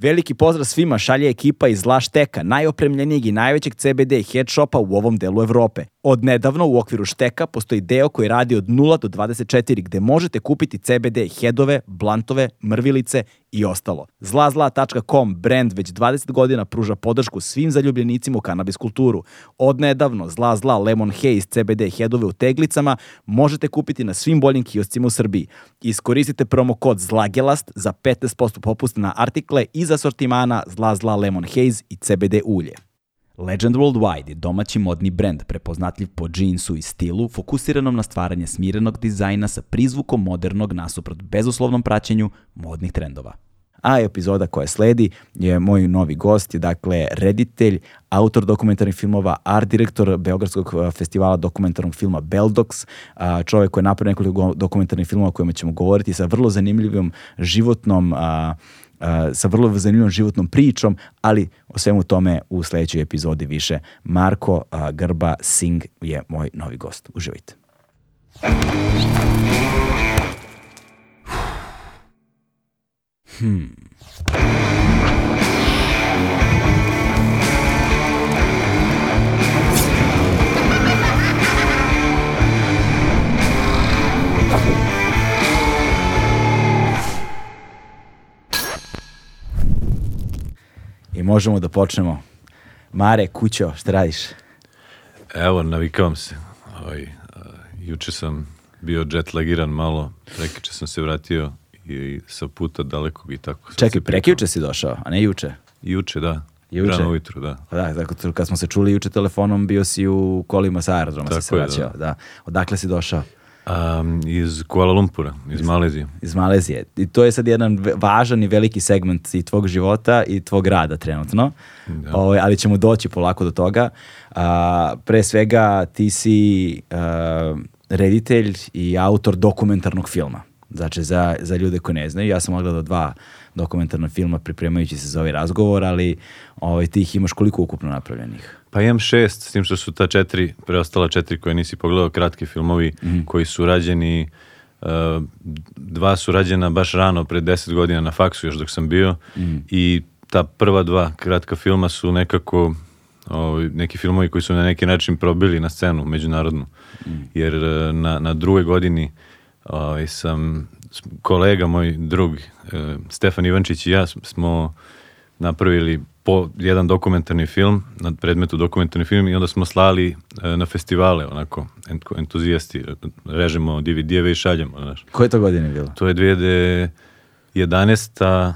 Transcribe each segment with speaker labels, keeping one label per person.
Speaker 1: Veliki pozdrav svima šalje ekipa iz Lašteka, najopremljenijeg i najvećeg CBD head shopa u ovom delu Evrope. Od nedavno u okviru Šteka postoji deo koji radi od 0 do 24 gde možete kupiti CBD headove, blantove, mrvilice i ostalo. Zlazla.com brand već 20 godina pruža podršku svim zaljubljenicima u kanabis kulturu. Od nedavno Zla Zla Lemon Haze CBD headove u teglicama možete kupiti na svim boljim kioscima u Srbiji. Iskoristite promo kod ZLAGELAST za 15% popust na artikle iz asortimana Zla Zla Lemon Haze i CBD ulje. Legend Worldwide je domaći modni brend prepoznatljiv po džinsu i stilu, fokusiranom na stvaranje smirenog dizajna sa prizvukom modernog nasuprot bezuslovnom praćenju modnih trendova. A epizoda koja sledi je moj novi gost, je dakle reditelj, autor dokumentarnih filmova, art direktor Beogradskog eh, festivala dokumentarnog filma Beldox, čovjek koji je napravio nekoliko dokumentarnih filmova o kojima ćemo govoriti sa vrlo zanimljivom životnom sa vrlo zanimljivom životnom pričom, ali o svemu tome u sledećoj epizodi više. Marko Grba Singh je moj novi gost. Uživajte. I možemo da počnemo. Mare, kućo, šta radiš?
Speaker 2: Evo, navikavam se. Ovaj, a, juče sam bio jetlagiran malo, prekiče sam se vratio i sa puta dalekog i tako.
Speaker 1: Čekaj,
Speaker 2: se
Speaker 1: prekjuče si došao, a ne juče.
Speaker 2: Juče, da.
Speaker 1: Juče?
Speaker 2: Rano ujutru, da.
Speaker 1: Pa Da, tako, kad smo se čuli juče telefonom, bio si u kolima sa aerodroma, si
Speaker 2: Tako
Speaker 1: se
Speaker 2: je,
Speaker 1: vraćao. Da. Odakle si došao?
Speaker 2: A, iz Kuala Lumpura, iz Malezije.
Speaker 1: Iz Malezije. I to je sad jedan važan i veliki segment i tvog života i tvog rada trenutno.
Speaker 2: Da.
Speaker 1: Ovaj, ali ćemo doći polako do toga. A, pre svega ti si a, reditelj i autor dokumentarnog filma. Znači, za, za ljude koji ne znaju, ja sam ogledao dva dokumentarna filma pripremajući se za ovaj razgovor, ali ovaj, ti ih imaš koliko ukupno napravljenih?
Speaker 2: Pa imam šest, s tim što su ta četiri, preostala četiri koje nisi pogledao, kratki filmovi
Speaker 1: Mhm.
Speaker 2: koji su rađeni, uh, dva su rađena baš rano, pred deset godina na faksu još dok sam bio
Speaker 1: Mhm.
Speaker 2: i ta prva dva kratka filma su nekako ovaj, neki filmovi koji su na neki način probili na scenu međunarodnu,
Speaker 1: Mhm.
Speaker 2: jer uh, na, na drugoj godini ovaj, sam, kolega moj drug, eh, Stefan Ivančić i ja smo napravili po jedan dokumentarni film, na predmetu dokumentarni film i onda smo slali e, na festivale, onako, ent- entuzijasti, e, režemo DVD-eve i šaljemo, znaš.
Speaker 1: Koje to godine bilo?
Speaker 2: To je 2011.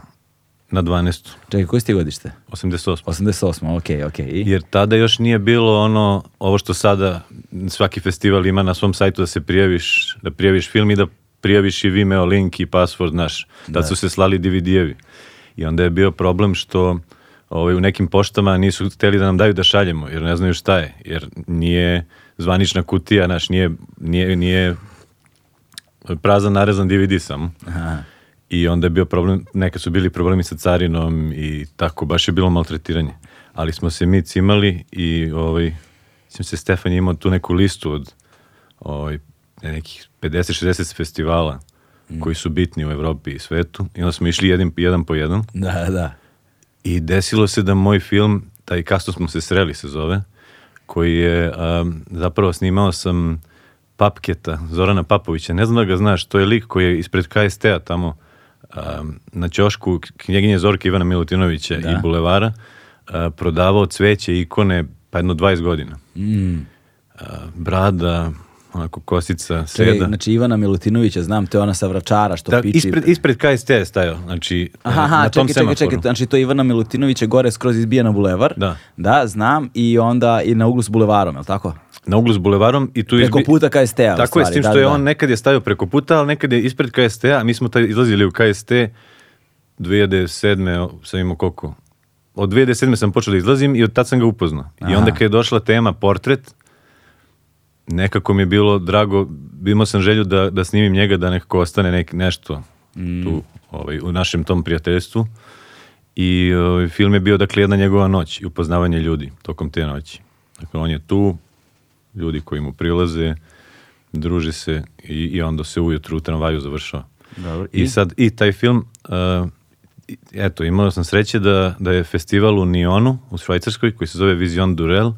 Speaker 2: na 12.
Speaker 1: Čekaj, koje si ti godište?
Speaker 2: 88.
Speaker 1: 88, ok, ok. I?
Speaker 2: Jer tada još nije bilo ono, ovo što sada svaki festival ima na svom sajtu da se prijaviš, da prijaviš film i da prijaviš i Vimeo link i password naš. Tad su se slali DVD-evi. I onda je bio problem što ovaj, u nekim poštama nisu hteli da nam daju da šaljemo, jer ne znaju šta je. Jer nije zvanična kutija, naš, nije, nije, nije prazan narezan DVD samo.
Speaker 1: Aha.
Speaker 2: I onda je bio problem, neka su bili problemi sa carinom i tako, baš je bilo maltretiranje. Ali smo se mi cimali i ovaj, mislim se Stefan je imao tu neku listu od ovaj, nekih 50-60 festivala koji su bitni u Evropi i svetu i onda smo išli jedan, jedan po jedan
Speaker 1: Da, da.
Speaker 2: I desilo se da moj film, taj Kasto smo se sreli se zove, koji je, um, zapravo snimao sam Papketa, Zorana Papovića, ne znam da ga znaš, to je lik koji je ispred KST-a tamo um, na ćošku knjeginje Zorke Ivana Milutinovića
Speaker 1: Da.
Speaker 2: i Bulevara uh, prodavao cveće i ikone pa jedno 20 godina.
Speaker 1: Mm.
Speaker 2: Uh, brada, onako kosica,
Speaker 1: Čekaj,
Speaker 2: seda.
Speaker 1: znači Ivana Milutinovića, znam, to je ona sa vračara što
Speaker 2: Da,
Speaker 1: piči.
Speaker 2: ispred, ispred KST je stajao, znači
Speaker 1: Aha, aha,
Speaker 2: na tom
Speaker 1: čekaj, čekaj, čekaj,
Speaker 2: semaforu.
Speaker 1: znači to je Ivana Milutinovića gore skroz izbija na bulevar.
Speaker 2: Da.
Speaker 1: Da, znam, i onda i na uglu s bulevarom, je li tako?
Speaker 2: Na uglu s bulevarom i tu
Speaker 1: Preko
Speaker 2: izbi-
Speaker 1: puta KST-a.
Speaker 2: Tako je, s
Speaker 1: stvari,
Speaker 2: tim
Speaker 1: da,
Speaker 2: što je
Speaker 1: da.
Speaker 2: on nekad je stavio preko puta, ali nekad je ispred KST-a, mi smo taj izlazili u KST 2007. o- sam imao koliko? Od 2007. sam počeo da izlazim i od tad sam ga upoznao. I onda kad je došla tema portret, nekako mi je bilo drago, imao sam želju da, da snimim njega, da nekako ostane nek, nešto tu ovaj, u našem tom prijateljstvu. I ovaj, film je bio dakle jedna njegova noć i upoznavanje ljudi tokom te noći. Dakle, on je tu, ljudi koji mu prilaze, druži se i, i onda se ujutru u tramvaju završava.
Speaker 1: Dobro,
Speaker 2: I,
Speaker 1: i?
Speaker 2: sad, i taj film, uh, eto, imao sam sreće da, da je festival u Nionu, u Švajcarskoj, koji se zove Vision Durel,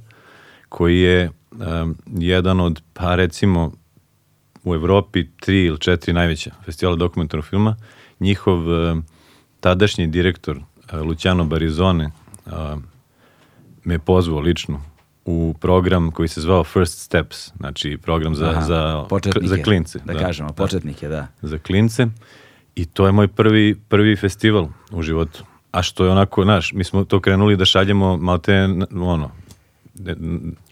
Speaker 2: koji je um, jedan od, pa recimo, u Evropi tri ili četiri najveća festivala dokumentarnog filma. Njihov um, tadašnji direktor, uh, Luciano Barizone, uh, me pozvao lično u program koji se zvao First Steps, znači program za,
Speaker 1: Aha,
Speaker 2: za,
Speaker 1: početnike,
Speaker 2: za klince.
Speaker 1: Da, kažemo, početnike, da.
Speaker 2: za klince i to je moj prvi, prvi festival u životu. A što je onako, znaš, mi smo to krenuli da šaljemo malte, ono,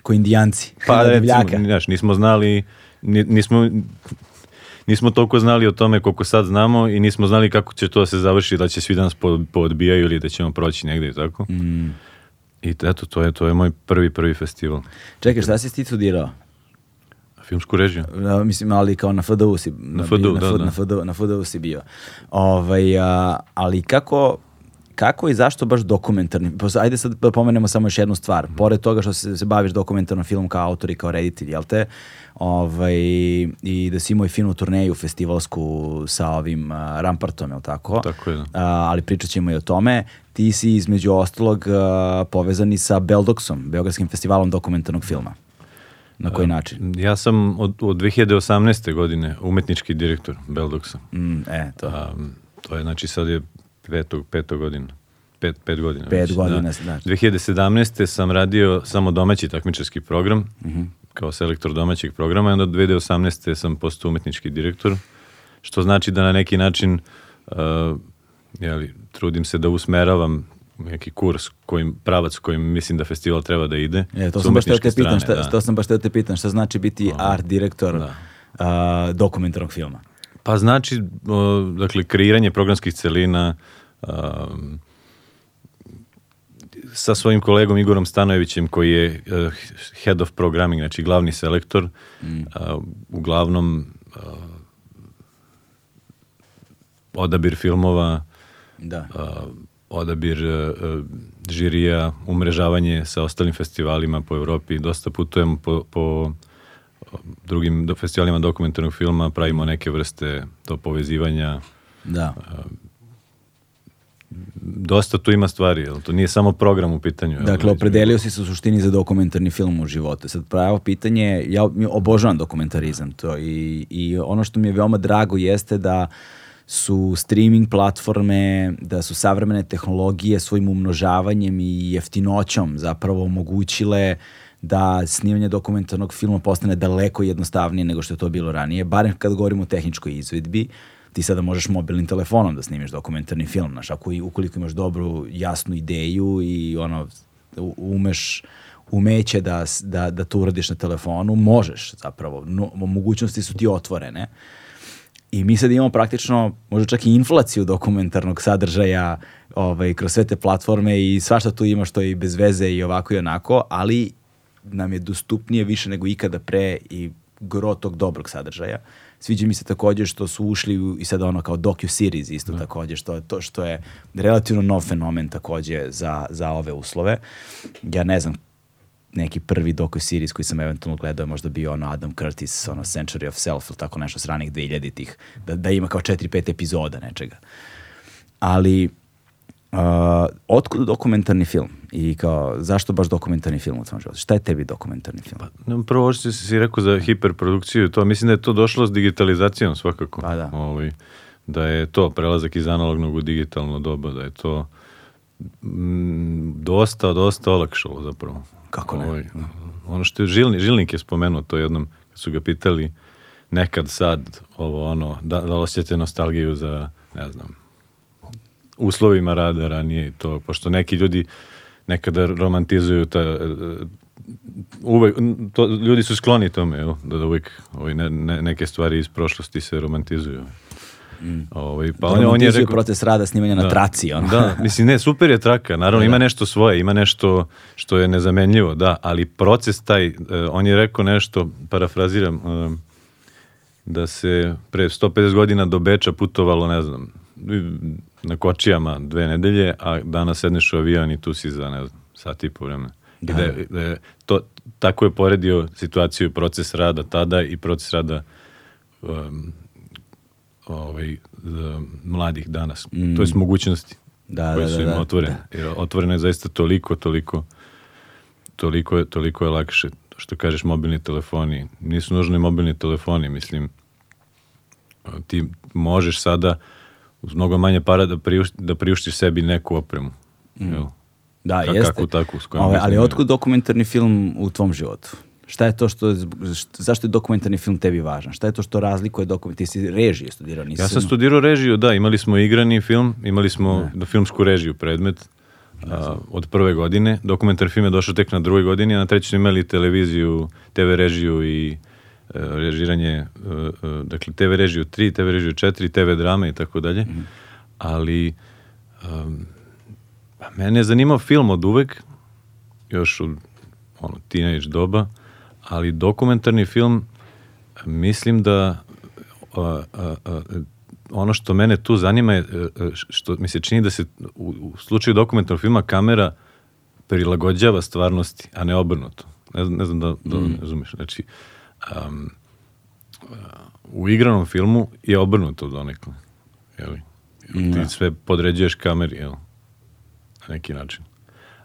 Speaker 1: Ko indijanci.
Speaker 2: pa
Speaker 1: Na
Speaker 2: recimo, znaš, nismo znali, ni- nismo, nismo toliko znali o tome koliko sad znamo i nismo znali kako će to da se završi, da će svi danas po, poodbijaju ili da ćemo proći negde i tako.
Speaker 1: Mm.
Speaker 2: I eto, to je, to je moj prvi, prvi festival.
Speaker 1: Čekaj, šta si ti studirao?
Speaker 2: Filmsku režiju.
Speaker 1: Da, mislim, ali kao na FDU si, na,
Speaker 2: FDU,
Speaker 1: na,
Speaker 2: da,
Speaker 1: F-
Speaker 2: da.
Speaker 1: na, FDU, na FDU si bio. Ovaj, a, ali kako, kako i zašto baš dokumentarni? Pos- Ajde sad da pomenemo samo još jednu stvar. Pored toga što se, se baviš dokumentarnom filmom kao autor i kao reditelj, jel te? Ovaj, I da si imao i finu turneju festivalsku sa ovim a, Rampartom, jel tako?
Speaker 2: Tako je, da.
Speaker 1: A, ali pričat ćemo i o tome. Ti si između ostalog a, povezani sa Beldoksom, Beogradskim festivalom dokumentarnog filma. Na koji način?
Speaker 2: Ja sam od, od 2018. godine umetnički direktor Beldoksa.
Speaker 1: Mm, e, to.
Speaker 2: A, to je, znači, sad je petog, petog godina. Pet, pet godina.
Speaker 1: Pet
Speaker 2: već,
Speaker 1: godina,
Speaker 2: da.
Speaker 1: znači.
Speaker 2: 2017. sam radio samo domaći takmičarski program,
Speaker 1: Mhm.
Speaker 2: kao selektor domaćeg programa, i onda od 2018. sam postao umetnički direktor, što znači da na neki način uh, jeli, trudim se da usmeravam neki kurs kojim, pravac kojim mislim da festival treba da ide.
Speaker 1: E, to sam baš te pitan,
Speaker 2: strane,
Speaker 1: šta,
Speaker 2: da.
Speaker 1: to sam baš te pitan, šta znači biti art direktor
Speaker 2: Da.
Speaker 1: a, dokumentarnog filma?
Speaker 2: Pa znači, dakle, kreiranje programskih celina um, sa svojim kolegom Igorom Stanojevićem koji je uh, head of programming, znači glavni selektor,
Speaker 1: Mm.
Speaker 2: uh, uglavnom uh, odabir filmova,
Speaker 1: Da.
Speaker 2: uh, odabir uh, uh, žirija, umrežavanje sa ostalim festivalima po Evropi, dosta putujem po, po drugim do, festivalima dokumentarnog filma, pravimo neke vrste to povezivanja.
Speaker 1: Da.
Speaker 2: Dosta tu ima stvari, jel? to nije samo program u pitanju. jel?
Speaker 1: Dakle, opredelio si se u suštini za dokumentarni film u životu. Sad pravo pitanje, je, ja obožavam dokumentarizam to i, i ono što mi je veoma drago jeste da su streaming platforme, da su savremene tehnologije svojim umnožavanjem i jeftinoćom zapravo omogućile da snimanje dokumentarnog filma postane daleko jednostavnije nego što je to bilo ranije, barem kad govorimo o tehničkoj izvedbi, ti sada možeš mobilnim telefonom da snimiš dokumentarni film, znaš, ako, i- ukoliko imaš dobru, jasnu ideju i ono, umeš umeće da, da, da to uradiš na telefonu, možeš zapravo, no, mogućnosti su ti otvorene. I mi sad imamo praktično možda čak i inflaciju dokumentarnog sadržaja ovaj, kroz sve te platforme i svašta tu ima što je i bez veze i ovako i onako, ali nam je dostupnije više nego ikada pre i gro tog dobrog sadržaja. Sviđa mi se također što su ušli u, i sad ono kao docu-series isto također, što je to što je relativno nov fenomen također za, za ove uslove. Ja ne znam neki prvi docu-series koji sam eventualno gledao je možda bio ono Adam Curtis, ono Century of Self ili tako nešto s ranih 2000-ih, da, da ima kao 4-5 epizoda nečega. Ali, uh, otkud dokumentarni film? I kao, zašto baš dokumentarni film u tvom životu? Šta je tebi dokumentarni film?
Speaker 2: No, prvo ovo što si rekao za hiperprodukciju, to mislim da je to došlo s digitalizacijom svakako.
Speaker 1: Pa da.
Speaker 2: Ovaj, da je to prelazak iz analognog u digitalno doba, da je to mm, dosta, dosta olakšalo zapravo.
Speaker 1: Kako ne?
Speaker 2: Ovaj, ono što je Žilni, Žilnik je spomenuo to jednom, kad su ga pitali nekad sad, ovo ono, da, da li osjećate nostalgiju za, ne znam, uslovima rada ranije i to, pošto neki ljudi nekada romantizuju ta, e, uvek, to, ljudi su skloni tome, jel? da, da uvijek ovaj, ne, ne- neke stvari iz prošlosti se romantizuju. Ovaj, pa on, je- on je rekao...
Speaker 1: proces rada snimanja na traci. Ono.
Speaker 2: Da, mislim, ne, super je traka, naravno ima nešto svoje, ima nešto što je nezamenljivo, da, ali proces taj, eh, on je rekao nešto, parafraziram, eh, da se pre 150 godina do Beča putovalo, ne znam, na kočijama dve nedelje, a danas sedneš u avion i tu si za, ne znam, sat i po vremena. I da, je- da je to, tako je poredio situaciju i proces rada tada i proces rada um, ovaj, za mladih danas. To je s mogućnosti
Speaker 1: Mm. Da,
Speaker 2: koje
Speaker 1: da,
Speaker 2: su
Speaker 1: da,
Speaker 2: im
Speaker 1: da,
Speaker 2: otvorene. Jer otvoreno je zaista toliko, toliko, toliko je, toliko je lakše. Što kažeš, mobilni telefoni. Nisu nužni mobilni telefoni, mislim. Ti možeš sada uz mnogo manje para da, priušti, da priuštiš sebi neku opremu. Jel?
Speaker 1: Da,
Speaker 2: Ka-
Speaker 1: jeste.
Speaker 2: kakvu takvu, s kojom
Speaker 1: Ove,
Speaker 2: mislim
Speaker 1: ali
Speaker 2: da-
Speaker 1: otkud dokumentarni film u tvom životu? Šta je to što, št- zašto je dokumentarni film tebi važan? Šta je to što razlikuje dokument? Ti si režije studirao, nisi
Speaker 2: Ja sam studirao režiju, da, imali smo igrani film, imali smo da. filmsku režiju predmet a, od prve godine. Dokumentar film je došao tek na drugoj godini, a na trećoj imali televiziju, TV režiju i režiranje, e, e, dakle TV režiju 3, TV režiju 4, TV drame i tako dalje. Ali um, pa mene je zanimao film od uvek, još od ono, teenage doba, ali dokumentarni film mislim da a, a, a, ono što mene tu zanima je e, što mi se čini da se u, u slučaju dokumentarnog filma kamera prilagođava stvarnosti, a ne obrnuto. Ne, ne znam da, da
Speaker 1: Mm.
Speaker 2: razumeš. Znači, um, u igranom filmu je obrnuto donekle. Jeli? Ti sve podređuješ kameri, jel? Na neki način.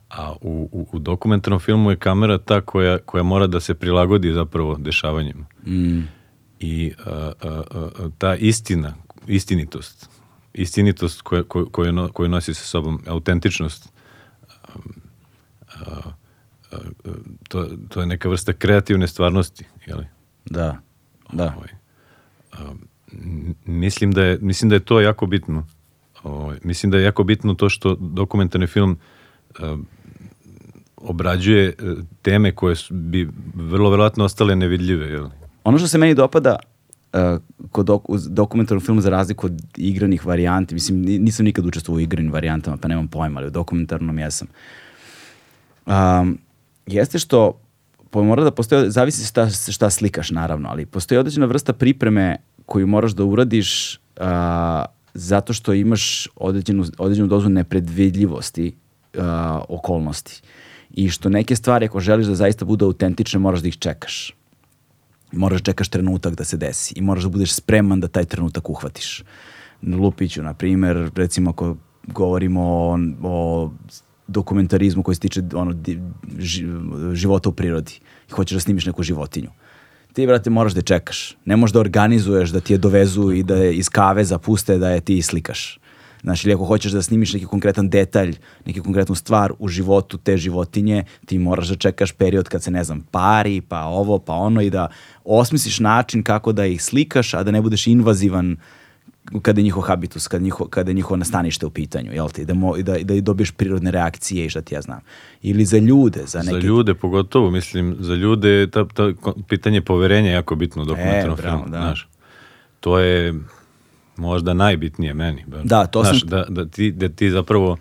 Speaker 2: A u, u, u dokumentarnom filmu je kamera ta koja, koja mora da se prilagodi zapravo dešavanjima.
Speaker 1: Mm,
Speaker 2: I a, a, a, ta istina, istinitost, istinitost koju, koju nosi sa sobom, autentičnost, um, a, a, a, to, to je neka vrsta kreativne stvarnosti, jeli?
Speaker 1: da, da.
Speaker 2: Ovaj, um, m- mislim, da je, mislim da je to jako bitno. Ovaj, mislim da je jako bitno to što dokumentarni film um, obrađuje e, teme koje su, bi vrlo verovatno ostale nevidljive. Jel?
Speaker 1: Ono što se meni dopada uh, kod dok, dokumentarnog filma za razliku od igranih varijanti, mislim ni- nisam nikad učestvovao u igranim varijantama pa nemam pojma, ali u dokumentarnom jesam. Um, jeste što mora da postoji, zavisi šta, šta slikaš naravno, ali postoji određena vrsta pripreme koju moraš da uradiš a, zato što imaš određenu, određenu dozu nepredvidljivosti a, okolnosti. I što neke stvari ako želiš da zaista budu autentične moraš da ih čekaš. Moraš da čekaš trenutak da se desi i moraš da budeš spreman da taj trenutak uhvatiš. Na Lupiću, na primjer, recimo ako govorimo o, o dokumentarizmu koji se tiče ono, života u prirodi i hoćeš da snimiš neku životinju. Ti, brate, moraš da je čekaš. Ne možeš da organizuješ da ti je dovezu i da je iz kaveza puste da je ti slikaš. Znači, ili ako hoćeš da snimiš neki konkretan detalj, neki konkretnu stvar u životu te životinje, ti moraš da čekaš period kad se, ne znam, pari, pa ovo, pa ono i da osmisliš način kako da ih slikaš, a da ne budeš invazivan kada je njihov habitus, kada, njiho, kada je njihovo nastanište u pitanju, jel ti? Da, mo, da, da dobiješ prirodne reakcije i šta ti ja znam. Ili za ljude, za neke...
Speaker 2: Za ljude pogotovo, mislim, za ljude je ta, ta pitanje poverenja jako bitno u dokumentarnom
Speaker 1: E, bravo,
Speaker 2: filmu.
Speaker 1: da.
Speaker 2: Znaš, to je možda najbitnije meni. bar.
Speaker 1: Da, to
Speaker 2: znaš,
Speaker 1: sam-
Speaker 2: Da, da, ti, da ti zapravo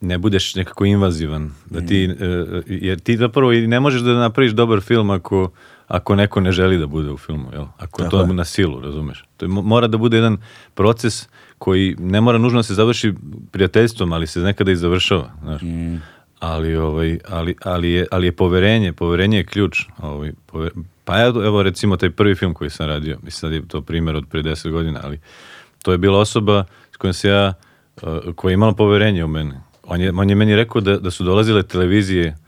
Speaker 2: ne budeš nekako invazivan. Da ti,
Speaker 1: Mm.
Speaker 2: e, jer ti zapravo i ne možeš da napraviš dobar film ako, ako neko ne želi da bude u filmu. Jel? Ako
Speaker 1: Tako
Speaker 2: to
Speaker 1: je.
Speaker 2: na silu, razumeš? To je, mo- mora da bude jedan proces koji ne mora nužno da se završi prijateljstvom, ali se nekada i završava. Znaš.
Speaker 1: Mm.
Speaker 2: Ali, ovaj, ali, ali, je, ali je poverenje, poverenje je ključ. Ovaj, pove- pa evo, evo recimo taj prvi film koji sam radio, mislim sad je to primjer od pre 10 godina, ali to je bila osoba s kojom se ja, uh, koja je imala poverenje u mene. On je, on je meni rekao da, da su dolazile televizije uh,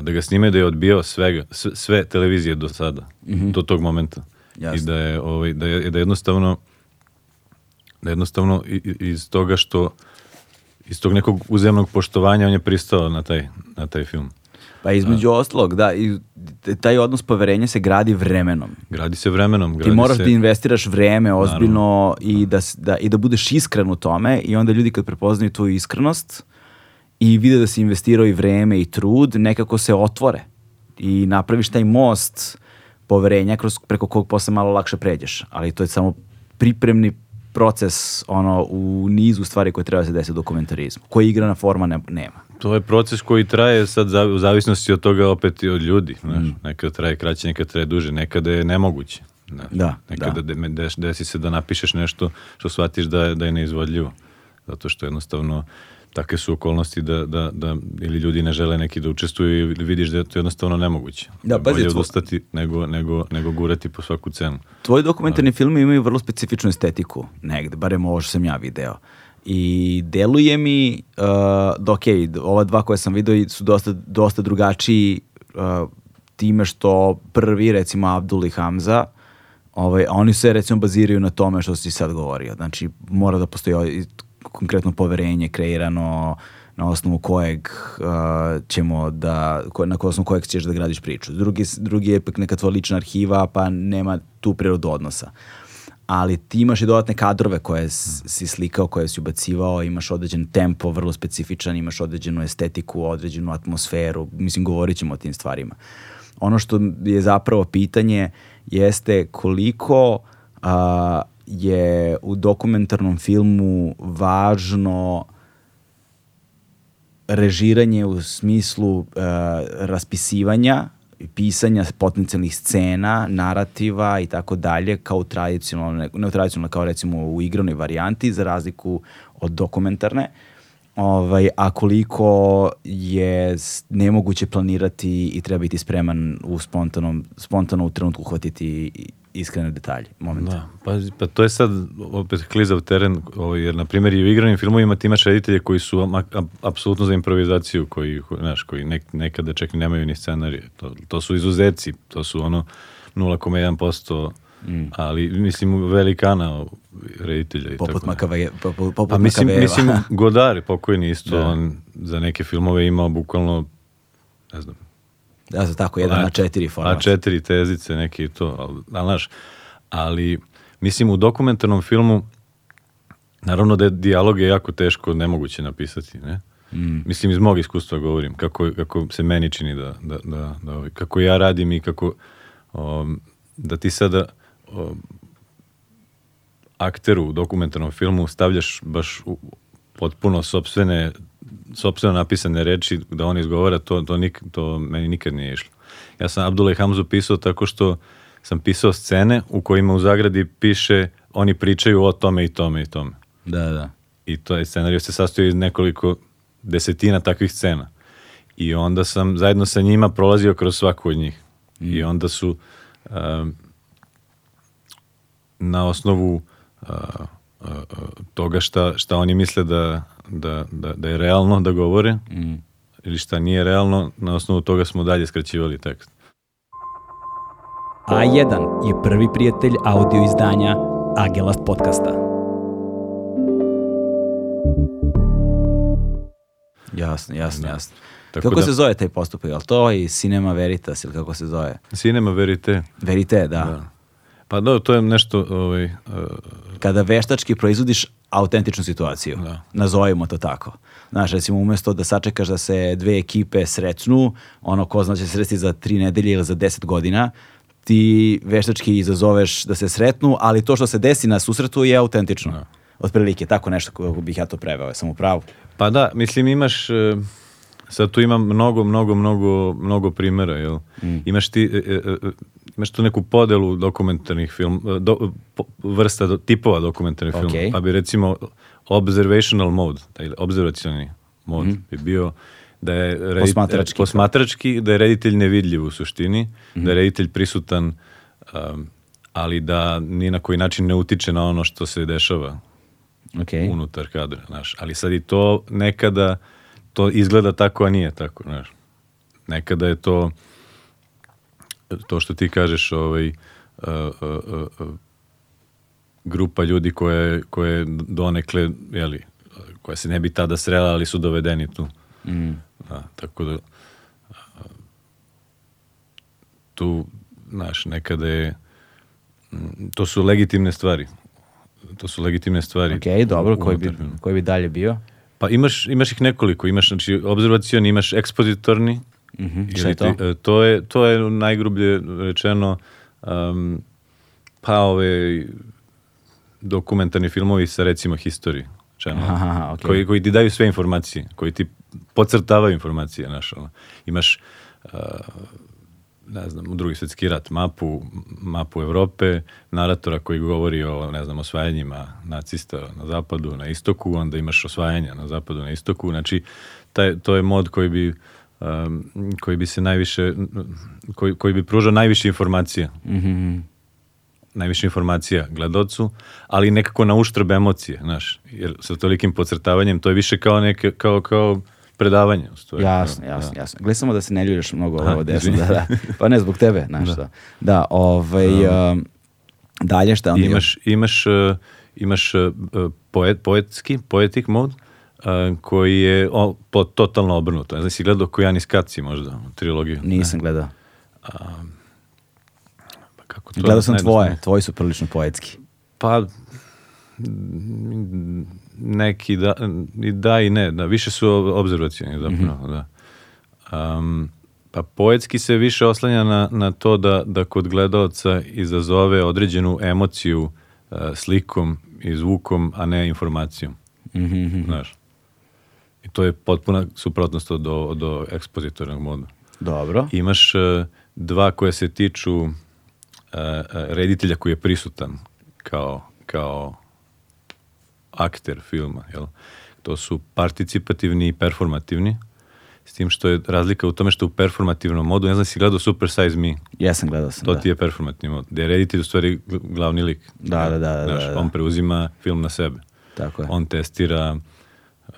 Speaker 2: da ga snimaju, da je odbijao svega, sve, sve televizije do sada, do tog momenta.
Speaker 1: Jasno.
Speaker 2: I da je, ovaj, da je, da jednostavno da jednostavno iz toga što iz tog nekog uzemnog poštovanja on je pristao na taj, na taj film.
Speaker 1: Pa između ostalog, da, i taj odnos poverenja se gradi vremenom.
Speaker 2: Gradi se vremenom. Gradi
Speaker 1: Ti moraš
Speaker 2: se,
Speaker 1: da investiraš vreme ozbiljno i da, da, i da budeš iskren u tome i onda ljudi kad prepoznaju tvoju iskrenost i vide da si investirao i vreme i trud, nekako se otvore i napraviš taj most poverenja kroz, preko kog posle malo lakše pređeš. Ali to je samo pripremni proces ono u nizu stvari koje treba da se desiti u dokumentarizmu, koji igrana forma ne, nema.
Speaker 2: To je proces koji traje sad za- u zavisnosti od toga opet i od ljudi. Znaš.
Speaker 1: Mm.
Speaker 2: Nekada traje kraće, nekada traje duže, nekada je nemoguće. Znaš.
Speaker 1: Da,
Speaker 2: nekada
Speaker 1: da.
Speaker 2: de- des- desi se da napišeš nešto što shvatiš da da je neizvodljivo. Zato što jednostavno takve su okolnosti da, da, da ili ljudi ne žele neki da učestvuju ili vidiš da je to jednostavno nemoguće.
Speaker 1: Da,
Speaker 2: je
Speaker 1: pazi,
Speaker 2: bolje
Speaker 1: tvo-
Speaker 2: odustati nego, nego, nego gurati po svaku cenu.
Speaker 1: Tvoji dokumentarni filmi imaju vrlo specifičnu estetiku negde, barem ovo što sam ja video. I deluje mi uh, da ok, ova dva koje sam video su dosta, dosta drugačiji uh, time što prvi, recimo Abdul i Hamza, ovaj, a oni se recimo baziraju na tome što si sad govorio. Znači mora da postoji konkretno poverenje kreirano na osnovu kojeg uh, ćemo da, ko, na osnovu kojeg ćeš da gradiš priču. Drugi, drugi je ipak neka tvoja lična arhiva, pa nema tu prirodu odnosa. Ali ti imaš i dodatne kadrove koje si slikao, koje si ubacivao, imaš određen tempo, vrlo specifičan, imaš određenu estetiku, određenu atmosferu, mislim, govorit ćemo o tim stvarima. Ono što je zapravo pitanje jeste koliko a, je u dokumentarnom filmu važno režiranje u smislu e, raspisivanja pisanja potencijalnih scena, narativa i tako dalje kao tradicionalno, ne tradicionalno kao recimo u igranoj varijanti za razliku od dokumentarne. Ovaj, a koliko je nemoguće planirati i treba biti spreman u spontanom, spontano u trenutku uhvatiti iskrene detalje, momente.
Speaker 2: Da, pa, pa to je sad opet klizav teren, ovaj, jer na primjer i u igranim filmovima ti imaš reditelje koji su apsolutno za improvizaciju, koji, ko- znaš, koji nek, nekada čak nemaju ni scenarije. To, to su izuzeci, to su ono 0,1%, ali mislim velikana reditelja i
Speaker 1: Poput
Speaker 2: tako.
Speaker 1: Makave, poput, poput
Speaker 2: Pa mislim, mislim Godar pokojni isto,
Speaker 1: Da.
Speaker 2: on za neke filmove imao bukvalno ne znam,
Speaker 1: da, za tako, jedan na četiri format.
Speaker 2: A četiri tezice, neki to, ali, ali, znaš, ali mislim u dokumentarnom filmu naravno da je dijalog je jako teško, nemoguće napisati, ne?
Speaker 1: Mm.
Speaker 2: Mislim iz mog iskustva govorim, kako, kako se meni čini da, da, da, da ovaj, kako ja radim i kako um, da ti sada um, akteru u dokumentarnom filmu stavljaš baš u potpuno sopstveno napisane reči da on izgovara, to, to, nik, to meni nikad nije išlo. Ja sam Abdullah Hamzu pisao tako što sam pisao scene u kojima u zagradi piše oni pričaju o tome i tome i tome.
Speaker 1: Da, da.
Speaker 2: I to je scenarij se sastoji iz nekoliko desetina takvih scena. I onda sam zajedno sa njima prolazio kroz svaku od njih. I onda su um, na osnovu uh, uh, uh, toga šta, šta oni misle da, da, da, da je realno da govore ili šta nije realno, na osnovu toga smo dalje skraćivali tekst.
Speaker 1: A1 je prvi prijatelj audio izdanja Agelast podcasta. Jasno, jasno, jasno.
Speaker 2: Tako
Speaker 1: kako
Speaker 2: da-
Speaker 1: se zove taj postupak? Je li to i Cinema Veritas ili kako se zove?
Speaker 2: Cinema verite.
Speaker 1: Verite, da.
Speaker 2: Da. Pa da, to je nešto ovaj, uh,
Speaker 1: Kada veštački proizvodiš autentičnu situaciju.
Speaker 2: Da.
Speaker 1: Nazovimo to tako. Znaš, recimo, umjesto da sačekaš da se dve ekipe sretnu, ono ko zna će se sresti za tri nedelje ili za deset godina, ti veštački izazoveš da se sretnu, ali to što se desi na susretu je autentično. Otprilike, tako nešto kako bih ja to preveo, sam u pravu.
Speaker 2: Pa da, mislim imaš, e, sad tu ima mnogo, mnogo, mnogo, mnogo primjera, jel? Imaš ti, imaš tu neku podelu dokumentarnih film, e, do, po- vrsta, do- tipova dokumentarnih
Speaker 1: Ok.
Speaker 2: filmova, pa bi recimo observational mode, taj observacioni mod bi bio da je redit-
Speaker 1: Posmatrački.
Speaker 2: posmatrački, da je reditelj nevidljiv u suštini, da je reditelj prisutan, um, ali da ni na koji način ne utiče na ono što se dešava
Speaker 1: Ok.
Speaker 2: unutar kadra, znaš. Ali sad i to nekada to izgleda tako, a nije tako, znaš. Nekada je to to što ti kažeš, ovaj, uh, uh, uh, grupa ljudi koje, koje donekle, jeli, koja se ne bi tada srela, ali su dovedeni tu.
Speaker 1: Mm.
Speaker 2: Da, tako da a, tu, znaš, nekada je m, to su legitimne stvari. To su legitimne stvari.
Speaker 1: Ok, dobro, koji bi, koji bi dalje bio?
Speaker 2: Pa imaš, imaš ih nekoliko, imaš znači observacioni, imaš ekspozitorni. Ili
Speaker 1: šta je to?
Speaker 2: ti- e, to je to je najgrublje rečeno um, pa ove dokumentarni filmovi sa recimo History Channel,
Speaker 1: Aha, okej.
Speaker 2: koji, koji ti daju sve informacije, koji ti pocrtavaju informacije, znaš, ono. Imaš, uh, ne znam, u drugi svjetski rat, mapu, mapu Evrope, naratora koji govori o, ne znam, osvajanjima nacista na zapadu, na istoku, onda imaš osvajanja na zapadu, na istoku, znači, taj, to je mod koji bi um, koji bi se najviše koji, koji bi pružao najviše informacija
Speaker 1: Mhm.
Speaker 2: najviše informacija gledaocu, ali nekako na uštrb emocije, znaš, jer sa tolikim podcrtavanjem to je više kao neke, kao, kao predavanje. u stvari.
Speaker 1: Jasno,
Speaker 2: Da.
Speaker 1: jasno, jasno. Gledaj samo da se ne ljulješ mnogo
Speaker 2: Aha,
Speaker 1: ovo desno. Da, da. Pa ne, zbog tebe, znaš
Speaker 2: Da.
Speaker 1: šta. Da, ovaj, um, dalje šta onda
Speaker 2: Imaš, imaš, uh, imaš uh, poet, poetski, poetic mode, uh, koji je o, po, totalno obrnuto. Ne znam, si gledao Kojanis Kaci možda, trilogiju?
Speaker 1: Nisam gledao.
Speaker 2: Pa kako to
Speaker 1: Gledao sam tvoje, tvoji su prilično poetski.
Speaker 2: Pa mm, neki da, i da i ne, da, više su obzervacijani zapravo, da. Um, pa poetski se više oslanja na, na to da, da kod gledaoca izazove određenu emociju uh, slikom i zvukom, a ne informacijom.
Speaker 1: Mhm,
Speaker 2: Znaš. I to je potpuna suprotnost od, od, od ekspozitornog moda.
Speaker 1: Dobro.
Speaker 2: Imaš e, dva koje se tiču e, reditelja koji je prisutan kao, kao akter filma. Jel? To su participativni i performativni. S tim što je razlika u tome što u performativnom modu, ne znam si gledao Super Size Me,
Speaker 1: Jesam, gledao sam,
Speaker 2: to
Speaker 1: da.
Speaker 2: ti je performativni mod, gde je reditelj u stvari gl- glavni lik.
Speaker 1: Da, da, da, da,
Speaker 2: Znaš,
Speaker 1: da, da.
Speaker 2: On preuzima film na sebe.
Speaker 1: Tako je.
Speaker 2: On testira uh,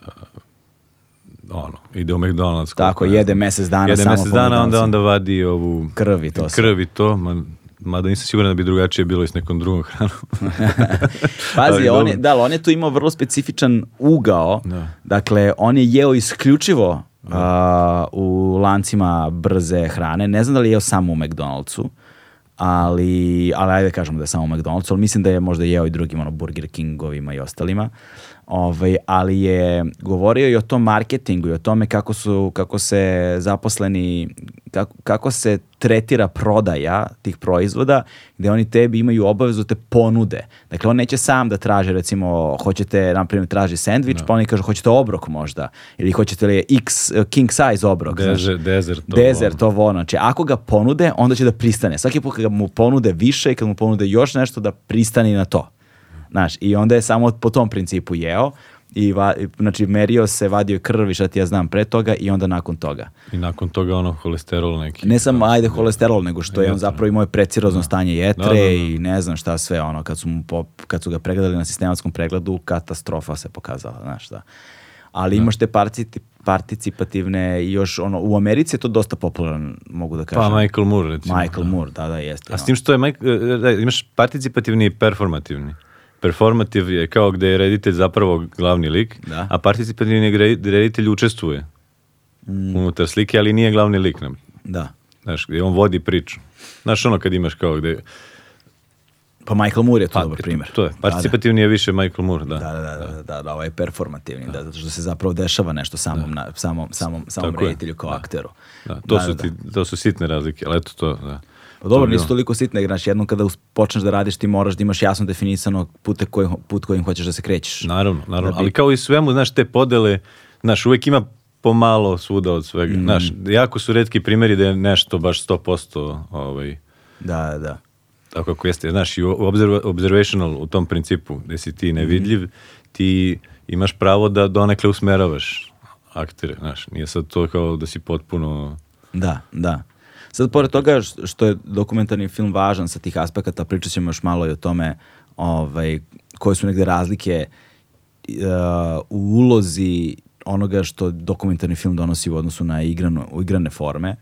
Speaker 2: ono, ide u McDonald's.
Speaker 1: Tako,
Speaker 2: ne
Speaker 1: jede
Speaker 2: znam.
Speaker 1: mesec dana
Speaker 2: Jede
Speaker 1: samo
Speaker 2: mesec
Speaker 1: po
Speaker 2: dana, onda, onda vadi ovu
Speaker 1: Krv i to sve.
Speaker 2: krv i to, ma, mada nisam siguran da bi drugačije bilo i s nekom drugom hranom.
Speaker 1: Pazi, on je, da, on je tu imao vrlo specifičan ugao.
Speaker 2: Da.
Speaker 1: Dakle, on je jeo isključivo a, u lancima brze hrane. Ne znam da li je jeo samo u McDonald'su, ali, ali ajde da kažemo da je samo u McDonald'su, ali mislim da je možda jeo i drugim ono, Burger Kingovima i ostalima. Ovaj, ali je govorio i o tom marketingu i o tome kako su kako se zaposleni kako, kako se tretira prodaja tih proizvoda gde oni tebi imaju obavezu da te ponude. Dakle, on neće sam da traže, recimo, hoćete, na primjer, traži sendvič, pa oni kažu, hoćete obrok možda, ili hoćete li X, king size obrok.
Speaker 2: Dezer, desert. to,
Speaker 1: Desert, ovo, ono. Znači, ako ga ponude, onda će da pristane. Svaki put kad mu ponude više i kad mu ponude još nešto, da pristani na to. Znaš, i onda je samo po tom principu jeo i va, znači merio se, vadio je krv i šta ti ja znam pre toga i onda nakon toga.
Speaker 2: I nakon toga ono holesterol neki.
Speaker 1: Ne samo ajde holesterol, nego što je on zapravo imao precirozno stanje jetre
Speaker 2: Da, da, da.
Speaker 1: i ne znam šta sve ono, kad su, mu po- kad su ga pregledali na sistematskom pregledu, katastrofa se pokazala, znaš šta. Ali imaš te parci- participativne i još ono, u Americi je to dosta popularan, mogu da kažem.
Speaker 2: Pa Michael Moore, recimo.
Speaker 1: Michael Moore, da, da, jeste.
Speaker 2: A s tim što je, Mike- e, da, imaš participativni i performativni. Performativ je kao gde je reditelj zapravo glavni lik,
Speaker 1: Da.
Speaker 2: a participativni reditelj učestvuje unutar slike, ali nije glavni lik nam.
Speaker 1: Da.
Speaker 2: Znaš, gde on vodi priču. Znaš ono kad imaš kao gde...
Speaker 1: Pa Michael Moore je tu
Speaker 2: Pa,
Speaker 1: dobar primjer.
Speaker 2: To je,
Speaker 1: Da, da.
Speaker 2: participativni je više Michael Moore, da.
Speaker 1: Da, da, da, da, da, da, ovaj performativni, da, zato što se zapravo dešava nešto samom, na, samom, samom, samom reditelju kao
Speaker 2: da.
Speaker 1: akteru.
Speaker 2: Da, to,
Speaker 1: Da,
Speaker 2: su
Speaker 1: da,
Speaker 2: ti, to su sitne razlike, ali eto to, da.
Speaker 1: Pa dobro, nisu toliko sitne, jer, znači jednom kada počneš da radiš ti moraš da imaš jasno definisano pute koji, put kojim hoćeš da se krećeš.
Speaker 2: Naravno, naravno,
Speaker 1: Da bi-
Speaker 2: ali kao i svemu, znaš, te podele, znaš, uvek ima pomalo svuda od svega.
Speaker 1: Mm.
Speaker 2: Znaš, jako su redki primjeri da je nešto baš 100% ovaj,
Speaker 1: Da, da.
Speaker 2: tako kako jeste. Znaš, i observational u tom principu, gde si ti nevidljiv, ti imaš pravo da donekle usmeravaš aktere, znaš, nije sad to kao da si potpuno...
Speaker 1: Da, da. Sad, pored toga što je dokumentarni film važan sa tih aspekata, pričat ćemo još malo i o tome ovaj, koje su negde razlike uh, u ulozi onoga što dokumentarni film donosi u odnosu na igrano, u igrane forme,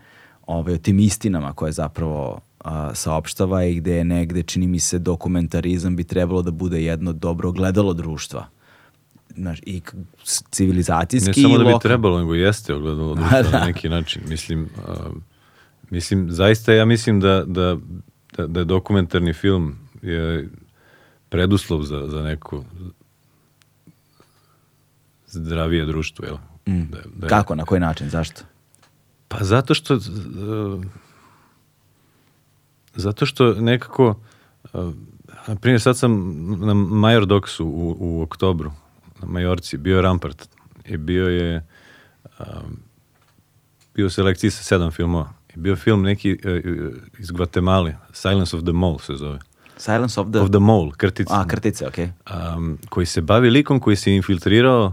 Speaker 1: ovaj, o tim istinama koje zapravo a, saopštava i gde je negde, čini mi se, dokumentarizam bi trebalo da bude jedno dobro gledalo društva. Znaš, i civilizacijski
Speaker 2: Ne samo da bi trebalo, nego jeste ogledalo društvo
Speaker 1: Da.
Speaker 2: na neki način. Mislim, a, mislim, zaista ja mislim da, da, da, da je dokumentarni film je preduslov za, za neko zdravije društvo, jel? Da, da je-
Speaker 1: Kako, na koji način, zašto?
Speaker 2: Pa zato što uh, zato što nekako uh, Na primjer, sad sam na Major Doksu u, u oktobru, na Majorci, bio je Rampart i bio je um, bio selekciji sa sedam filmova. I bio film neki uh, iz Guatemala, Silence of the Mole se zove.
Speaker 1: Silence of the...
Speaker 2: Of the Mole, krtica.
Speaker 1: A, krtice, okej.
Speaker 2: um, koji se bavi likom koji se infiltrirao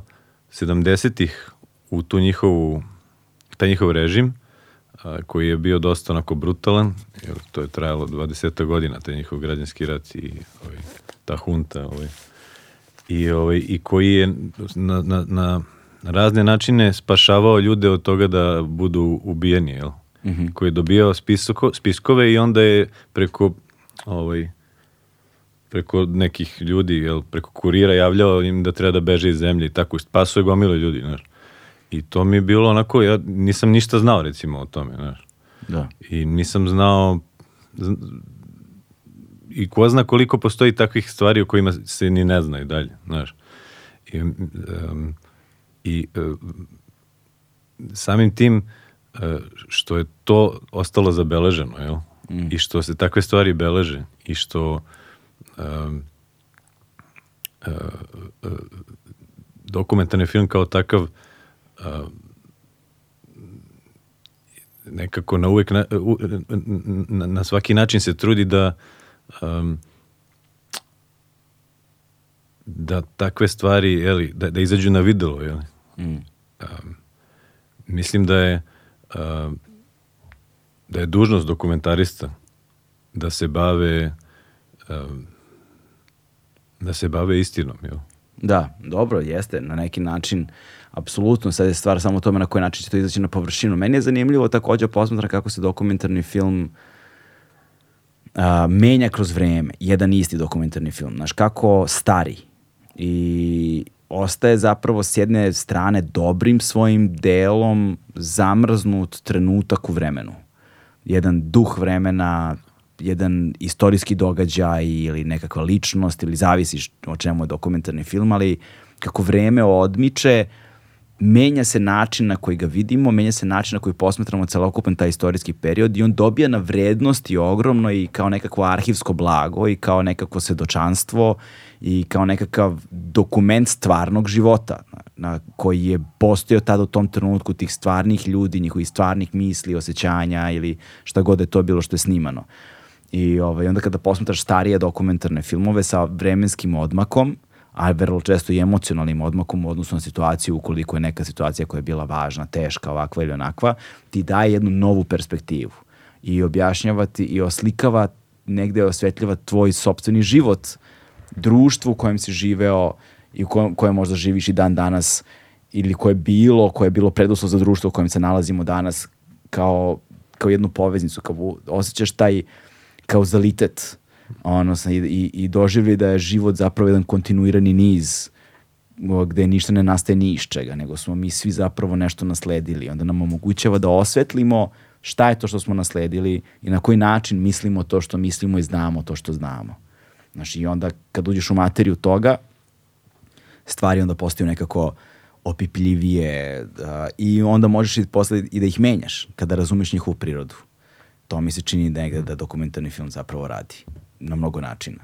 Speaker 2: 70-ih u tu njihovu, taj njihov režim, a, koji je bio dosta onako brutalan, jer to je trajalo 20 godina, taj njihov građanski rat i ovaj, ta hunta, ovaj, i, ovaj, i koji je na, na, na razne načine spašavao ljude od toga da budu ubijeni, jel? Koji je dobijao spisoko, spiskove i onda je preko ovaj, preko nekih ljudi, jel, preko kurira javljao im da treba da beže iz zemlje i tako, spasuje gomile ljudi, znaš. I to mi je bilo onako, ja nisam ništa znao recimo o tome, znaš.
Speaker 1: Da.
Speaker 2: I nisam znao zn- i ko zna koliko postoji takvih stvari o kojima se ni ne zna i dalje, znaš. I, em, i em, samim tim e, što je to ostalo zabeleženo, jel? I što se takve stvari beleže i što em, e, e, dokumentarni film kao takav nekako na uvek na, u- na, na svaki način se trudi da um, da takve stvari jeli, da, da izađu na videlo jeli. Um, mislim da je um, da je dužnost dokumentarista da se bave um, da se bave istinom jel?
Speaker 1: Da, dobro, jeste, na neki način, apsolutno, sad je stvar samo tome na koji način će to izaći na površinu. Meni je zanimljivo takođe posmatram kako se dokumentarni film a, menja kroz vreme, jedan isti dokumentarni film, znaš, kako stari i ostaje zapravo s jedne strane dobrim svojim delom zamrznut trenutak u vremenu. Jedan duh vremena, jedan istorijski događaj ili nekakva ličnost ili zavisi o čemu je dokumentarni film, ali kako vreme odmiče, menja se način na koji ga vidimo, menja se način na koji posmatramo celokupan taj istorijski period i on dobija na vrednosti ogromno i kao nekakvo arhivsko blago i kao nekakvo svedočanstvo i kao nekakav dokument stvarnog života na, na koji je postojao tada u tom trenutku tih stvarnih ljudi, njihovih stvarnih misli, osjećanja ili šta god da je to bilo što je snimano. I ovaj, onda kada posmatraš starije dokumentarne filmove sa vremenskim odmakom, a vrlo često i emocionalnim odmakom u odnosu na situaciju ukoliko je neka situacija koja je bila važna, teška, ovakva ili onakva, ti daje jednu novu perspektivu i objašnjava ti i oslikava negde osvetljava tvoj sopstveni život društvu u kojem si živeo i u kojem, kojem možda živiš i dan danas ili koje je bilo, koje je bilo preduslov za društvo u kojem se nalazimo danas kao, kao jednu poveznicu, kao osjećaš taj kauzalitet ono, i, i, i doživlji da je život zapravo jedan kontinuirani niz gde ništa ne nastaje ni iz čega, nego smo mi svi zapravo nešto nasledili. Onda nam omogućava da osvetlimo šta je to što smo nasledili i na koji način mislimo to što mislimo i znamo to što znamo. Znaš, i onda kad uđeš u materiju toga, stvari onda postaju nekako opipljivije da, i onda možeš i posle i da ih menjaš kada razumeš njihovu prirodu. To mi se čini negde da dokumentarni film zapravo radi na mnogo načina.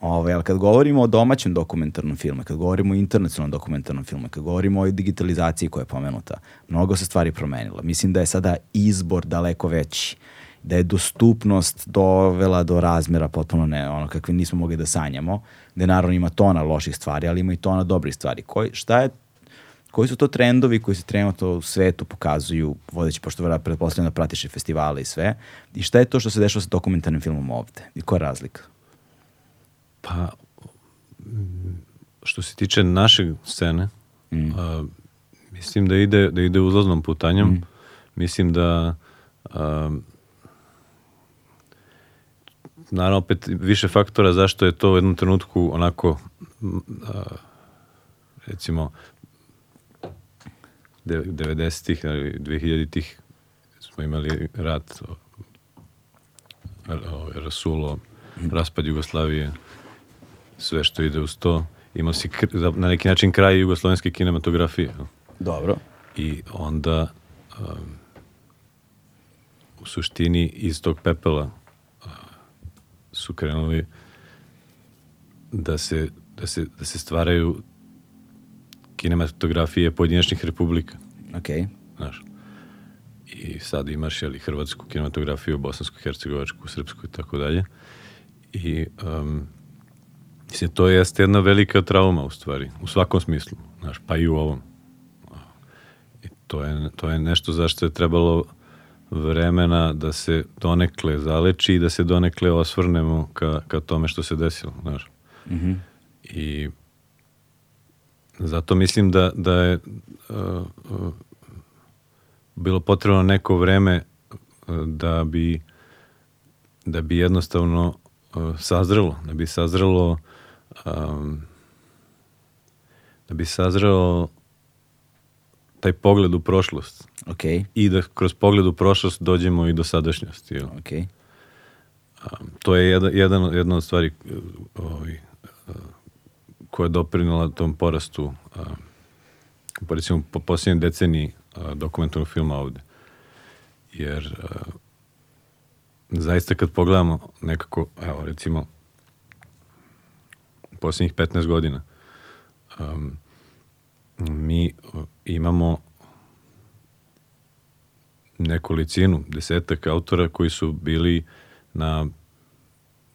Speaker 1: Ovaj, ali kad govorimo o domaćem dokumentarnom filmu, kad govorimo o internacionalnom dokumentarnom filmu, kad govorimo o digitalizaciji koja je pomenuta, mnogo se stvari promenila. Mislim da je sada izbor daleko veći da je dostupnost dovela do razmera potpuno ne, ono kakve nismo mogli da sanjamo, gde naravno ima tona loših stvari, ali ima i tona dobrih stvari. Koji, šta je, koji su to trendovi koji se trenutno u svetu pokazuju, vodeći, pošto vera pretpostavljam da pratiš i festivale i sve, i šta je to što se dešava sa dokumentarnim filmom ovde? I koja je razlika?
Speaker 2: Pa, mm, što se tiče naše scene, a, mislim da ide, da ide uzlaznom putanjom. Mislim da a, naravno opet više faktora zašto je to u jednom trenutku onako recimo de- 90-ih ili 2000-ih smo imali rat Rasulo, raspad Jugoslavije, sve što ide uz to. Imao si na neki način kraj jugoslovenske kinematografije.
Speaker 1: Dobro.
Speaker 2: I onda um, u suštini iz tog pepela su krenuli da se, da se, da se stvaraju kinematografije pojedinačnih republika.
Speaker 1: Ok.
Speaker 2: Znaš. I sad imaš jeli, hrvatsku kinematografiju, bosansku, hercegovačku, srpsku i tako dalje. I um, mislim, to jeste jedna velika trauma u stvari, u svakom smislu, znaš, pa i u ovom. I to je, to je nešto zašto je trebalo vremena da se donekle zaleči i da se donekle osvrnemo ka, ka tome što se desilo, znaš.
Speaker 1: Mhm.
Speaker 2: I zato mislim da, da je uh, uh, bilo potrebno neko vreme uh, da bi da bi jednostavno uh, sazrelo, da bi sazrelo um, da bi sazrelo taj pogled u prošlost
Speaker 1: Ok.
Speaker 2: i da kroz pogled u prošlost dođemo i do sadašnjosti. Jel?
Speaker 1: Ok.
Speaker 2: Um, to je jedan, jedan, jedna od stvari uh, ovaj, uh, koja je doprinala tom porastu uh, po recimo po posljednjoj deceniji uh, dokumentarnog filma ovde. Jer uh, zaista kad pogledamo nekako, evo recimo posljednjih 15 godina um, mi uh, imamo nekolicinu, desetak autora koji su bili na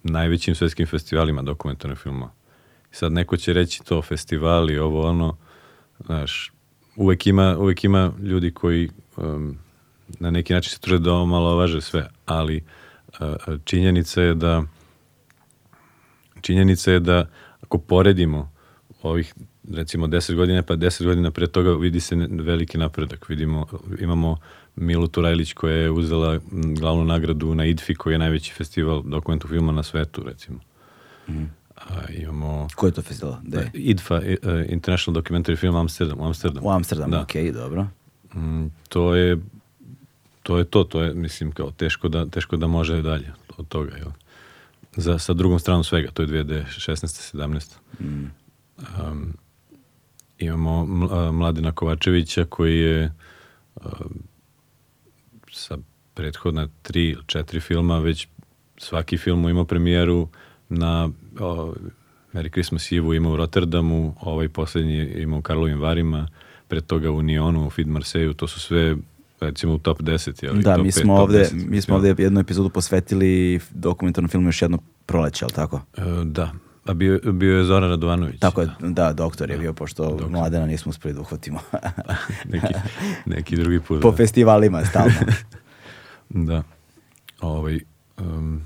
Speaker 2: najvećim svetskim festivalima dokumentarnih filmova. I sad neko će reći to festivali, ovo ono, znaš, uvek ima, uvek ima ljudi koji um, na neki način se trude da omalovaže sve, ali uh, činjenica je da činjenica je da ako poredimo ovih recimo 10 godina pa 10 godina pre toga vidi se veliki napredak. Vidimo, imamo Milu Turajlić koja je uzela glavnu nagradu na IDFI koji je najveći festival dokumentu filma na svetu recimo. A, imamo
Speaker 1: Ko je to festival? Je?
Speaker 2: IDFA, eh, International Documentary Film Amsterdam, u Amsterdamu.
Speaker 1: U Amsterdamu,
Speaker 2: Da.
Speaker 1: ok, dobro.
Speaker 2: Mm, to je to je to, to je mislim kao teško da teško da može dalje od toga, jel? Za sa drugom stranom svega, to je 2016 17.
Speaker 1: Mm.
Speaker 2: Um, imamo Ml- a, Mladena Kovačevića koji je sa prethodna tri ili četiri filma već svaki film mu imao premijeru na o, Merry Christmas Eve ima u Rotterdamu, ovaj poslednji je imao u Karlovim Varima, pred toga u Nionu, u Fid Marseju, to su sve recimo u top 10. Jel?
Speaker 1: Da,
Speaker 2: top
Speaker 1: mi smo
Speaker 2: top
Speaker 1: ovde,
Speaker 2: 10,
Speaker 1: mi smo ovde jednu epizodu posvetili dokumentarnom filmu još jedno proleće, ali tako?
Speaker 2: E, da, a bio, bio je Zoran Radovanović.
Speaker 1: Tako je, da, doktor je bio, pošto mladena nismo uspeli da uhvatimo.
Speaker 2: neki, neki drugi put.
Speaker 1: po
Speaker 2: da.
Speaker 1: festivalima, stalno.
Speaker 2: Da. Ovaj, um,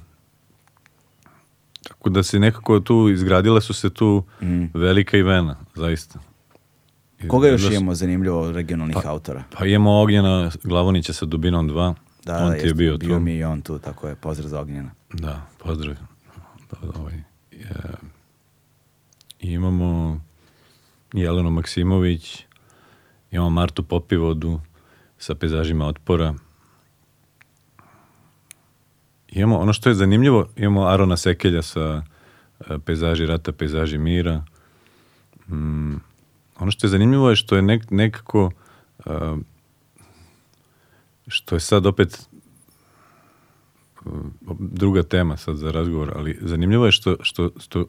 Speaker 2: tako da se nekako tu izgradile su se tu velika imena, zaista. I
Speaker 1: Mm. Koga još
Speaker 2: da su-
Speaker 1: imamo zanimljivo regionalnih autora?
Speaker 2: Pa imamo Ognjena Glavonića sa Dubinom 2.
Speaker 1: Da,
Speaker 2: On
Speaker 1: da,
Speaker 2: ti je bio,
Speaker 1: bio
Speaker 2: tu.
Speaker 1: mi i on tu, tako je, pozdrav za Ognjena.
Speaker 2: Da, pozdrav. Da, ovaj, e, i imamo Jelenu Maksimović, imamo Martu Popivodu sa pezažima otpora. Imamo, ono što je zanimljivo, imamo Arona Sekelja sa e, pezaži rata, pezaži mira. Mm, ono što je zanimljivo je što je nek, nekako e, što je sad opet druga tema sad za razgovor, ali zanimljivo je što, što, što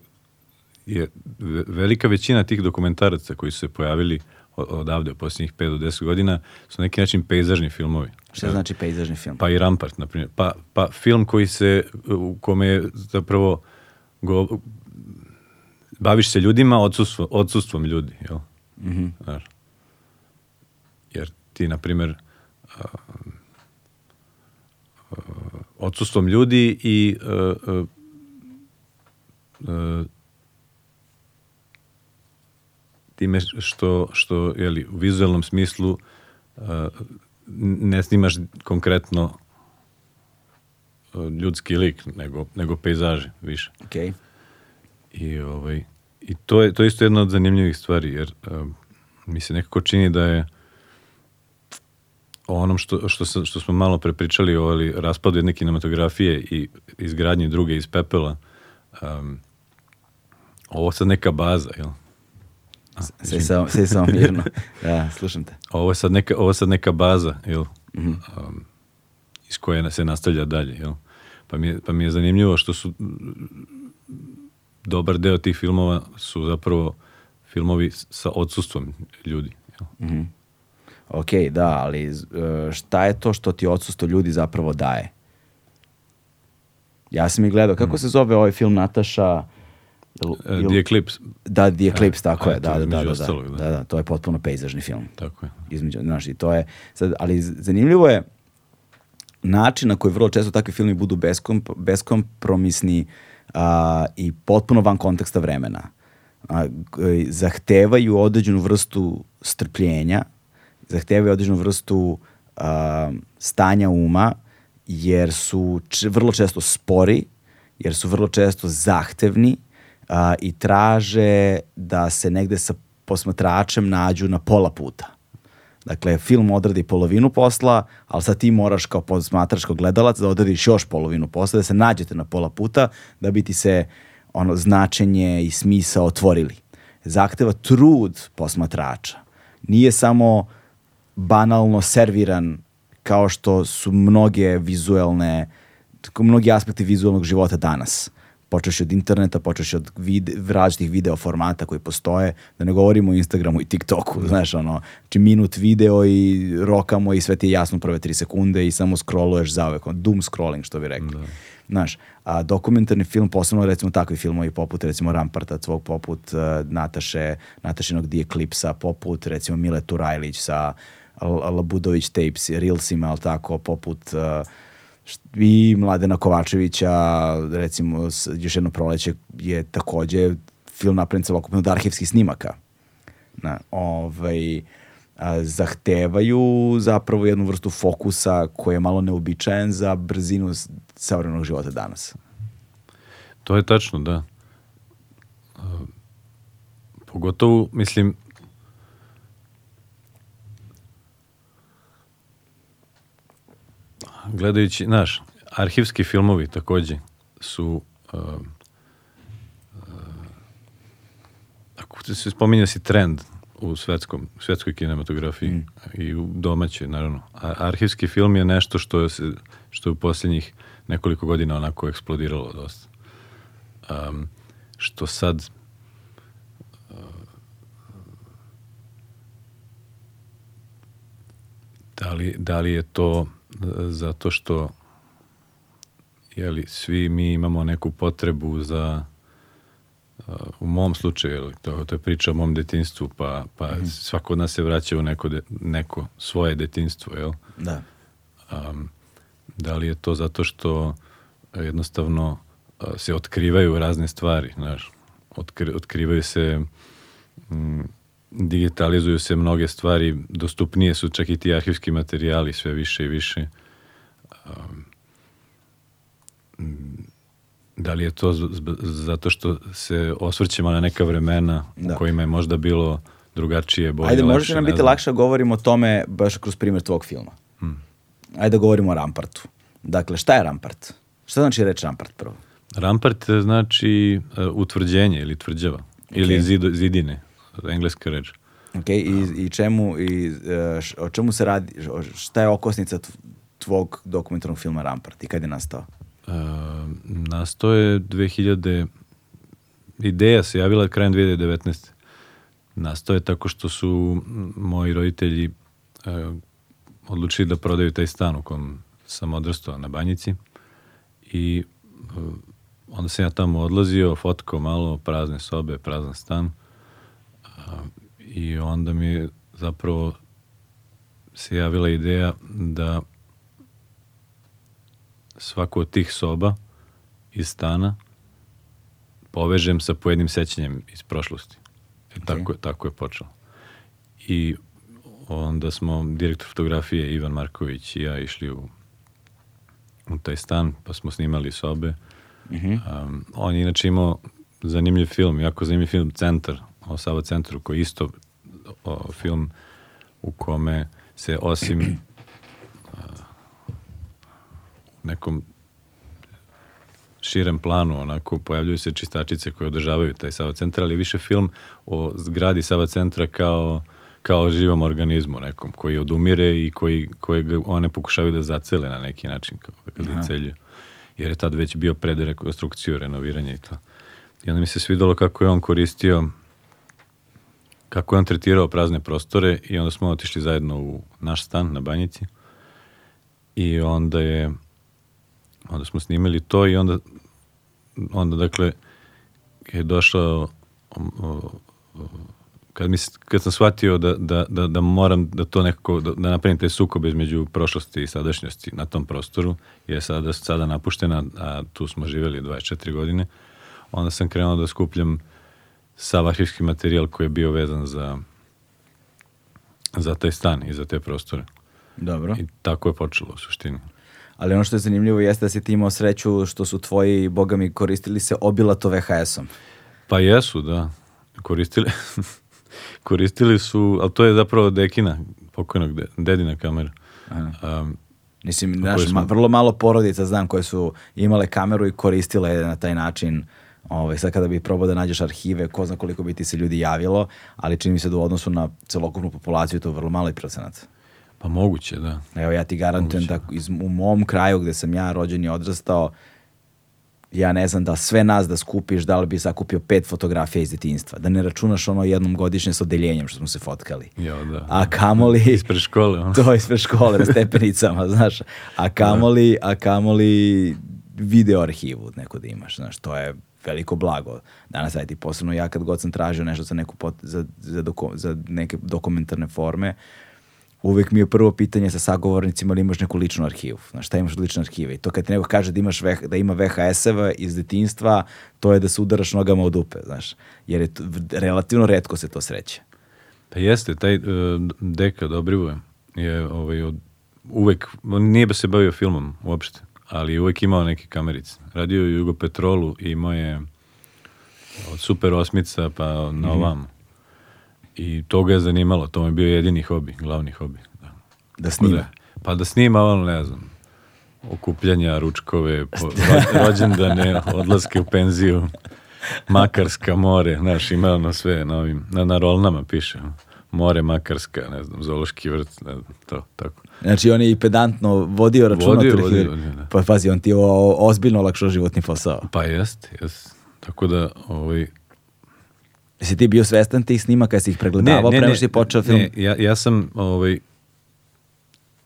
Speaker 2: je ve- velika većina tih dokumentaraca koji su se pojavili odavde u posljednjih 5 do 10 godina su na neki način pejzažni filmovi.
Speaker 1: Šta znači pejzažni film?
Speaker 2: Pa i Rampart, na primjer. Pa, pa film koji se, u kome je zapravo go, baviš se ljudima odsustvo, odsustvom ljudi, jel?
Speaker 1: Mhm.
Speaker 2: Znaš. Jer ti, na primjer, a, odsustvom ljudi i a, a, a, time što, što jeli, u vizualnom smislu a, ne snimaš konkretno a, ljudski lik, nego, nego pejzaže više.
Speaker 1: Ok.
Speaker 2: I, ovaj, i to, je, to je isto jedna od zanimljivih stvari, jer um, mi se nekako čini da je o onom što, što, sam- što smo malo prepričali o ali, raspadu jedne kinematografije i izgradnji druge iz pepela, um, ovo sad neka baza, jel?
Speaker 1: Sve samo, sve samo mirno. Da, slušam te.
Speaker 2: Ovo je sad neka, ovo je sad neka baza, jel? Um, iz koje se nastavlja dalje, jel? Pa mi, je, pa mi je zanimljivo što su dobar deo tih filmova su zapravo filmovi sa odsustvom ljudi. jel?
Speaker 1: Ok, da, ali e, šta je to što ti odsustvo ljudi zapravo daje? Ja sam i gledao, kako se zove ovaj film Nataša? Jel-
Speaker 2: E,
Speaker 1: jel-
Speaker 2: The Eclipse,
Speaker 1: Da, The Eclipse, tako
Speaker 2: a,
Speaker 1: je, da, da, da, da,
Speaker 2: ostalog,
Speaker 1: da,
Speaker 2: da.
Speaker 1: da, to je potpuno pejzažni film.
Speaker 2: tako je.
Speaker 1: Između, znaš, i to je, sad, ali zanimljivo je način na koji vrlo često takvi filmi budu beskomp, beskompromisni a, i potpuno van konteksta vremena. A, zahtevaju određenu vrstu strpljenja, zahtevaju određenu vrstu a, stanja uma, jer su č- vrlo često spori, jer su vrlo često zahtevni a, i traže da se negde sa posmatračem nađu na pola puta. Dakle, film odradi polovinu posla, ali sad ti moraš kao posmatrač, kao gledalac da odradiš još polovinu posla, da se nađete na pola puta, da bi ti se ono značenje i smisa otvorili. Zahteva trud posmatrača. Nije samo banalno serviran kao što su mnoge vizuelne, mnogi aspekti vizualnog života danas. Počeš od interneta, počeš od vide, različitih video formata koji postoje, da ne govorimo o Instagramu i TikToku, znaš, ono, znači minut video i rokamo i sve ti je jasno prve tri sekunde i samo scrolluješ zauvek, ono, doom scrolling, što bi rekli. Znaš, a dokumentarni film, posebno recimo takvi filmovi poput recimo Ramparta, svog poput uh, Nataše, Natašinog The Eclipse-a, poput recimo Mile Turajlić sa Labudović tapes, Reelsima, ali tako, poput uh, i Mladena Kovačevića, recimo još jedno proleće je takođe film napravljen celokupno od arhivskih snimaka. Na, ovaj, a, zahtevaju zapravo jednu vrstu fokusa koji je malo neobičajen za brzinu savremenog života danas.
Speaker 2: To je tačno, da. Pogotovo, mislim, gledajući, znaš, arhivski filmovi takođe su uh, uh, ako se spominja si trend u svetskom, svetskoj kinematografiji i u domaćoj, naravno. A, arhivski film je nešto što, se, što je u posljednjih nekoliko godina onako eksplodiralo dosta. Um, što sad uh, da li, da li je to zato što jeli, svi mi imamo neku potrebu za uh, u mom slučaju, jeli, to, to je priča o mom detinstvu, pa, pa svako od nas se vraća u neko, de- neko svoje detinstvo, jel?
Speaker 1: Da.
Speaker 2: um, da li je to zato što jednostavno a, se otkrivaju razne stvari, znaš, Otkri, otkrivaju se mm, digitalizuju se mnoge stvari, dostupnije su čak i ti arhivski materijali sve više i više. Da li je to zato što se osvrćemo na neka vremena
Speaker 1: Da.
Speaker 2: u kojima je možda bilo drugačije, bolje,
Speaker 1: Ajde,
Speaker 2: lakše,
Speaker 1: možda će nam biti lakše da govorimo o tome baš kroz primjer tvog filma. Ajde da govorimo o Rampartu. Dakle, šta je Rampart? Šta znači reč Rampart prvo?
Speaker 2: Rampart e, znači e, utvrđenje ili tvrđava. Ili zido, zidine, engleska reč.
Speaker 1: Ok, i, i čemu, i, e, š- o čemu se radi, šta je okosnica tv- tvog dokumentarnog filma Rampart i kad je nastao?
Speaker 2: E, nastao je 2000... Ideja se javila krajem 2019. Nastao je tako što su moji roditelji e, odlučili da prodaju taj stan u kom sam odrastao na banjici i e, onda sam ja tamo odlazio, fotkao malo prazne sobe, prazan stan i onda mi je zapravo se javila ideja da svaku od tih soba iz stana povežem sa pojednim sećanjem iz prošlosti. E, tako, je- tako je počelo. I onda smo direktor fotografije Ivan Marković i ja išli u, u taj stan, pa smo snimali sobe. Um, on je inače imao zanimljiv film, jako zanimljiv film Centar, o Sava centru, koji je isto o, film u kome se osim nekom širem planu, onako, pojavljuju se čistačice koje održavaju taj Sava centar, ali više film o zgradi Sava centra kao, kao živom organizmu nekom, koji odumire i koji, kojeg one pokušavaju da zacele na neki način, kao da ga zacelju. Jer je tad već bio pred rekonstrukciju, renoviranje i to. I onda mi se svidalo kako je on koristio, kako je on tretirao prazne prostore i onda smo otišli zajedno u naš stan na banjici. I onda je, onda smo snimili to i onda, onda dakle, je došao, kad, mi, kad sam shvatio da, da, da, da moram da to nekako, da, da napravim taj sukob između prošlosti i sadašnjosti na tom prostoru, je sada, sada napuštena, a tu smo živjeli 24 godine, onda sam krenuo da skupljam sav arhivski materijal koji je bio vezan za, za taj stan i za te prostore.
Speaker 1: Dobro.
Speaker 2: I tako je počelo u suštini.
Speaker 1: Ali ono što je zanimljivo jeste da si ti imao sreću što su tvoji, boga mi, koristili se obilato VHS-om.
Speaker 2: Pa jesu, da. Koristili, koristili su, ali to je zapravo dekina, pokojnog de, dedina kamera. Um,
Speaker 1: Mislim, znaš,
Speaker 2: smo-
Speaker 1: ma- vrlo malo porodica znam koje su imale kameru i koristile na taj način. Ovaj, sad kada bi probao da nađeš arhive, ko zna koliko bi ti se ljudi javilo, ali čini mi se da u odnosu na celokupnu populaciju to je vrlo mali procenat.
Speaker 2: pa moguće, da.
Speaker 1: Evo ja ti garantujem da iz, u mom kraju gde sam ja rođen i odrastao, ja ne znam da sve nas da skupiš, da li bi sakupio pet fotografija iz detinjstva. Da ne računaš ono jednom godišnje s odeljenjem što smo se fotkali.
Speaker 2: Ja, da.
Speaker 1: A kamoli...
Speaker 2: Ispred škole, ono.
Speaker 1: to ispred škole na stepenicama, znaš. A kamoli, a kamoli video arhivu neko da imaš, znaš, to je veliko blago. Danas, ti posebno ja kad god sam tražio nešto za, neku pot, za, za, doko- za neke dokumentarne forme, uvek mi je prvo pitanje sa sagovornicima ili imaš neku ličnu arhivu. Znaš, šta imaš od lične arhive? I to kad ti neko kaže da, imaš da ima VHS-eva iz detinjstva, to je da se udaraš nogama u dupe, znaš. Jer je to, relativno redko se to sreće.
Speaker 2: Pa jeste, taj uh, deka Dobrivoje je ovaj, od, uvek, on nije se bavio filmom uopšte, ali je uvek imao neke kamerice. Radio je u Jugo Petrolu i imao je od Super Osmica pa na ovam. I to ga je zanimalo, to mu je bio jedini hobi, glavni hobi. Da.
Speaker 1: Da snima.
Speaker 2: da- pa da snima ono, ne znam, okupljanja, ručkove, po, ro- rođendane, odlaske u penziju, Makarska, more, znaš, ima ono sve na ovim, na, na rolnama piše, more, Makarska, ne znam, zoološki vrt, ne znam, to, tako.
Speaker 1: Znači on je i pedantno vodio računa
Speaker 2: Vodio, vodio, vodio, da.
Speaker 1: Pa pazi, on ti je ozbiljno olakšao životni posao.
Speaker 2: Pa jest, jest. Tako da, ovaj,
Speaker 1: Jesi ti bio svestan tih snimaka, jesi ih pregledavao pre nego što si počeo film?
Speaker 2: Ne, ja, ja sam ovaj,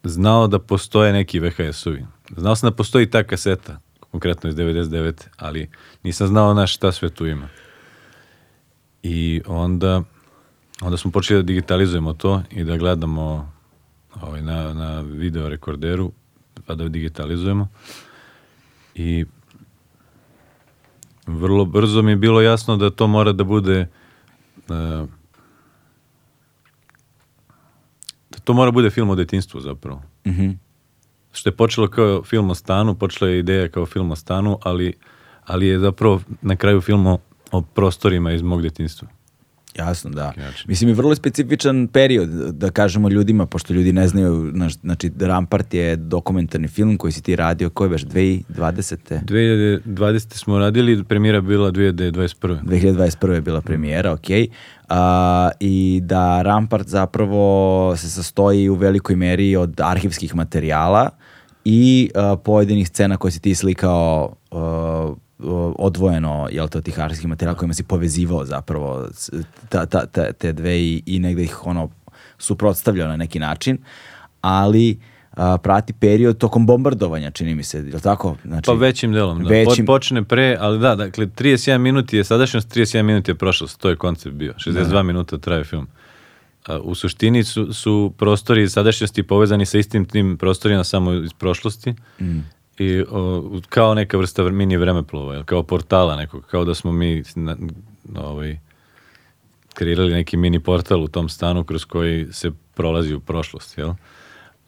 Speaker 2: znao da postoje neki VHS-ovi. Znao sam da postoji ta kaseta, konkretno iz 99. Ali nisam znao na šta sve tu ima. I onda, onda smo počeli da digitalizujemo to i da gledamo ovaj, na, na video rekorderu, pa da digitalizujemo. I vrlo brzo mi je bilo jasno da to mora da bude e, da to mora bude film o detinstvu zapravo.
Speaker 1: Mhm.
Speaker 2: Što je počelo kao film o stanu, počela je ideja kao film o stanu, ali, ali je zapravo na kraju film o, o prostorima iz mog detinstva.
Speaker 1: Jasno, da. Mislim, je vrlo specifičan period, da kažemo ljudima, pošto ljudi ne znaju, znači, Rampart je dokumentarni film koji si ti radio, koji je baš 2020.
Speaker 2: 2020. smo radili, premijera je bila 2021.
Speaker 1: 2021. je bila premijera, ok. A, I da Rampart zapravo se sastoji u velikoj meri od arhivskih materijala i a, pojedinih scena koje si ti slikao a, odvojeno, jel to, od tih arhivskih materijala kojima si povezivao zapravo ta, ta, ta- te dve i, i negde ih ono suprotstavljao na neki način, ali a, prati period tokom bombardovanja, čini mi se, je li tako? Znači,
Speaker 2: Pa većim delom, da.
Speaker 1: Većim-
Speaker 2: Po- Počne pre, ali da, dakle, 31 minuti je sadašnjost, 31 minuti je prošlost, to je koncept bio. 62 minuta traje film. A, u suštini su, su prostori sadašnjosti povezani sa istim tim prostorima samo iz prošlosti. I o, kao neka vrsta vr- mini vremeplova, kao portala nekog, kao da smo mi na, ovaj, kreirali neki mini portal u tom stanu kroz koji se prolazi u prošlost, jel?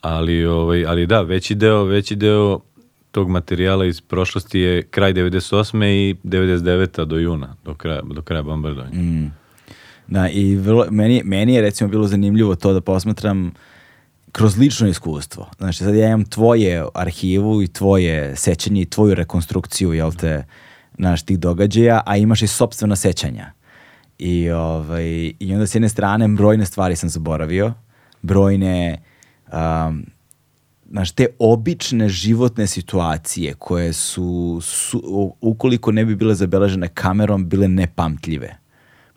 Speaker 2: Ali, ovaj, ali da, veći deo, veći deo tog materijala iz prošlosti je kraj 98. i 99. do juna, do kraja, do kraja bombardovanja.
Speaker 1: Mm. Da, i vrlo, meni, meni je recimo bilo zanimljivo to da posmatram kroz lično iskustvo. Znači, sad ja imam tvoje arhivu i tvoje sećanje i tvoju rekonstrukciju, jel te, naš tih događaja, a imaš i sopstvena sećanja. I, ovaj, I onda s jedne strane brojne stvari sam zaboravio, brojne um, znaš, te obične životne situacije koje su, su ukoliko ne bi bile zabeležene kamerom, bile nepamtljive.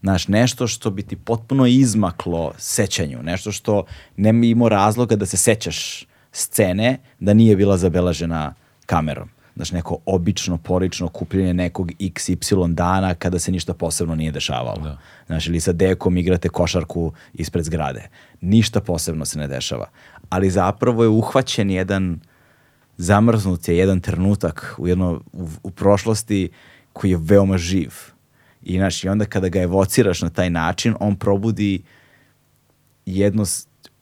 Speaker 1: Znaš, nešto što bi ti potpuno izmaklo sećanju, nešto što ne bi imao razloga da se sećaš scene da nije bila zabeležena kamerom. Znaš, neko obično, porično kupljenje nekog XY dana kada se ništa posebno nije dešavalo.
Speaker 2: Da.
Speaker 1: Znaš, ili sa dekom igrate košarku ispred zgrade. Ništa posebno se ne dešava. Ali zapravo je uhvaćen jedan zamrznut je jedan trenutak u, jedno, u, u prošlosti koji je veoma živ. I, znaš, I onda kada ga evociraš na taj način, on probudi jedno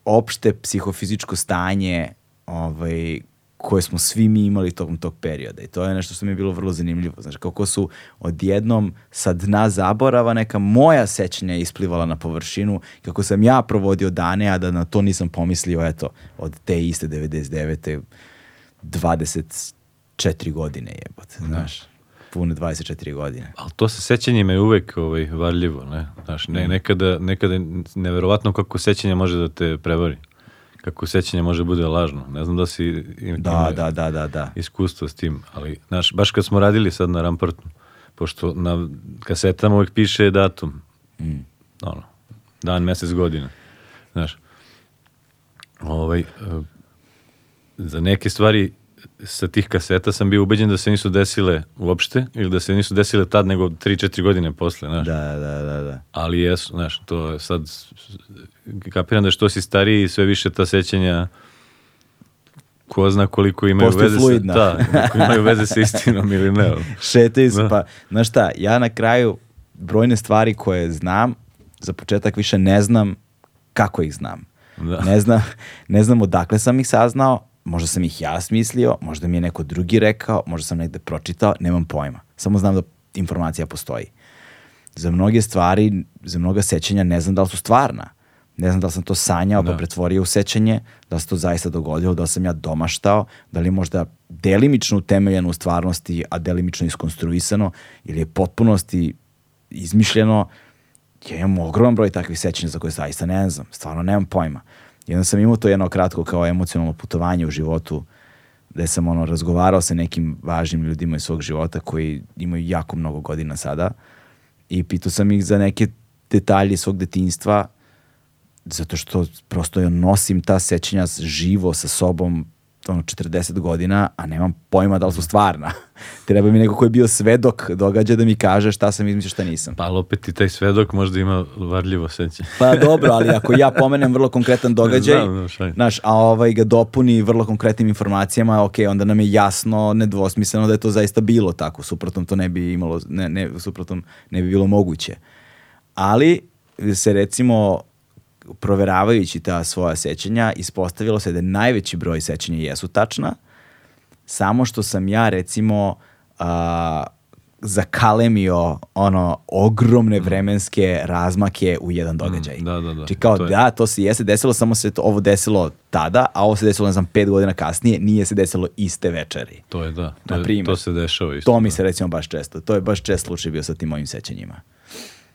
Speaker 1: opšte psihofizičko stanje ovaj, koje smo svi mi imali tokom tog perioda. I to je nešto što mi je bilo vrlo zanimljivo. Znaš, kako su odjednom sa dna zaborava neka moja sećanja isplivala na površinu, kako sam ja provodio dane, a da na to nisam pomislio, eto, od te iste 99. 24 godine jebote, znaš. Pune 24 godine.
Speaker 2: Ali to sa sećanjima je uvek ovaj, varljivo, ne? Znaš,
Speaker 1: Mm.
Speaker 2: ne, nekada, nekada je neverovatno kako sećanje može da te prevari. Kako sećanje može da bude lažno. Ne znam da si im,
Speaker 1: Da, da, da, da, da.
Speaker 2: iskustvo s tim, ali znaš, baš kad smo radili sad na Rampartu, pošto na kasetama uvek piše datum,
Speaker 1: Mm.
Speaker 2: ono, dan, mesec, godina, znaš, ovaj, eh, za neke stvari sa tih kaseta sam bio ubeđen da se nisu desile uopšte ili da se nisu desile tad nego 3-4 godine posle, znaš.
Speaker 1: Da, da, da, da.
Speaker 2: Ali jesu, znaš, to je sad kapiram da što si stariji sve više ta sećanja ko zna koliko imaju
Speaker 1: Postaju
Speaker 2: veze
Speaker 1: fluidna.
Speaker 2: sa, da, imaju veze sa istinom ili ne.
Speaker 1: Šetaju se,
Speaker 2: Da.
Speaker 1: pa, znaš šta, ja na kraju brojne stvari koje znam, za početak više ne znam kako ih znam.
Speaker 2: Da.
Speaker 1: Ne, znam, ne znam odakle sam ih saznao, možda sam ih ja smislio, možda mi je neko drugi rekao, možda sam negde pročitao, nemam pojma. Samo znam da informacija postoji. Za mnoge stvari, za mnoga sećanja ne znam da li su stvarna. Ne znam da li sam to sanjao pa
Speaker 2: Da.
Speaker 1: pretvorio u sećanje, da li se to zaista dogodilo, da li sam ja domaštao, da li možda delimično utemeljeno u stvarnosti, a delimično iskonstruisano, ili je potpunosti izmišljeno. Ja imam ogroman broj takvih sećanja za koje zaista ne znam, stvarno nemam pojma. I onda sam imao to jedno kratko kao emocionalno putovanje u životu, gde sam ono razgovarao sa nekim važnim ljudima iz svog života koji imaju jako mnogo godina sada. I pitao sam ih za neke detalje svog detinjstva zato što prosto ja nosim ta sećanja živo sa sobom ono 40 godina, a nemam pojma da li su stvarna. Treba mi neko ko je bio svedok događa da mi kaže šta sam izmislio, šta nisam.
Speaker 2: Pa ali opet i taj svedok možda ima varljivo sećanje.
Speaker 1: Pa dobro, ali ako ja pomenem vrlo konkretan događaj,
Speaker 2: Znam,
Speaker 1: znaš, a ovaj ga dopuni vrlo konkretnim informacijama, ok, onda nam je jasno, nedvosmisleno da je to zaista bilo tako, suprotno to ne bi imalo, ne, ne, suprotno ne bi bilo moguće. Ali se recimo proveravajući ta svoja sećanja, ispostavilo se da najveći broj sećanja jesu tačna, samo što sam ja recimo a, zakalemio ono ogromne vremenske razmake u jedan događaj.
Speaker 2: Mm, da, da, da.
Speaker 1: Znači kao
Speaker 2: To je-
Speaker 1: da, to se jeste desilo, samo se to, ovo desilo tada, a ovo se desilo, ne znam, pet godina kasnije, nije se desilo iste večeri.
Speaker 2: To je da, to, je, to se dešava isto.
Speaker 1: To mi
Speaker 2: da.
Speaker 1: se recimo baš često, to je baš čest slučaj bio sa tim mojim sećanjima.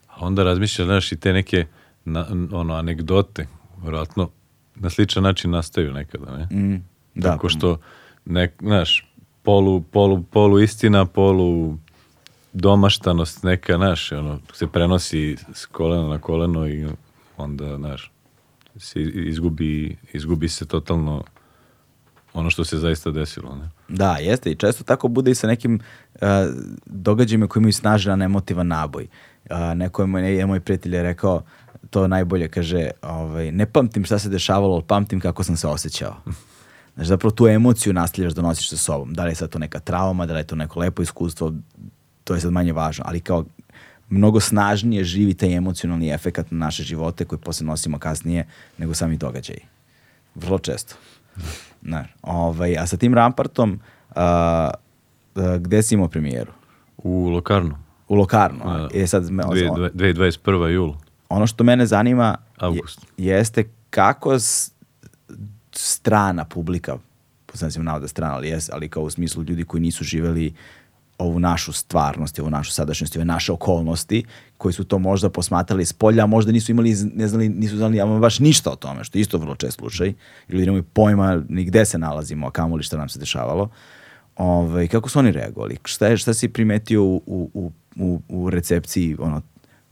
Speaker 2: A onda razmišljaš, znaš, i te neke na, ono, anegdote, vjerojatno na sličan način nastaju nekada, ne?
Speaker 1: Mm, da.
Speaker 2: Tako što, nek, znaš, polu, polu, polu istina, polu domaštanost neka, znaš, ono, se prenosi s kolena na koleno i onda, znaš, se izgubi, izgubi se totalno ono što se zaista desilo, ne?
Speaker 1: Da, jeste i često tako bude i sa nekim uh, događajima koji imaju snažan emotivan naboj. Uh, neko je moj, je moj prijatelj je rekao to najbolje, kaže, ovaj, ne pamtim šta se dešavalo, ali pamtim kako sam se osjećao. Znači, zapravo tu emociju nastavljaš da nosiš sa sobom. Da li je sad to neka trauma, da li je to neko lepo iskustvo, to je sad manje važno. Ali kao mnogo snažnije živi taj emocionalni efekat na naše živote koje posle nosimo kasnije nego sami događaji. Vrlo često. Znaš, ovaj, a sa tim Rampartom, a, a, gde si imao premijeru?
Speaker 2: U Lokarnu.
Speaker 1: U Lokarnu. a?
Speaker 2: Da.
Speaker 1: E sad, me-
Speaker 2: Dve- dve- 2021. jul.
Speaker 1: Ono što mene zanima je-
Speaker 2: Avgust.
Speaker 1: jeste kako s- strana publika, po znacima navoda strana, ali, jes, ali kao u smislu ljudi koji nisu živeli ovu našu stvarnost, ovu našu sadašnjost, ove naše okolnosti, koji su to možda posmatrali s polja, a možda nisu imali, ne znali, nisu znali ama baš ništa o tome, što je isto vrlo čest slučaj, ili nemaju pojma ni gde se nalazimo, a kamoli šta nam se dešavalo. Ove, kako su oni reagovali? Šta, je, šta si primetio u, u, u, u recepciji ono,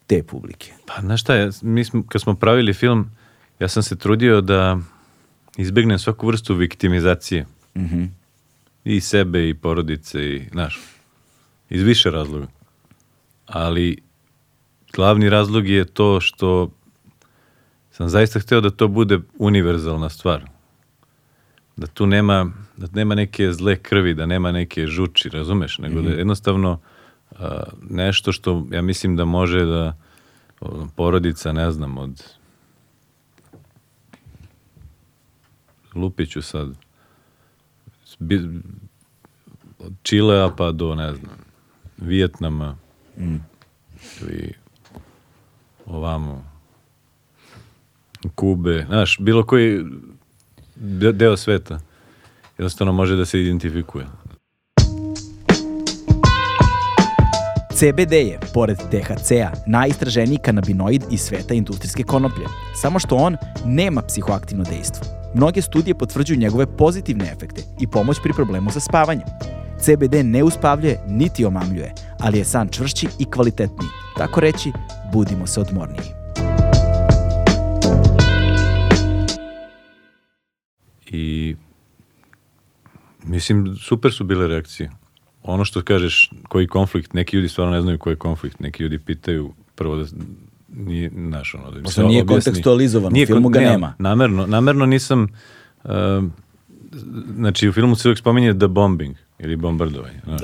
Speaker 1: te publike?
Speaker 2: Pa, znaš šta, ja, mi smo, kad smo pravili film, ja sam se trudio da izbegnem svaku vrstu viktimizacije.
Speaker 1: Mhm.
Speaker 2: I sebe, i porodice, i, znaš, iz više razloga. Ali, glavni razlog je to što sam zaista hteo da to bude univerzalna stvar. Da tu nema, da nema neke zle krvi, da nema neke žuči, razumeš? Nego da je jednostavno nešto što ja mislim da može da porodica, ne znam, od lupiću sad od Čilea pa do, ne znam, Vijetnama ili ovamo Kube, znaš, bilo koji de- deo sveta jednostavno može da se identifikuje.
Speaker 1: CBD je, pored THC-a, najistraženiji kanabinoid iz sveta industrijske konoplje, samo što on nema psihoaktivno dejstvo. Mnoge studije potvrđuju njegove pozitivne efekte i pomoć pri problemu sa spavanjem. CBD ne uspavljuje niti omamljuje, ali je san čvršći i kvalitetniji. Tako reći, budimo se odmorniji.
Speaker 2: I mislim, super su bile reakcije. Ono što kažeš, koji konflikt, neki ljudi stvarno ne znaju koji je konflikt, neki ljudi pitaju prvo da nije, znaš, ono, da im
Speaker 1: Možda nije kontekstualizovan, u filmu ga
Speaker 2: ne,
Speaker 1: nema.
Speaker 2: Namerno, namerno nisam, um, znači u filmu se uvijek spominje the bombing ili bombardovanje. Znaš,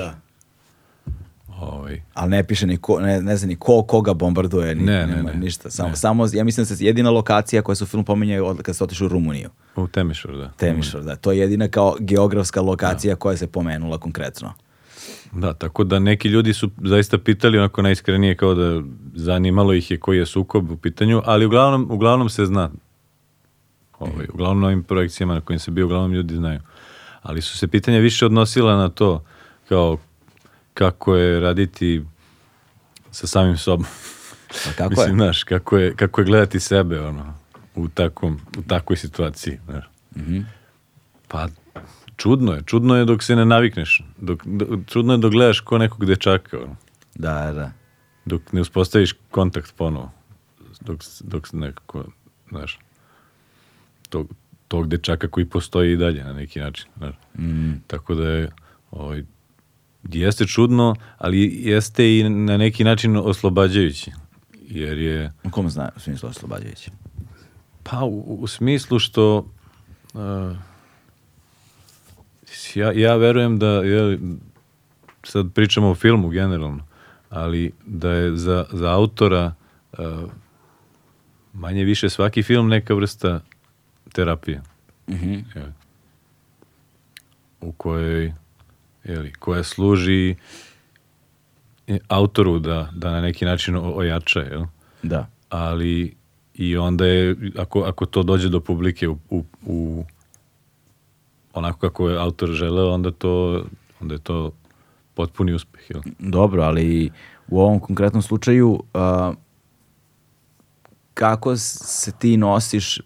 Speaker 2: ovaj,
Speaker 1: Ali ne piše ni ko, ne, ne zna ni ko koga bombarduje, ni,
Speaker 2: Ne, ne,
Speaker 1: nema
Speaker 2: ne.
Speaker 1: ništa. Samo,
Speaker 2: Ne.
Speaker 1: samo, ja mislim da se jedina lokacija koja se u filmu pominje od kad se otišao u Rumuniju.
Speaker 2: u Temišvar, da.
Speaker 1: Temišvar, da. To je jedina kao geografska lokacija koja se pomenula konkretno.
Speaker 2: Da, tako da neki ljudi su zaista pitali onako najiskrenije kao da zanimalo ih je koji je sukob u pitanju, ali uglavnom, uglavnom se zna. Ovaj, uglavnom na ovim projekcijama na kojim se bio, uglavnom ljudi znaju. Ali su se pitanja više odnosila na to kao kako je raditi sa samim sobom.
Speaker 1: Pa kako
Speaker 2: Mislim,
Speaker 1: je?
Speaker 2: znaš, kako je, kako je gledati sebe ono, u, takvom, u takvoj situaciji. Znaš.
Speaker 1: Mhm.
Speaker 2: Pa, čudno je. Čudno je dok se ne navikneš. Dok, do- čudno je dok gledaš ko nekog dečaka. Ono.
Speaker 1: Da, da.
Speaker 2: Dok ne uspostaviš kontakt ponovo. Dok, dok se nekako, znaš, tog, tog dečaka koji postoji i dalje na neki način. Znaš.
Speaker 1: Mm.
Speaker 2: Tako da je, ovaj, jeste čudno, ali jeste i na neki način oslobađajući. Jer je,
Speaker 1: U kom zna, u smislu oslobađajući?
Speaker 2: Pa u, u smislu što uh, ja, ja verujem da je, sad pričamo o filmu generalno, ali da je za, za autora uh, manje više svaki film neka vrsta terapije.
Speaker 1: Mhm.
Speaker 2: Jeli, u kojoj jeli, koja služi e, autoru da, da na neki način ojača, jel?
Speaker 1: Da.
Speaker 2: ali i onda je, ako, ako to dođe do publike u, u, u onako kako je autor želeo, onda, to, onda je to potpuni uspeh. Jel?
Speaker 1: Dobro, ali u ovom konkretnom slučaju a, kako se ti nosiš,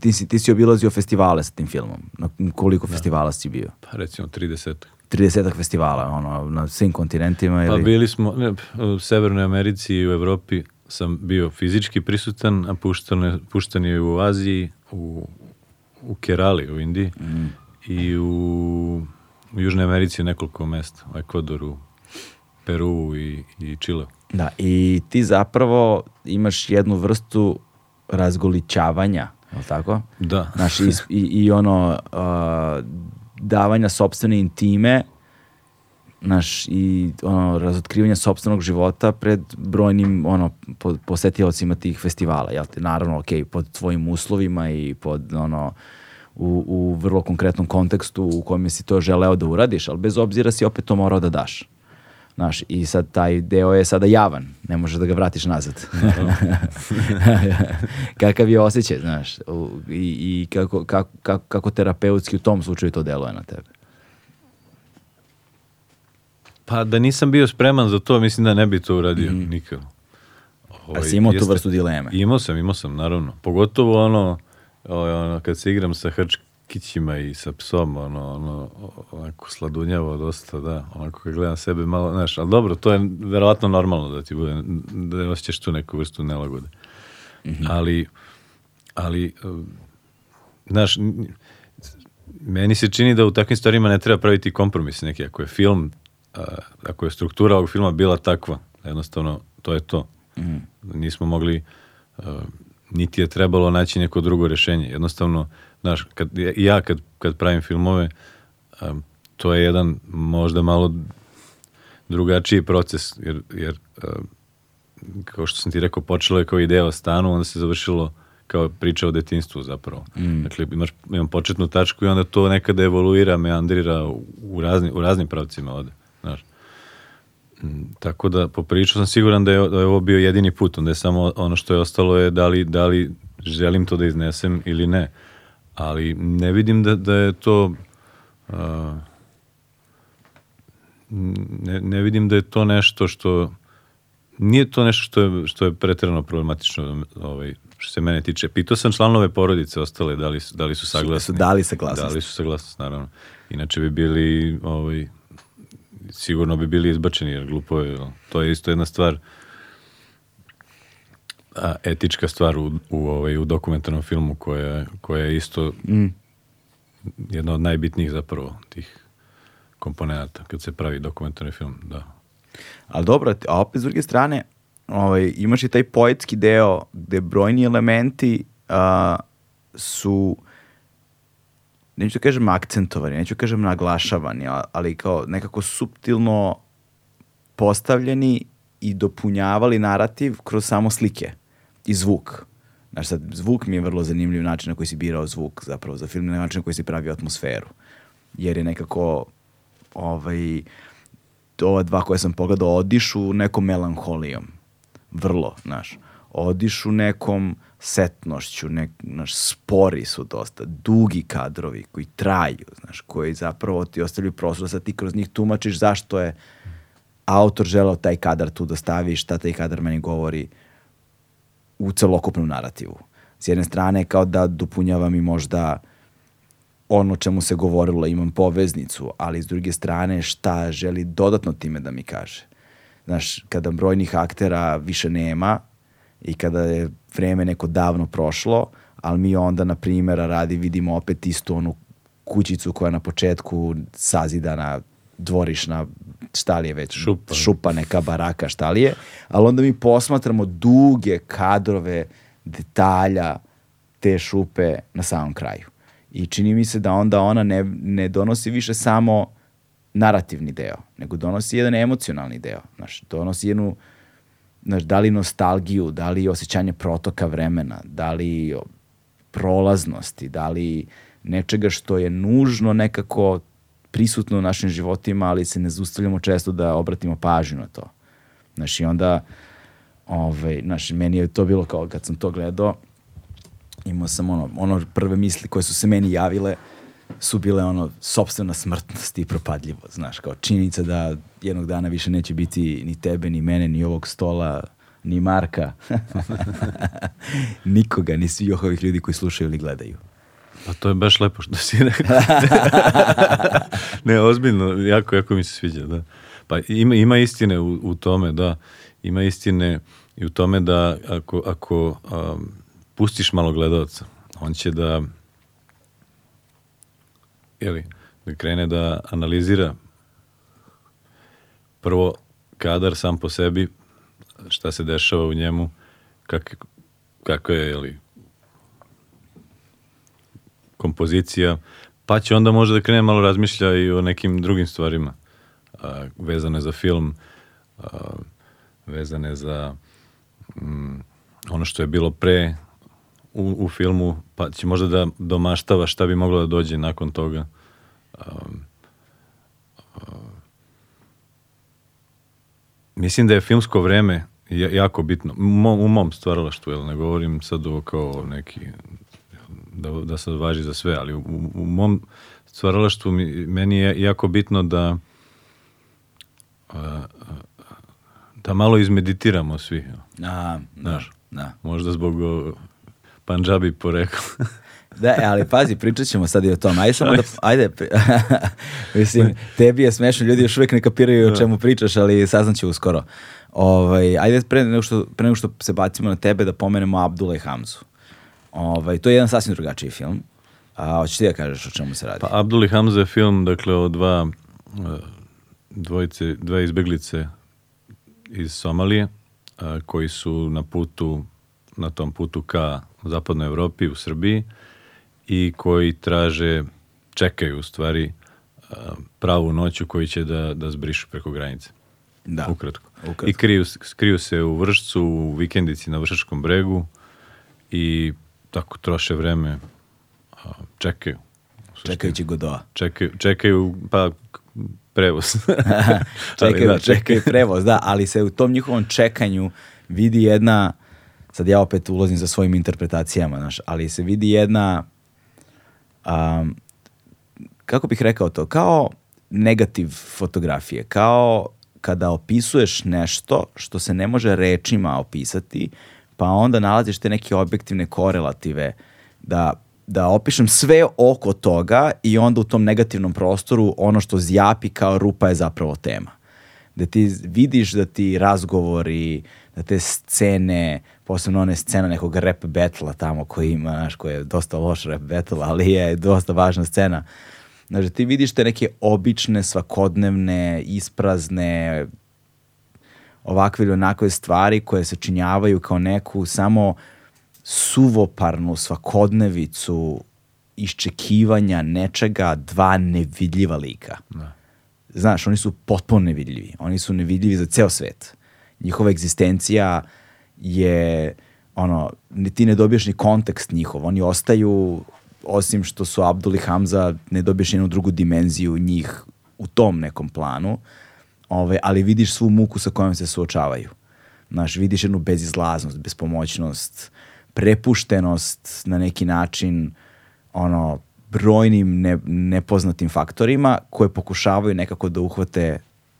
Speaker 1: ti si, ti si obilazio festivale sa tim filmom, na koliko festivala si bio?
Speaker 2: Pa recimo 30.
Speaker 1: 30 festivala, ono, na svim kontinentima
Speaker 2: Pa
Speaker 1: ili...
Speaker 2: bili smo, ne, u Severnoj Americi i u Evropi sam bio fizički prisutan, a puštan, je- puštan je u Aziji, u, u Kerali u Indiji i u, u Južnoj Americi nekoliko mesta, u Ekvadoru, Peru i, i Čile.
Speaker 1: Da, i ti zapravo imaš jednu vrstu razgolićavanja, je li tako?
Speaker 2: Da.
Speaker 1: Znaš, i, i, ono, a, davanja sobstvene intime, znaš, i ono, razotkrivanja sobstvenog života pred brojnim, ono, po, posetiocima tih festivala, jel te? Naravno, ok, pod tvojim uslovima i pod, ono, u, u vrlo konkretnom kontekstu u kojem si to želeo da uradiš, ali bez obzira si opet to morao da daš. Znaš, i sad taj deo je sada javan, ne možeš da ga vratiš nazad. Kakav je osjećaj, znaš, i, i kako, kako, kako, kako terapeutski u tom slučaju to deluje na tebe.
Speaker 2: Pa da nisam bio spreman za to, mislim da ne bi to uradio
Speaker 1: Mhm.
Speaker 2: nikad.
Speaker 1: A
Speaker 2: Ovaj,
Speaker 1: si imao tu
Speaker 2: jeste-
Speaker 1: vrstu dileme?
Speaker 2: Imao sam, imao sam, naravno. Pogotovo ono, ovaj, ono kad se igram sa hrčkićima i sa psom, ono, ono, onako sladunjavo dosta, da, onako kad gledam sebe malo, znaš, ali dobro, to je verovatno normalno da ti bude, da osjećaš tu neku vrstu nelagode. Ali, ali, uh, znaš, meni se čini da u takvim stvarima ne treba praviti kompromis neki, ako je film, uh, ako je struktura ovog filma bila takva, jednostavno, to je to. Nismo mogli, uh, niti je trebalo naći neko drugo rešenje. Jednostavno, znaš, kad, ja kad, kad pravim filmove, um, to je jedan možda malo drugačiji proces, jer, jer uh, kao što sam ti rekao, počelo je kao ideja o stanu, onda se završilo kao priča o detinstvu zapravo. Dakle, imaš, imam početnu tačku i onda to nekada evoluira, meandrira u, u, razni, u raznim pravcima ode. Znaš. Mm, Tako da, po priču sam siguran da je, da je ovo bio jedini put, onda je samo ono što je ostalo je da li, da li želim to da iznesem ili ne. Ali ne vidim da, da je to... a, ne, ne vidim da je to nešto što nije to nešto što je, što je pretjerano problematično ovaj, što se mene tiče. Pitao sam članove porodice ostale da li, su- da li su saglasni.
Speaker 1: su dali saglasnost.
Speaker 2: Da li su saglasnost, naravno. Inače bi bili ovaj, sigurno bi bili izbačeni jer glupo je. To je isto jedna stvar a, etička stvar u, u, ovaj, u dokumentarnom filmu koja, koja je isto jedna od najbitnijih zapravo tih komponenata kad se pravi dokumentarni film, da.
Speaker 1: Ali dobro, a opet s druge strane, ovaj, imaš i taj poetski deo gde brojni elementi a, su neću da kažem akcentovani, neću da kažem naglašavani, ali kao nekako suptilno postavljeni i dopunjavali narativ kroz samo slike i zvuk. Znaš, sad, zvuk mi je vrlo zanimljiv način na koji si birao zvuk zapravo za film, na način na koji si pravio atmosferu. Jer je nekako ovaj, ova dva koje sam pogledao odišu nekom melanholijom. Vrlo, znaš. Odišu nekom setnošću, nek, znaš, spori su dosta, dugi kadrovi koji traju, znaš, koji zapravo ti ostavljaju prostor da sad ti kroz njih tumačiš zašto je autor želeo taj kadar tu da stavi, šta taj kadar meni govori u celokupnom narativu. S jedne strane kao da dopunjava mi možda ono čemu se govorilo, imam poveznicu, ali s druge strane šta želi dodatno time da mi kaže. Znaš, kada brojnih aktera više nema i kada je vreme neko davno prošlo, ali mi onda, na primjera radi, vidimo opet istu onu kućicu koja na početku sazidana, dvorišna, šta li je već,
Speaker 2: Šupa.
Speaker 1: šupa neka baraka, šta li je, ali onda mi posmatramo duge kadrove detalja te šupe na samom kraju. I čini mi se da onda ona ne, ne donosi više samo narativni deo, nego donosi jedan emocionalni deo. Znaš, donosi jednu, znaš, da li nostalgiju, da li osjećanje protoka vremena, da li prolaznosti, da li nečega što je nužno nekako prisutno u našim životima, ali se ne zustavljamo često da obratimo pažnju na to. Znaš, i onda, ovaj, znaš, meni je to bilo kao kad sam to gledao, imao sam ono, ono prve misli koje su se meni javile su bile ono sobstvena smrtnost i propadljivo, znaš, kao činjenica da jednog dana više neće biti ni tebe, ni mene, ni ovog stola, ni Marka, nikoga, ni svih ovih ljudi koji slušaju ili gledaju.
Speaker 2: Pa to je baš lepo što si rekao. ne, ozbiljno, jako, jako mi se sviđa, da. Pa ima, ima istine u, u tome, da. Ima istine i u tome da ako, ako um, pustiš malo gledalca, on će da jeli, da krene da analizira prvo kadar sam po sebi, šta se dešava u njemu, kak, kako je, jeli, kompozicija, pa će onda možda da krene malo razmišlja i o nekim drugim stvarima a, vezane za film, a, vezane za mm, ono što je bilo pre u, u filmu, pa će možda da domaštava šta bi moglo da dođe nakon toga. Um, a, mislim da je filmsko vreme ja- jako bitno. U mom, u mom stvaralaštvu, jel ne govorim sad ovo kao neki da, da sad važi za sve, ali u, u mom stvaralaštvu mi, meni je jako bitno da da malo izmeditiramo svi.
Speaker 1: A, da,
Speaker 2: Znaš.
Speaker 1: da.
Speaker 2: Možda zbog Panđabi porekla.
Speaker 1: Da, e, ali pazi, pričat ćemo sad i o tom. Ajde samo da, ajde, mislim, tebi je smešno, ljudi još uvijek ne kapiraju o čemu pričaš, ali saznaću uskoro. Ovaj, ajde pre nego, što, pre nego što se bacimo na tebe da pomenemo Abdula i Hamzu. Ovaj, to je jedan sasvim drugačiji film. A hoćeš ti da kažeš o čemu se radi?
Speaker 2: Pa Abdul i Hamza je film, dakle, o dva e, dvojice, dve izbeglice iz Somalije, a, koji su na putu, na tom putu ka zapadnoj Evropi u Srbiji i koji traže, čekaju u stvari pravu noću koji će da, da zbrišu preko granice.
Speaker 1: Da.
Speaker 2: Ukratko.
Speaker 1: Ukratko.
Speaker 2: I kriju, kriju se u Vršcu, u vikendici na Vršačkom bregu i tako troše vreme, čekaju. U.
Speaker 1: Čekajući Godoa.
Speaker 2: Čekaju, čekaju pa prevoz.
Speaker 1: Čekaju,
Speaker 2: da,
Speaker 1: čekaju prevoz, da, ali se u tom njihovom čekanju vidi jedna, sad ja opet ulazim za svojim interpretacijama, znaš, ali se vidi jedna, um, kako bih rekao to, kao negativ fotografije, kao kada opisuješ nešto što se ne može rečima opisati, pa onda nalaziš te neke objektivne korelative da da opišem sve oko toga i onda u tom negativnom prostoru ono što zjapi kao rupa je zapravo tema. Da ti vidiš da ti razgovori, da te scene, posebno one scena nekog rap betla tamo koji ima, znaš, koji je dosta loš rap battle, ali je dosta važna scena. Znaš, da ti vidiš te neke obične, svakodnevne, isprazne, ovakve ili onakve stvari koje se činjavaju kao neku samo suvoparnu svakodnevicu iščekivanja nečega dva nevidljiva lika. Znaš, oni su potpuno nevidljivi. Oni su nevidljivi za ceo svet. Njihova egzistencija je ono, ti ne dobiješ ni kontekst njihov. Oni ostaju, osim što su Abdul i Hamza, ne dobiješ jednu drugu dimenziju njih u tom nekom planu, Ove, ali vidiš svu muku sa kojom se suočavaju. Znaš, vidiš jednu bezizlaznost, bespomoćnost, prepuštenost na neki način ono, brojnim ne, nepoznatim faktorima koje pokušavaju nekako da uhvate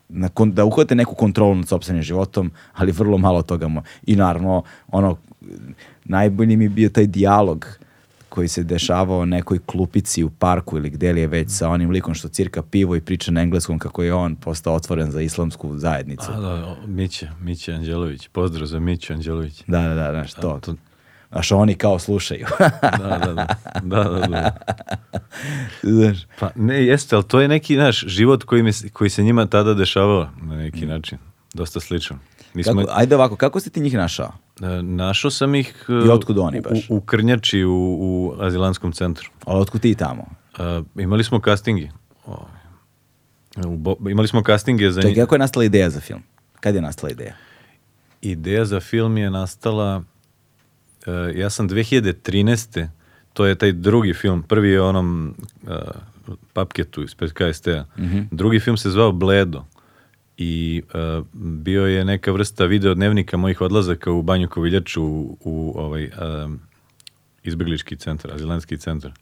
Speaker 1: na kon- da uhvate neku kontrolu nad sopstvenim životom, ali vrlo malo toga mo- I naravno, ono, najbolji mi je bio taj dijalog koji se dešavao nekoj klupici u parku ili gde li je već sa onim likom što cirka pivo i priča na engleskom kako je on postao otvoren za islamsku zajednicu.
Speaker 2: A, da, o, Miće, Miće Anđelović. Pozdrav za Miću Anđelović.
Speaker 1: Da, da, da, znaš, to.
Speaker 2: to-
Speaker 1: Znaš, oni kao slušaju.
Speaker 2: Da, da, da. da, da, da.
Speaker 1: znaš,
Speaker 2: Pa ne, jeste, ali to je neki naš život koji, mi, koji se njima tada dešavao na neki način. Dosta sličan. Nismo,
Speaker 1: kako, ajde ovako, kako si ti njih našao?
Speaker 2: e, našao sam ih e,
Speaker 1: I otkud oni baš?
Speaker 2: U, u Krnjači u, u azilanskom centru.
Speaker 1: Ali otkud ti tamo?
Speaker 2: E, imali smo castingi. U Bo- imali smo castinge za
Speaker 1: Čekaj, kako je nastala ideja za film? Kad je nastala ideja?
Speaker 2: Ideja za film je nastala, ja sam 2013. To je taj drugi film. Prvi je onom uh, Papketu ispred KST-a. Drugi film se zvao Bledo. I e, bio je neka vrsta video dnevnika mojih odlazaka u Banju Koviljaču u, u ovaj, e, izbeglički centar, azilanski centar.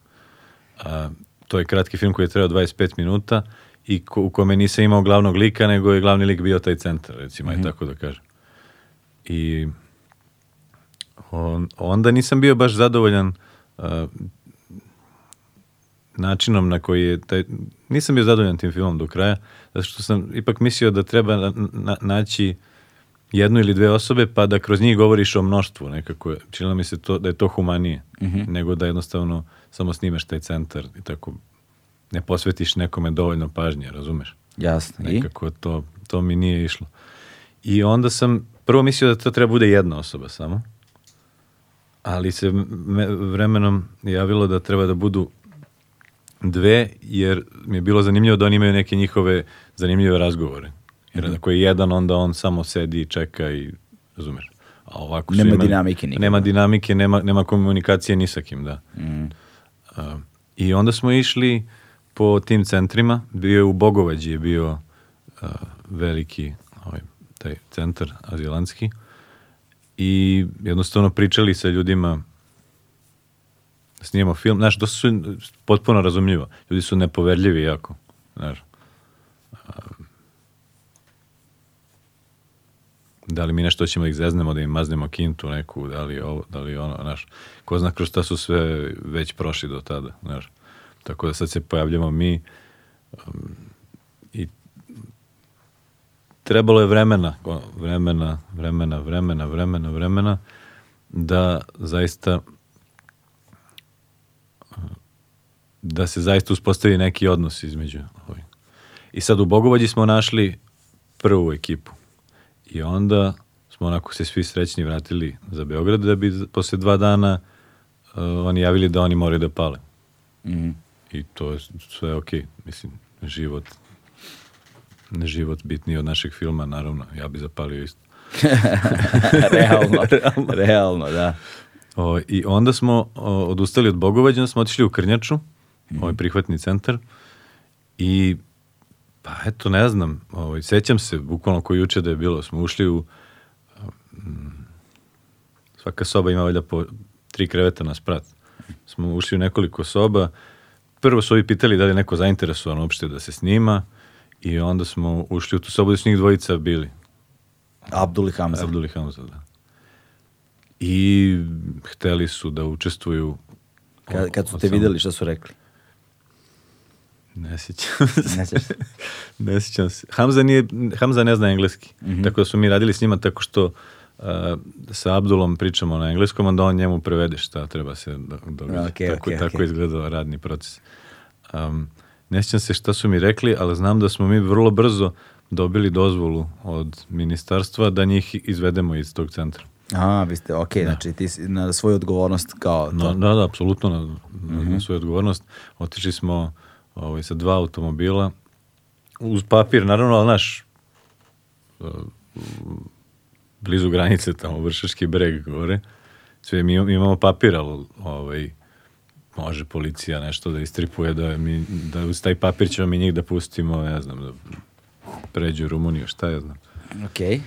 Speaker 2: A, to je kratki film koji je trajao 25 minuta i ko- u kome nisam imao glavnog lika, nego je glavni lik bio taj centar, recimo, aj tako da kažem. I on, onda nisam bio baš zadovoljan a, načinom na koji je taj, nisam bio zadovoljan tim filmom do kraja, zato što sam ipak mislio da treba na- na- naći jednu ili dve osobe pa da kroz njih govoriš o mnoštvu nekako. Činilo mi se to, da je to humanije, nego da jednostavno samo snimeš taj centar i tako ne posvetiš nekome dovoljno pažnje, razumeš?
Speaker 1: Jasno. I?
Speaker 2: Nekako to, to mi nije išlo. I onda sam prvo mislio da to treba bude jedna osoba samo, ali se me, vremenom javilo da treba da budu dve, jer mi je bilo zanimljivo da oni imaju neke njihove zanimljive razgovore. Jer ako je jedan, onda on samo sedi i čeka i, razumeš? A ovako
Speaker 1: Nema
Speaker 2: imali-
Speaker 1: dinamike nikakve.
Speaker 2: Nema dinamike, nema, nema komunikacije ni sa kim, da. A, I onda smo išli po tim centrima, bio je u Bogovađi je bio a, veliki ovaj, taj centar azilanski i jednostavno pričali sa ljudima snijemo film, znaš, to su potpuno razumljivo. Ljudi su nepoverljivi jako, znaš. Da li mi nešto ćemo da ih zeznemo, da im maznemo kintu neku, da li ovo, da li ono, znaš, ko zna kroz šta su sve već prošli do tada, znaš. Tako da sad se pojavljamo mi um, trebalo je vremena, vremena, vremena, vremena, vremena, vremena, da zaista da se zaista uspostavi neki odnos između ovih. I sad u Bogovađi smo našli prvu ekipu. I onda smo onako se svi srećni vratili za Beograd da bi posle dva dana uh, oni javili da oni moraju da pale.
Speaker 1: Mhm.
Speaker 2: I to je sve okej. Mislim, život život bitniji od našeg filma, naravno. Ja bi zapalio isto.
Speaker 1: realno, realno, da.
Speaker 2: O, I onda smo o, odustali od Bogovađa, onda smo otišli u Krnjaču, ovaj prihvatni centar. I pa eto, ne znam, ovaj, sećam se, bukvalno koji juče da je bilo, smo ušli u mm, svaka soba ima valjda po tri kreveta na sprat. Smo ušli u nekoliko soba. Prvo su ovi pitali da li je neko zainteresovan uopšte da se snima i onda smo ušli u tu sobu da su njih dvojica bili.
Speaker 1: Abdul i Hamza.
Speaker 2: Abdul i Hamza, da. I hteli su da učestvuju
Speaker 1: Kad, kad su te videli, šta su rekli?
Speaker 2: Ne sjećam se.
Speaker 1: Ne
Speaker 2: sjećam se. Hamza, nije, Hamza ne zna engleski.
Speaker 1: Mhm.
Speaker 2: Tako da smo mi radili s njima tako što uh, sa Abdulom pričamo na engleskom, onda on njemu prevede šta treba se do, događa.
Speaker 1: Okej,
Speaker 2: tako,
Speaker 1: okej,
Speaker 2: tako
Speaker 1: okej.
Speaker 2: izgledao radni proces. Um, ne sjećam se šta su mi rekli, ali znam da smo mi vrlo brzo dobili dozvolu od ministarstva da njih izvedemo iz tog centra.
Speaker 1: A, vi ste, ok, znači ti si na svoju odgovornost kao to.
Speaker 2: da, da, apsolutno na, na,
Speaker 1: Mhm.
Speaker 2: na svoju odgovornost. Otišli smo ovaj, sa dva automobila uz papir, naravno, ali naš uh, blizu granice tamo, Vršački breg gore. Sve mi im- imamo papir, ali ovaj, može policija nešto da istripuje da, mi, da uz taj papir ćemo mi njih da pustimo, ne znam, da pređu u Rumuniju, šta ja znam.
Speaker 1: Ok.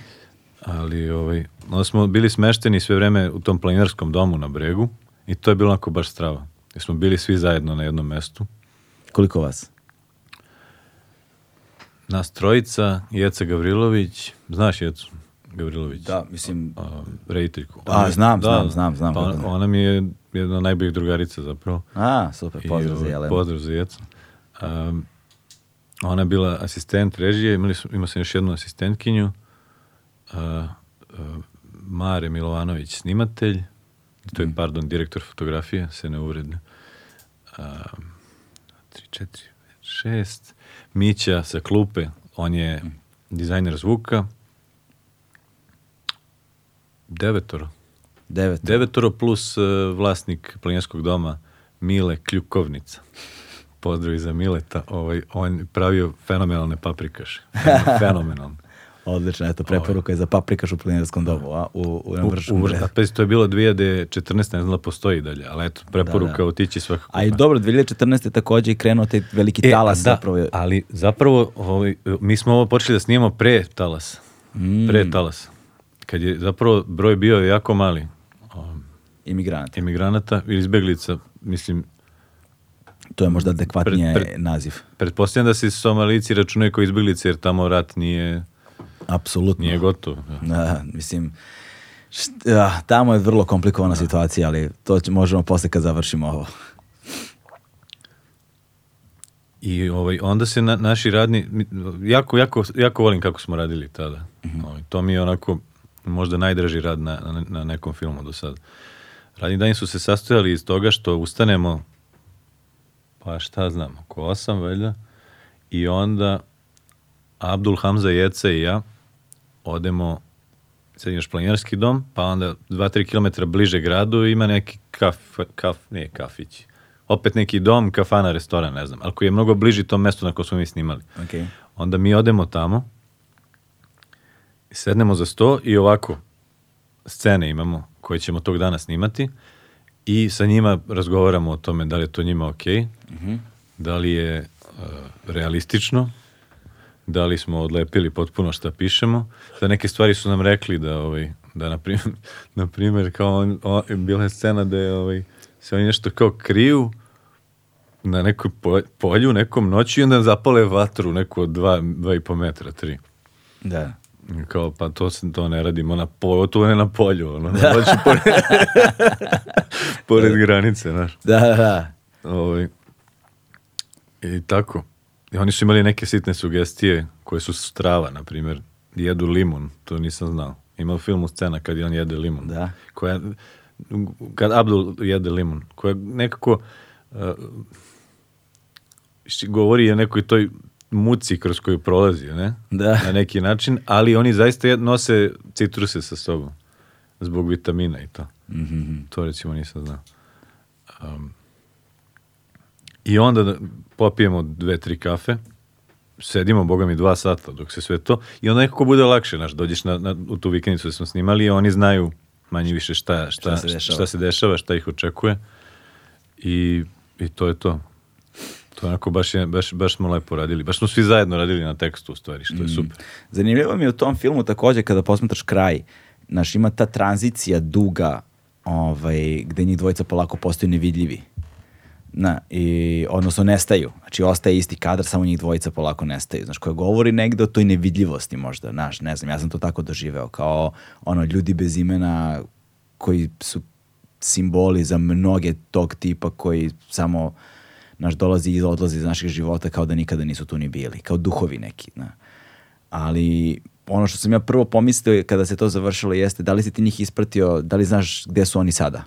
Speaker 2: Ali ovaj, onda smo bili smešteni sve vreme u tom planinarskom domu na bregu i to je bilo onako baš strava. Jer smo bili svi zajedno na jednom mestu.
Speaker 1: Koliko vas?
Speaker 2: Nas trojica, Jeca Gavrilović, znaš Jecu Gavrilović?
Speaker 1: Da, mislim,
Speaker 2: A, rediteljku.
Speaker 1: A, znam, znam, znam, znam
Speaker 2: Pa ona,
Speaker 1: ne.
Speaker 2: ona mi je jedna od najboljih drugarica zapravo.
Speaker 1: a, super, pozdrav za
Speaker 2: ovaj,
Speaker 1: Jelenu.
Speaker 2: Pozdrav za Jecu. Um, ona je bila asistent režije, imali su, imao sam još jednu asistentkinju, uh, uh, Mare Milovanović snimatelj, to je,
Speaker 1: Mm.
Speaker 2: pardon, direktor fotografije, se ne uvredne. Um, 3, 4, 6. Mića sa klupe, on je
Speaker 1: Mm.
Speaker 2: dizajner zvuka. Devetoro.
Speaker 1: Devet.
Speaker 2: Devetoro plus uh, vlasnik planinskog doma Mile Kljukovnica. Pozdrav za Mileta. Ovaj, on pravio fenomenalne paprikaše. Fenomenalne.
Speaker 1: Odlično, eto, preporuka je za paprikaš u planinarskom domu, a? U, u,
Speaker 2: U, u,
Speaker 1: brezu.
Speaker 2: a pazi, to je bilo 2014. ne znam da postoji dalje, ali eto, preporuka
Speaker 1: Da, da.
Speaker 2: otići svakako.
Speaker 1: A i dobro, 2014. je takođe i krenuo taj veliki
Speaker 2: E,
Speaker 1: talas.
Speaker 2: da,
Speaker 1: zapravo.
Speaker 2: ali zapravo ovaj, mi smo ovo počeli da snimamo pre talasa.
Speaker 1: Mm.
Speaker 2: Pre talasa. Kad je zapravo broj bio jako mali
Speaker 1: Imigranti.
Speaker 2: emigranata ili izbeglica, mislim,
Speaker 1: To je možda adekvatnije
Speaker 2: Pred- pred-
Speaker 1: naziv.
Speaker 2: pretpostavljam da se Somalici računaju kao izbeglice jer tamo rat nije,
Speaker 1: Apsolutno.
Speaker 2: nije gotov.
Speaker 1: Da, mislim, št- ah, tamo je vrlo komplikovana situacija, ali to će, možemo posle kad završimo ovo.
Speaker 2: I ovaj, onda se na, naši radni, jako, jako, jako volim kako smo radili tada. Ovaj, to mi je onako možda najdraži rad na, na, na nekom filmu do sada. Radni dani su se sastojali iz toga što ustanemo, pa šta znam, oko osam valjda, i onda Abdul Hamza, Jeca i ja odemo sad imaš planinarski dom, pa onda 2-3 km bliže gradu ima neki kaf, kaf, ne kafić, opet neki dom, kafana, restoran, ne znam, ali koji je mnogo bliži tom mestu na kojem smo mi snimali.
Speaker 1: Okay.
Speaker 2: Onda mi odemo tamo, sednemo za sto i ovako scene imamo koje ćemo tog dana snimati i sa njima razgovaramo o tome da li je to njima ok, da li je uh, realistično, da li smo odlepili potpuno šta pišemo. Da neke stvari su nam rekli da, ovaj, da na primjer, na primjer kao on, on, bila je scena da je, ovaj, se oni nešto kao kriju na nekoj po- polju, nekom noći i onda zapale vatru neku od dva, dva i po metra, tri.
Speaker 1: Da.
Speaker 2: Kao, pa to, se, to ne radimo na polju, to ne na polju, ono, hoću pored, pored granice, znaš.
Speaker 1: Da, da, da.
Speaker 2: Ovaj, I tako. I oni su imali neke sitne sugestije koje su strava, na primjer, jedu limun, to nisam znao. Ima u filmu scena kad on jede limun.
Speaker 1: Da.
Speaker 2: Koja, kad Abdul jede limun, koja nekako uh, govori o nekoj toj muci kroz koju prolazi, ne?
Speaker 1: Da.
Speaker 2: Na neki način, ali oni zaista nose citruse sa sobom zbog vitamina i to.
Speaker 1: Mhm.
Speaker 2: To recimo nisam znao. Um, I onda da popijemo dve, tri kafe, sedimo, boga mi, dva sata dok se sve to, i onda nekako bude lakše, znaš, dođeš na, na, u tu vikendicu da smo snimali i oni znaju manje više šta, šta,
Speaker 1: Šta se dešava.
Speaker 2: šta se dešava, šta ih očekuje i, i to je to. To onako baš, je, baš, baš smo lepo radili. Baš smo svi zajedno radili na tekstu u stvari, što je super.
Speaker 1: Zanimljivo mi je u tom filmu takođe kada posmetraš kraj, znaš, ima ta tranzicija duga ovaj, gde njih dvojica polako postaju nevidljivi. Na, i, odnosno nestaju. Znači, ostaje isti kadar, samo njih dvojica polako nestaju. Znaš, koja govori negde o toj nevidljivosti možda, znaš, ne znam, ja sam to tako doživeo, kao ono, ljudi bez imena koji su simboli za mnoge tog tipa koji samo naš dolazi i odlazi iz naših života kao da nikada nisu tu ni bili, kao duhovi neki. Na. Ali ono što sam ja prvo pomislio kada se to završilo jeste da li si ti njih ispratio, da li znaš gde su oni sada?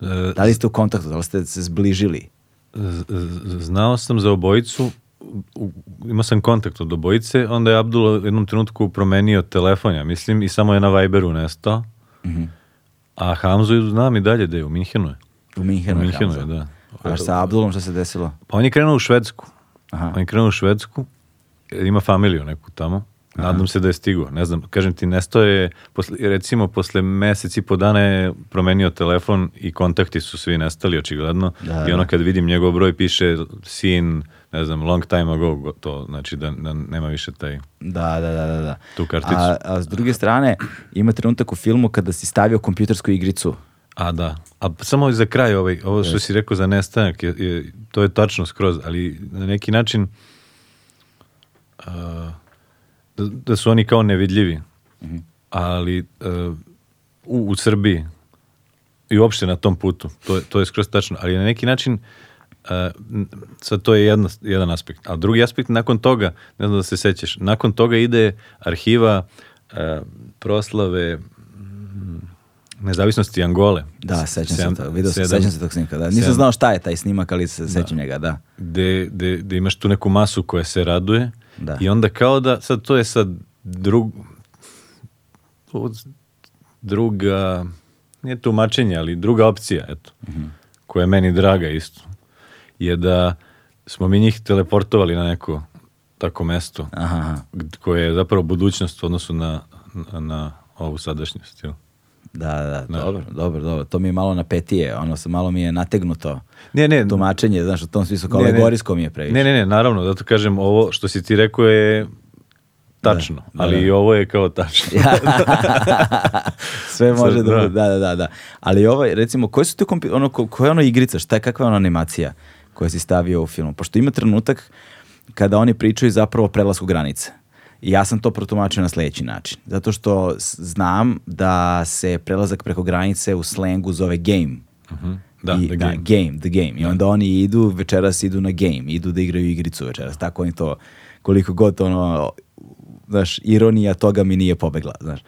Speaker 2: E,
Speaker 1: Da li ste u kontaktu, da li ste se zbližili?
Speaker 2: Znao sam za obojicu, imao sam kontakt od obojice, onda je Abdul u jednom trenutku promenio telefon, ja mislim, i samo je na Viberu nestao.
Speaker 1: Mhm.
Speaker 2: A Hamzu znam i dalje da je u Minhenu.
Speaker 1: U Minhenu.
Speaker 2: U Minhenu je, da.
Speaker 1: A sa Abdulom što se desilo?
Speaker 2: Pa on je krenuo u Švedsku.
Speaker 1: Aha.
Speaker 2: On je krenuo u Švedsku, ima familiju neku tamo. Nadam se da je stigao. Ne znam, kažem ti, nestao je, posle, recimo, posle mesec i po dana je promenio telefon i kontakti su svi nestali, očigledno.
Speaker 1: Da,
Speaker 2: I ono
Speaker 1: da.
Speaker 2: kad vidim njegov broj piše sin, ne znam, long time ago, go- to znači da, da nema više taj...
Speaker 1: Da, da, da, da. da.
Speaker 2: Tu karticu.
Speaker 1: A, a s druge strane, ima trenutak u filmu kada si stavio kompjutersku igricu.
Speaker 2: A da, a samo za kraj ovaj, ovo što si rekao za nestanak, je, je, to je tačno skroz, ali na neki način a, da, da su oni kao nevidljivi, ali a, u, u Srbiji i uopšte na tom putu, to, je- to je skroz tačno, ali na neki način n- sad to je jedna, jedan aspekt, a drugi aspekt nakon toga, ne znam da se sećaš, nakon toga ide arhiva a, proslave nezavisnosti Angole.
Speaker 1: Da, sećam se toga. Video sam, sećam se tog snimka, da. Nisam
Speaker 2: sedam-
Speaker 1: znao šta je taj snimak, ali se sećam njega, da.
Speaker 2: gde, gde, gde imaš tu neku masu koja se raduje
Speaker 1: Da.
Speaker 2: i onda kao da, sad to je sad drug, druga, nije tumačenje, ali druga opcija, eto, koja je meni draga isto, je da smo mi njih teleportovali na neko tako mesto
Speaker 1: Aha,
Speaker 2: koje je zapravo budućnost u odnosu na, na, na ovu sadašnjost. jel?
Speaker 1: Da, da, da,
Speaker 2: Da.
Speaker 1: dobro, dobro, dobro. To mi je malo napetije, ono se malo mi je nategnuto.
Speaker 2: Ne, ne,
Speaker 1: Tumačenje, znaš, u tom smislu kao alegorijsko mi je previše.
Speaker 2: Ne, ne, ne, naravno, zato kažem, ovo što si ti rekao je tačno,
Speaker 1: Da,
Speaker 2: ali
Speaker 1: da.
Speaker 2: i ovo je kao tačno.
Speaker 1: Sve može da,
Speaker 2: da.
Speaker 1: bude, da, da, da, da. Ali ovaj, recimo, koje su te kompi, ono, ko- koja je ono igrica, šta je, kakva je ona animacija koja si stavio u filmu? Pošto ima trenutak kada oni pričaju zapravo o prelasku granice. I ja sam to protumačio na sledeći način. Zato što znam da se prelazak preko granice u slengu zove game.
Speaker 2: Da,
Speaker 1: I,
Speaker 2: the
Speaker 1: da,
Speaker 2: game.
Speaker 1: game, the game. I onda oni idu, večeras idu na game, idu da igraju igricu večeras. Tako oni to, koliko god ono, znaš, ironija toga mi nije pobegla, znaš.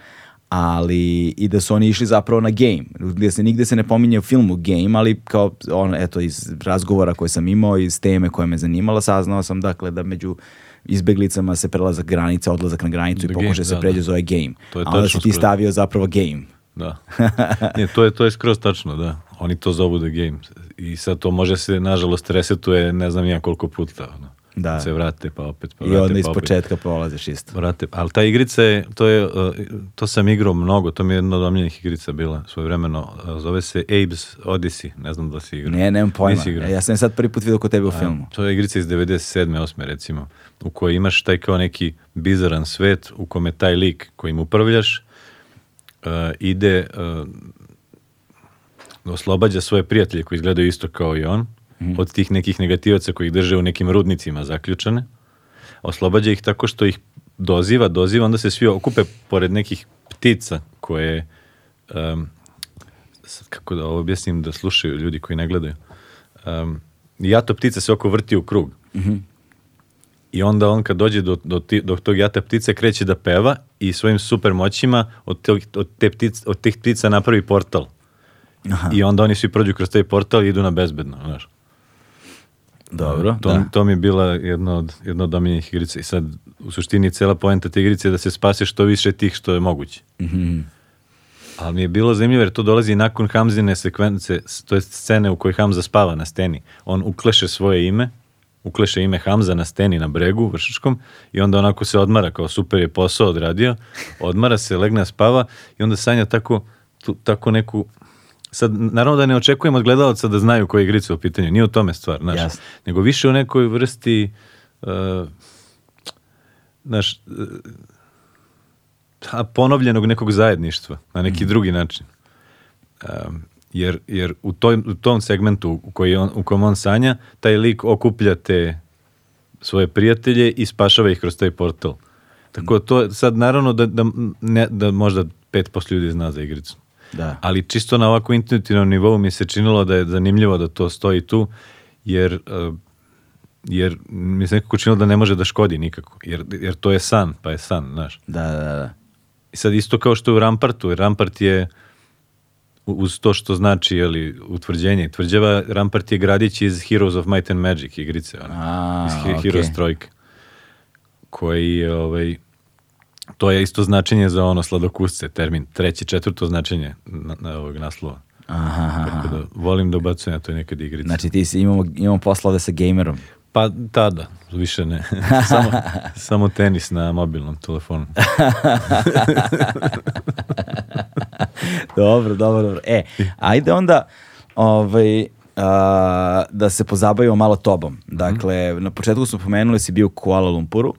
Speaker 1: Ali, i da su oni išli zapravo na game, gdje se nigde se ne pominje u filmu game, ali kao, ono, eto, iz razgovora koje sam imao, iz teme koja me zanimala, saznao sam, dakle, da među izbeglicama se prelazak granica, odlazak na granicu
Speaker 2: The
Speaker 1: i pokušaj se
Speaker 2: da,
Speaker 1: pređe
Speaker 2: da.
Speaker 1: zove game.
Speaker 2: To je
Speaker 1: A onda si ti stavio zapravo game.
Speaker 2: Da. Ne, to je, to je skroz tačno, da. Oni to zovu The Game. I sad to može se, nažalost, resetuje ne znam ja koliko puta. Ono.
Speaker 1: Da.
Speaker 2: Se vrate, pa opet, pa
Speaker 1: I
Speaker 2: vrate,
Speaker 1: onda iz
Speaker 2: pa
Speaker 1: početka polaziš isto.
Speaker 2: Vrate, ali ta igrica je, to je, uh, to sam igrao mnogo, to mi je jedna od omiljenih igrica bila svojevremeno. Uh, zove se Abe's Odyssey, ne znam da si igrao.
Speaker 1: Ne, nemam pojma.
Speaker 2: Nisi igrao?
Speaker 1: Ja, sam sad prvi put vidio kod tebe u filmu.
Speaker 2: To je igrica iz 97. 8. recimo, u kojoj imaš taj kao neki bizaran svet u kome taj lik kojim upravljaš uh, ide, uh, oslobađa svoje prijatelje koji izgledaju isto kao i on, od tih nekih negativaca koji ih drže u nekim rudnicima zaključane. Oslobađa ih tako što ih doziva, doziva, onda se svi okupe pored nekih ptica koje, em, sad kako da ovo objasnim, da slušaju ljudi koji ne gledaju. Um, jato ptica se oko vrti u krug. I onda on kad dođe do, do, ti- do tog jata ptice kreće da peva i svojim super moćima od, tog, od, te ptic, od tih ptica napravi portal. I onda oni svi prođu kroz taj portal i idu na bezbedno, znaš.
Speaker 1: Dobro,
Speaker 2: To,
Speaker 1: da.
Speaker 2: to mi je bila jedna od, jedna od omiljenih igrica. I sad, u suštini, cela poenta te igrice je da se spase što više tih što je moguće.
Speaker 1: Mhm.
Speaker 2: Ali mi je bilo zanimljivo jer to dolazi nakon Hamzine sekvence, to je scene u kojoj Hamza spava na steni. On ukleše svoje ime, ukleše ime Hamza na steni na bregu vršačkom i onda onako se odmara kao super je posao odradio, odmara se, legne, spava i onda sanja tako, tu, tako neku Sad, naravno da ne očekujem od gledalaca da znaju koje igrice u pitanju, nije u tome stvar, znaš,
Speaker 1: Jasno.
Speaker 2: nego više u nekoj vrsti, uh, znaš, uh, a ponovljenog nekog zajedništva na neki drugi način. Um, jer jer u, toj, u tom segmentu u, koji on, u kojem on sanja, taj lik okuplja te svoje prijatelje i spašava ih kroz taj portal. Tako to sad naravno da, da, ne, da možda 5% ljudi zna za igricu.
Speaker 1: Da.
Speaker 2: Ali čisto na ovako intuitivnom nivou mi se činilo da je zanimljivo da to stoji tu, jer, uh, jer mi se nekako činilo da ne može da škodi nikako. Jer, jer to je san, pa je san, znaš.
Speaker 1: Da, da, da.
Speaker 2: I sad isto kao što je u Rampartu, jer Rampart je u- uz to što znači jeli, utvrđenje tvrđava, Rampart je gradić iz Heroes of Might and Magic igrice, ono,
Speaker 1: A,
Speaker 2: iz He-
Speaker 1: okej.
Speaker 2: Heroes trojke, koji je, ovaj, to je isto značenje za ono sladokusce, termin, treće, četvrto značenje na, na ovog naslova.
Speaker 1: Aha, aha.
Speaker 2: Tako da volim da ubacujem na to nekad igrice.
Speaker 1: Znači ti si imamo, imamo posla ovde sa gamerom.
Speaker 2: Pa tada, više ne. samo, samo tenis na mobilnom telefonu.
Speaker 1: dobro, dobro, dobro. E, ajde onda ovaj, a, da se pozabavimo malo tobom. Dakle, na početku smo pomenuli si bio u Kuala Lumpuru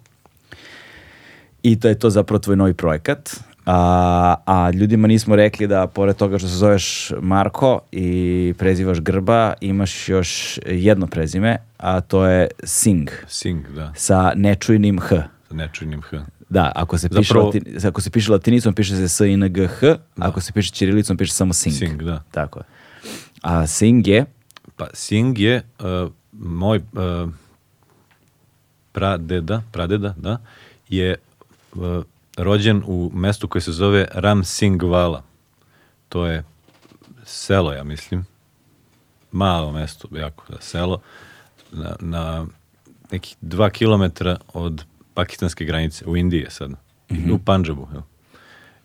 Speaker 1: i to je to zapravo tvoj novi projekat. A, a ljudima nismo rekli da pored toga što se zoveš Marko i prezivaš Grba, imaš još jedno prezime, a to je Singh
Speaker 2: Sing, da,
Speaker 1: sa nečujnim H.
Speaker 2: sa nečujnim H.
Speaker 1: Da, ako se piše,
Speaker 2: Zapravo-
Speaker 1: latin, ako se piše latinicom, piše se S I N G H, ako se piše ćirilicom, piše samo Sing.
Speaker 2: Sing, da.
Speaker 1: Tako je. A Sing je,
Speaker 2: Pa Sing je uh, moj uh, pradeda, pradeda, da, je uh, rođen u mestu koje se zove Ram Singvala. To je selo, ja mislim. Malo mesto, jako da, selo. Na, na nekih dva kilometra od pakistanske granice, u Indiji sad. U Pandžabu, jel?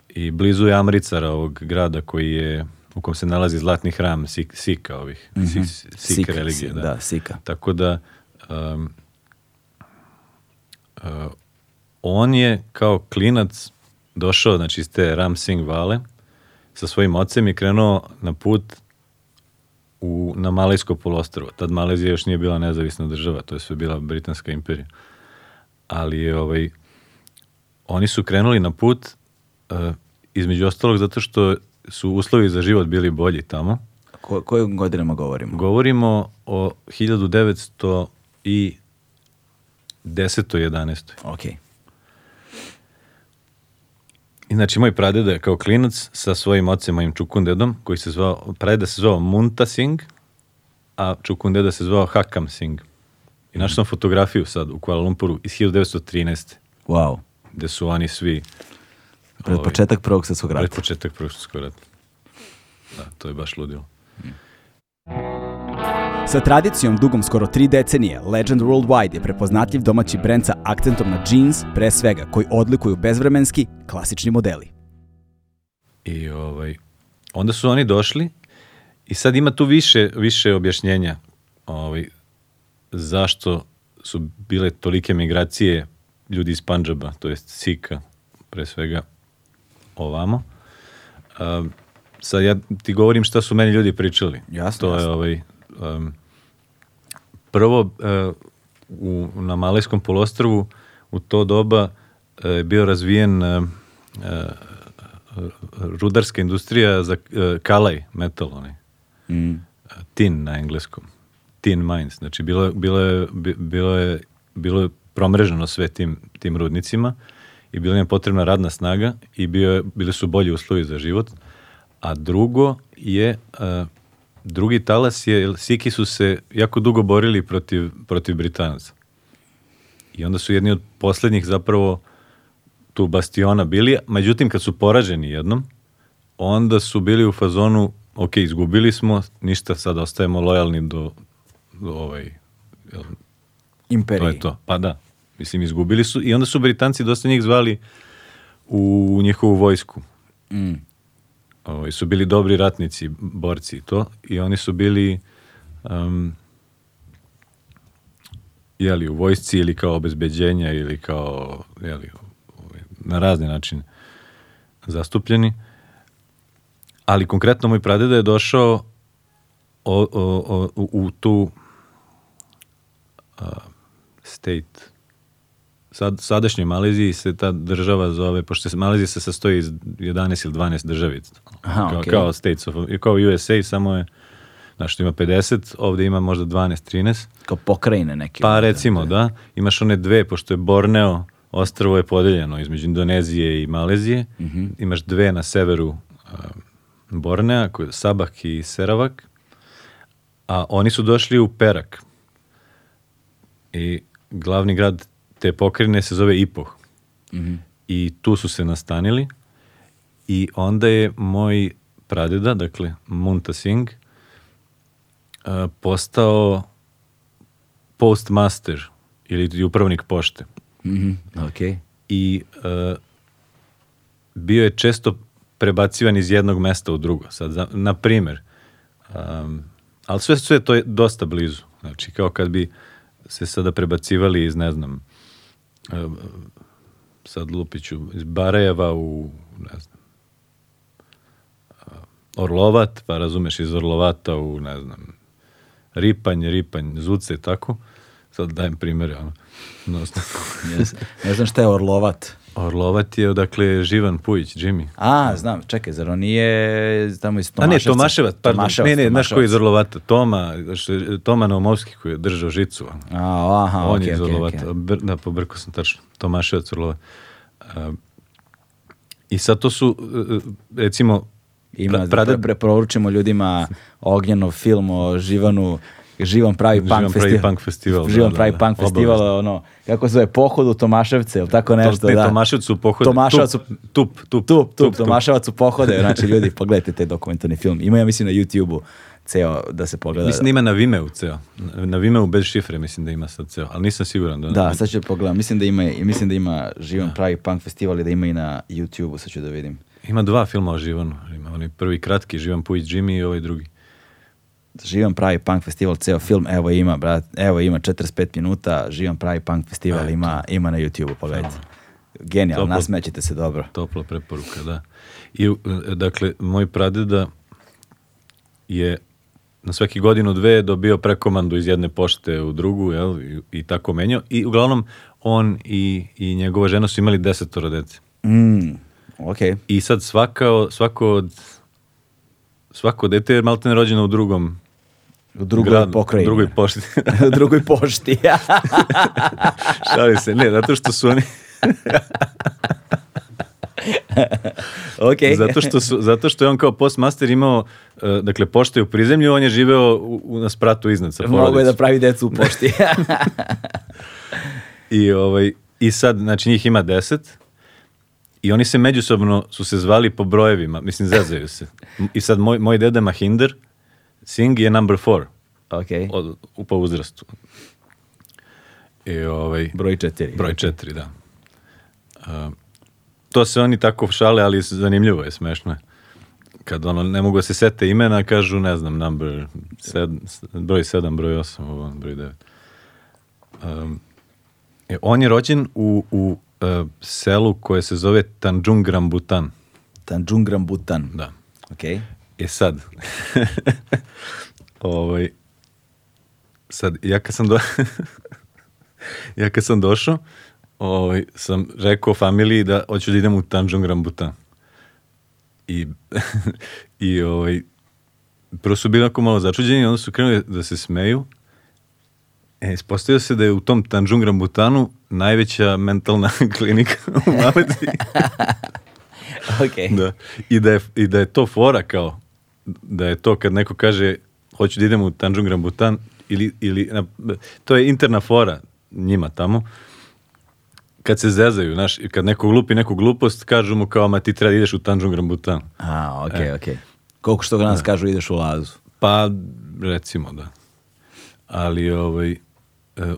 Speaker 2: I blizu je Amritsara, ovog grada koji je u kom se nalazi zlatni hram Sik, Sika ovih, Sik, Sik
Speaker 1: Sika,
Speaker 2: religije. Da.
Speaker 1: da, Sika.
Speaker 2: Tako da um, uh, on je kao klinac došao znači, iz te Ram Singh vale sa svojim ocem i krenuo na put u, na Malajsko poluostrvo. Tad Malezija još nije bila nezavisna država, to je sve bila Britanska imperija. Ali ovaj, oni su krenuli na put uh, između ostalog zato što su uslovi za život bili bolji tamo.
Speaker 1: ko, kojim godinama govorimo?
Speaker 2: Govorimo o 1900 i 10. 11.
Speaker 1: Ok.
Speaker 2: I znači moj pradeda je kao klinac sa svojim ocem, mojim čukundedom, koji se zvao, pradeda se zvao Munta Singh, a čukundeda se zvao Hakam Singh. I našao sam fotografiju sad u Kuala Lumpuru iz 1913.
Speaker 1: Wow.
Speaker 2: gde su oni svi
Speaker 1: Pred
Speaker 2: ovaj,
Speaker 1: početak prvog svjetskog
Speaker 2: pred
Speaker 1: rata.
Speaker 2: početak prvog svjetskog rata. Da, to je baš ludilo.
Speaker 1: Sa tradicijom dugom skoro tri decenije, Legend Worldwide je prepoznatljiv domaći brend sa akcentom na jeans, pre svega, koji odlikuju bezvremenski, klasični modeli.
Speaker 2: I ovaj, onda su oni došli i sad ima tu više, više objašnjenja ovaj, zašto su bile tolike migracije ljudi iz Pandžaba, to jest Sika, pre svega ovamo. Um, sad ja ti govorim šta su meni ljudi pričali.
Speaker 1: Jasno,
Speaker 2: To je
Speaker 1: jasno.
Speaker 2: ovaj, um, prvo uh, u, na Malajskom polostrvu u to doba uh, je bio razvijen uh, uh, rudarska industrija za uh, kalaj, metal, onaj.
Speaker 1: Mm.
Speaker 2: Tin na engleskom. Tin mines. Znači, bilo, bilo, je, bi- bilo, je, bilo je promreženo sve tim, tim rudnicima i bila im potrebna radna snaga i bio, je- bili su bolji uslovi za život. A drugo je, uh, drugi talas je, Siki su se jako dugo borili protiv, protiv Britanaca. I onda su jedni od posljednjih zapravo tu bastiona bili, međutim kad su poraženi jednom, onda su bili u fazonu, ok, izgubili smo, ništa, sad ostajemo lojalni do ovaj, jel, to
Speaker 1: Imperiji.
Speaker 2: je to. Pa da, mislim, izgubili su i onda su Britanci dosta njih zvali u njihovu vojsku.
Speaker 1: Mm.
Speaker 2: Ovaj, su bili dobri ratnici, borci i to, i oni su bili um, jeli, u vojsci ili kao obezbeđenja ili kao jeli, ovaj, na razne načine zastupljeni. Ali konkretno moj pradeda je došao o, o, o, u, u tu state Sad, sadašnjoj Maleziji se ta država zove, pošto se Malezija se sastoji iz 11 ili 12 državica.
Speaker 1: Aha,
Speaker 2: kao,
Speaker 1: okej.
Speaker 2: kao States of, kao USA, samo je, znaš, ima 50, ovdje ima možda 12, 13.
Speaker 1: Kao pokrajine neke.
Speaker 2: Pa recimo, da. Imaš one dve, pošto je Borneo, ostrvo je podeljeno između Indonezije i Malezije. Imaš dve na severu uh, Bornea, Sabak i Seravak. A oni su došli u Perak. I glavni grad te pokrajine se zove Ipoh. I tu su se nastanili. I onda je moj pradeda, dakle Munta Singh, uh, postao postmaster ili upravnik pošte.
Speaker 1: Mhm, okej.
Speaker 2: I e, bio je često prebacivan iz jednog mesta u drugo. Sad, za, na primjer, um, ali sve, sve to je dosta blizu. Znači, kao kad bi se sada prebacivali iz, ne znam, e, sad Lupiću, iz Barajeva u, ne znam, e, Orlovat, pa razumeš, iz Orlovata u, ne znam, Ripanj, Ripanj, Zuce, tako. Sad dajem primjere, ono. No,
Speaker 1: Ne znam šta je Orlovat.
Speaker 2: Orlovat je odakle Živan Pujić, Jimmy.
Speaker 1: A, znam, čekaj, zar on nije tamo iz
Speaker 2: A ne,
Speaker 1: Tomaševca?
Speaker 2: Tomaševac, pardon.
Speaker 1: Tomaševac,
Speaker 2: ne, ne, znaš koji je iz. Orlovata? Toma, Toma Naumovski koji je držao žicu.
Speaker 1: A, aha,
Speaker 2: On
Speaker 1: okej,
Speaker 2: je iz Orlovata.
Speaker 1: okej.
Speaker 2: Br- Da, pobrkao sam tačno. Tomaševac, Orlovat. A, I sad to su, e, recimo,
Speaker 1: Ima,
Speaker 2: pra-
Speaker 1: pre- preporučimo ljudima Ognjenov film o Živanu, Živan pravi punk
Speaker 2: Živan pravi
Speaker 1: festival.
Speaker 2: punk festival,
Speaker 1: Živan
Speaker 2: da, da,
Speaker 1: pravi
Speaker 2: da,
Speaker 1: punk festival, ono, kako se zove, pohod u Tomaševce, ili tako nešto,
Speaker 2: ne,
Speaker 1: da.
Speaker 2: Tomaševac u pohodu.
Speaker 1: Tomaševac u-
Speaker 2: Tup, tup, tup,
Speaker 1: Tup, tup, Tomaševac u pohode, znači ljudi, pogledajte taj dokumentarni film. Ima ja mislim na YouTube-u ceo da se pogleda.
Speaker 2: Mislim da ima na Vimeu ceo. Na- Vimeu bez šifre mislim da ima sad ceo, ali nisam siguran. Da,
Speaker 1: Da, sad ću pogledam. Mislim da ima, mislim da ima Živan pravi punk festival i da ima i na YouTube-u, sad ću da vidim.
Speaker 2: Ima dva filma o Živanu. Ima onaj prvi kratki, Živan Pujić Jimmy i ovaj drugi.
Speaker 1: Živan pravi punk festival, ceo film, evo ima, brat, evo ima 45 minuta, Živan pravi punk festival ima, ima na YouTube-u, pogledajte. Genijalno, nasmećete se dobro.
Speaker 2: Topla preporuka, da. I, uh, dakle, moj pradeda je na svaki godinu dve dobio prekomandu iz jedne pošte u drugu, jel, i, i tako menjao. I uglavnom, on i, i njegova žena su imali desetoro dece.
Speaker 1: Mm, ok.
Speaker 2: I sad svaka, svako od svako dete je maltene rođeno u drugom
Speaker 1: U drugoj
Speaker 2: gradu,
Speaker 1: pokrajini.
Speaker 2: u drugoj pošti.
Speaker 1: u drugoj pošti.
Speaker 2: Šalim se, ne, zato što su oni,
Speaker 1: ok.
Speaker 2: zato što, su, zato što je on kao postmaster imao, uh, dakle, pošta je u prizemlju, on je živeo u, u, na spratu iznad sa
Speaker 1: Mogu je da
Speaker 2: porodicom.
Speaker 1: pravi decu u pošti.
Speaker 2: I, ovaj, I sad, znači njih ima deset i oni se međusobno su se zvali po brojevima, mislim zezaju se. I sad moj, moj deda Mahinder, Singh je number four
Speaker 1: ok.
Speaker 2: od, u po uzrastu. I ovaj,
Speaker 1: Broj četiri.
Speaker 2: broj četiri, da. A, to se oni tako šale, ali zanimljivo je, smešno je. Kad ono, ne mogu da se sete imena, kažu, ne znam, number sed, broj sedam, broj osam, ovo, broj devet. Um, e, on je rođen u, u uh, selu koje se zove Tanjung Rambutan.
Speaker 1: Tanjung Rambutan.
Speaker 2: Da.
Speaker 1: Ok.
Speaker 2: E sad, ovaj, sad, ja kad sam, do, ja kad sam došao, ovaj, sam rekao familiji da hoću da idem u Tanjung Rambutan. I, i ovaj, prvo su bili onako malo začuđeni, onda su krenuli da se smeju E, ispostavio se da je u tom Tanjung Rambutanu najveća mentalna klinika u Maleziji.
Speaker 1: Ok.
Speaker 2: da. I, da je, I da je to fora kao, da je to kad neko kaže hoću da idem u Tanjung Rambutan ili, ili na, to je interna fora njima tamo kad se zezaju, znaš, kad neko glupi neku glupost, kažu mu kao, ma ti treba da ideš u Tanjung Rambutan.
Speaker 1: A, ok,
Speaker 2: E.
Speaker 1: ok. Koliko što ga nas kažu ideš u lazu.
Speaker 2: Pa, recimo, da. Ali, ovaj, e,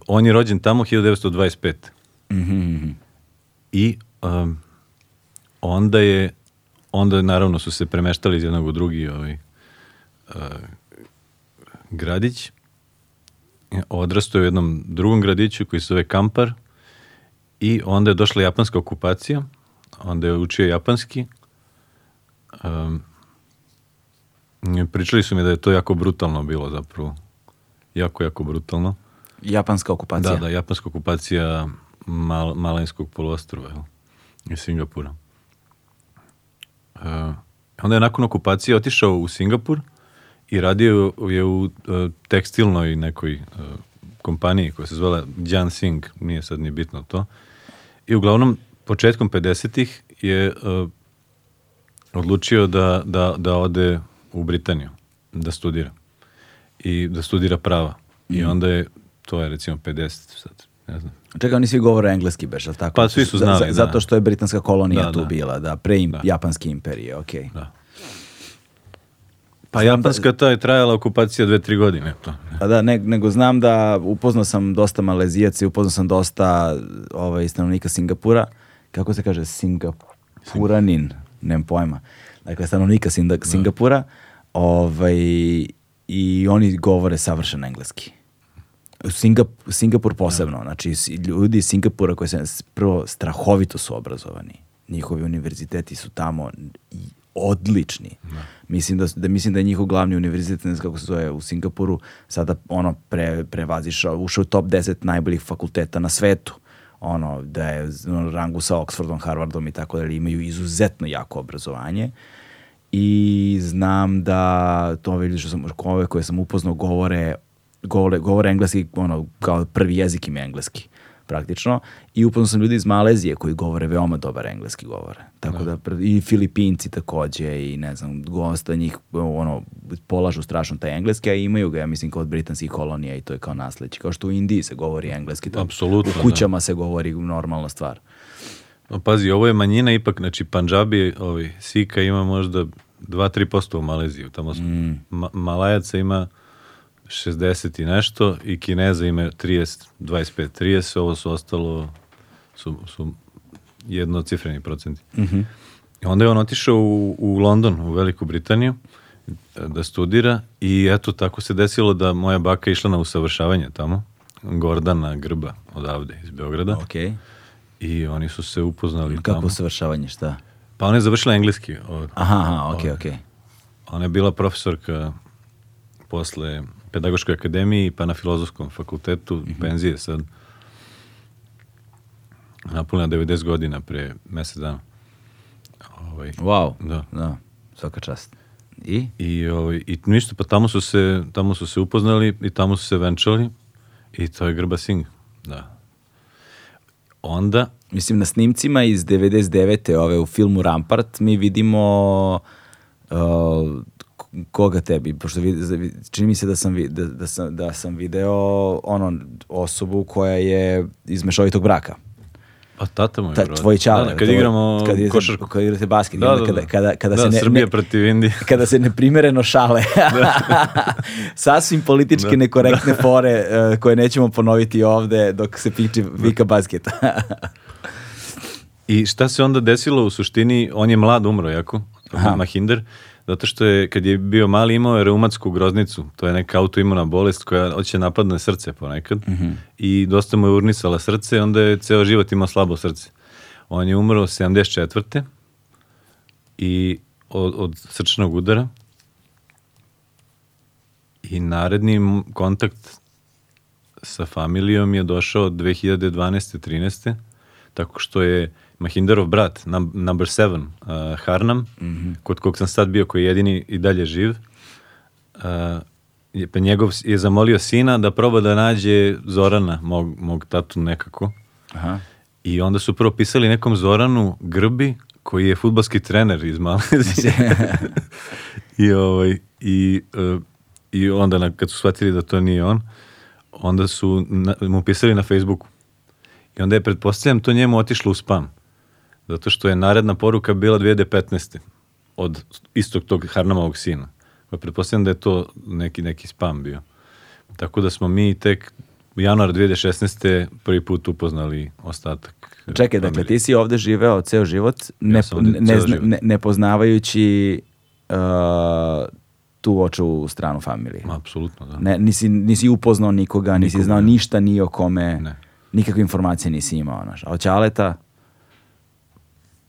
Speaker 2: on je rođen tamo 1925.
Speaker 1: Mhm,
Speaker 2: I um, onda je, onda naravno su se premeštali iz jednog u drugi ovaj, uh, gradić. Odrastao je u jednom drugom gradiću koji se zove Kampar i onda je došla japanska okupacija. Onda je učio japanski. Um, pričali su mi da je to jako brutalno bilo zapravo. Jako, jako brutalno.
Speaker 1: Japanska okupacija.
Speaker 2: Da, da, japanska okupacija Mal, Malinskog poluostrva jel? i Singapura. Uh, onda je nakon okupacije otišao u Singapur i radio je u uh, tekstilnoj nekoj uh, kompaniji koja se zvala Jan Sing, nije sad ni bitno to. I uglavnom, početkom 50-ih je uh, odlučio da, da, da ode u Britaniju, da studira. I da studira prava. I onda je, to je recimo 50 sad, ne znam.
Speaker 1: Čekaj, oni svi govore engleski, beš, ali tako?
Speaker 2: Pa, svi su znali, da.
Speaker 1: Zato što je britanska kolonija
Speaker 2: Da,
Speaker 1: tu
Speaker 2: da.
Speaker 1: bila, da, pre im,
Speaker 2: Da.
Speaker 1: japanske imperije, ok.
Speaker 2: Da. Pa japanska ta je trajala okupacija dve, tri godine. To.
Speaker 1: Pa da, ne, nego znam da upoznao sam dosta Malezijaca i upoznao sam dosta ovaj, stanovnika Singapura. Kako se kaže? Singapuranin. Nemam pojma. Dakle, stanovnika Sinda- Singapura. Ovaj, I oni govore savršeno engleski. Singap, Singapur posebno. Znači, ljudi iz Singapura koji se prvo strahovito su obrazovani. Njihovi univerziteti su tamo i odlični. Mislim da, su- da mislim da je njihov glavni univerzitet, ne znam kako se zove, u Singapuru, sada ono pre, prevazišao, ušao u top 10 najboljih fakulteta na svetu. Ono, da je ono, rangu sa Oxfordom, Harvardom i tako dalje, imaju izuzetno jako obrazovanje. I znam da to ljudi što sam, ove koje sam upoznao govore, govore, govore engleski, ono, kao prvi jezik im je engleski praktično. I upoznao sam ljudi iz Malezije koji govore veoma dobar engleski govore. Tako da, pre- i Filipinci takođe i ne znam, gosta njih ono, polažu strašno taj engleski, a imaju ga, ja mislim, kod britanskih kolonija i to je kao nasleđe. Kao što u Indiji se govori engleski.
Speaker 2: Apsolutno,
Speaker 1: U kućama se govori normalna stvar.
Speaker 2: No, pazi, ovo je manjina ipak, znači Panđabi, ovaj, Sika ima možda 2-3% u Maleziju. Tamo su, Ma- Malajaca ima 60 i nešto i Kineza ima 30, 25, 30, ovo su ostalo su, su jednocifreni procenti. I onda je on otišao u, u London, u Veliku Britaniju, da studira i eto tako se desilo da moja baka išla na usavršavanje tamo, Gordana Grba odavde iz Beograda
Speaker 1: Ok.
Speaker 2: i oni su se upoznali
Speaker 1: Kako
Speaker 2: tamo.
Speaker 1: usavršavanje, šta?
Speaker 2: Pa ona je završila engleski. od-
Speaker 1: Aha, aha, ok, ok.
Speaker 2: Ona je bila profesorka posle pedagoškoj akademiji pa na filozofskom fakultetu,
Speaker 1: Mhm.
Speaker 2: penzije sad. Napunila 90 godina pre mesec dana. Ovaj,
Speaker 1: Wow.
Speaker 2: Da.
Speaker 1: Da, svaka čast. I?
Speaker 2: I, ovaj, I ništa, pa tamo su, se, tamo su se upoznali i tamo su se venčali i to je Grba Singh. Da. Onda,
Speaker 1: Mislim, na snimcima iz 99. ove u filmu Rampart mi vidimo uh, koga tebi, pošto vid, čini mi se da sam, vi- da, da, sam, da sam video ono osobu koja je iz mešovitog braka.
Speaker 2: pa tata moj
Speaker 1: Ta, tvoj čale.
Speaker 2: Da, da, kad igramo
Speaker 1: kad igrate,
Speaker 2: košarku.
Speaker 1: Kad igrate basket.
Speaker 2: Da,
Speaker 1: onda
Speaker 2: da,
Speaker 1: kada,
Speaker 2: da.
Speaker 1: kada, kada
Speaker 2: da,
Speaker 1: se ne,
Speaker 2: Srbija
Speaker 1: ne,
Speaker 2: protiv Indije.
Speaker 1: kada se neprimereno šale. Sasvim politički
Speaker 2: Da.
Speaker 1: nekorektne fore eh, koje nećemo ponoviti ovde dok se piče vika basketa.
Speaker 2: I šta se onda desilo u suštini, on je mlad umro jako,
Speaker 1: Aha.
Speaker 2: Mahinder, zato što je, kad je bio mali, imao je reumatsku groznicu, to je neka autoimuna bolest koja hoće napadne srce ponekad i dosta mu je urnisala srce, onda je ceo život imao slabo srce. On je umro 74. i od, od srčnog udara i naredni kontakt sa familijom je došao 2012. 13. tako što je Mahinderov brat, num, number 7, uh, Harnam, kod kog sam sad bio, koji je jedini i dalje živ, uh, je, pa njegov je zamolio sina da proba da nađe Zorana, mog, mog tatu nekako.
Speaker 1: Aha.
Speaker 2: I onda su prvo pisali nekom Zoranu Grbi, koji je futbalski trener iz Malezije. I, ovaj, i, e, I onda na, kad su shvatili da to nije on, onda su na- mu pisali na Facebooku. I onda je, pretpostavljam, to njemu otišlo u spam. Zato što je naredna poruka bila 2015. od istog tog Harnamovog sina. Pa pretpostavljam da je to neki, neki spam bio. Tako da smo mi tek u januar 2016. prvi put upoznali ostatak.
Speaker 1: Čekaj, dakle, ti si ovde živeo ceo život, ne,
Speaker 2: ovde
Speaker 1: ne,
Speaker 2: život.
Speaker 1: ne, ne poznavajući uh, tu oču stranu familije.
Speaker 2: Apsolutno, da.
Speaker 1: Ne, nisi, nisi upoznao nikoga, nisi
Speaker 2: Nikoga,
Speaker 1: znao
Speaker 2: ne.
Speaker 1: ništa ni o kome,
Speaker 2: Ne.
Speaker 1: nikakve informacije nisi imao. Znaš. A od Ćaleta,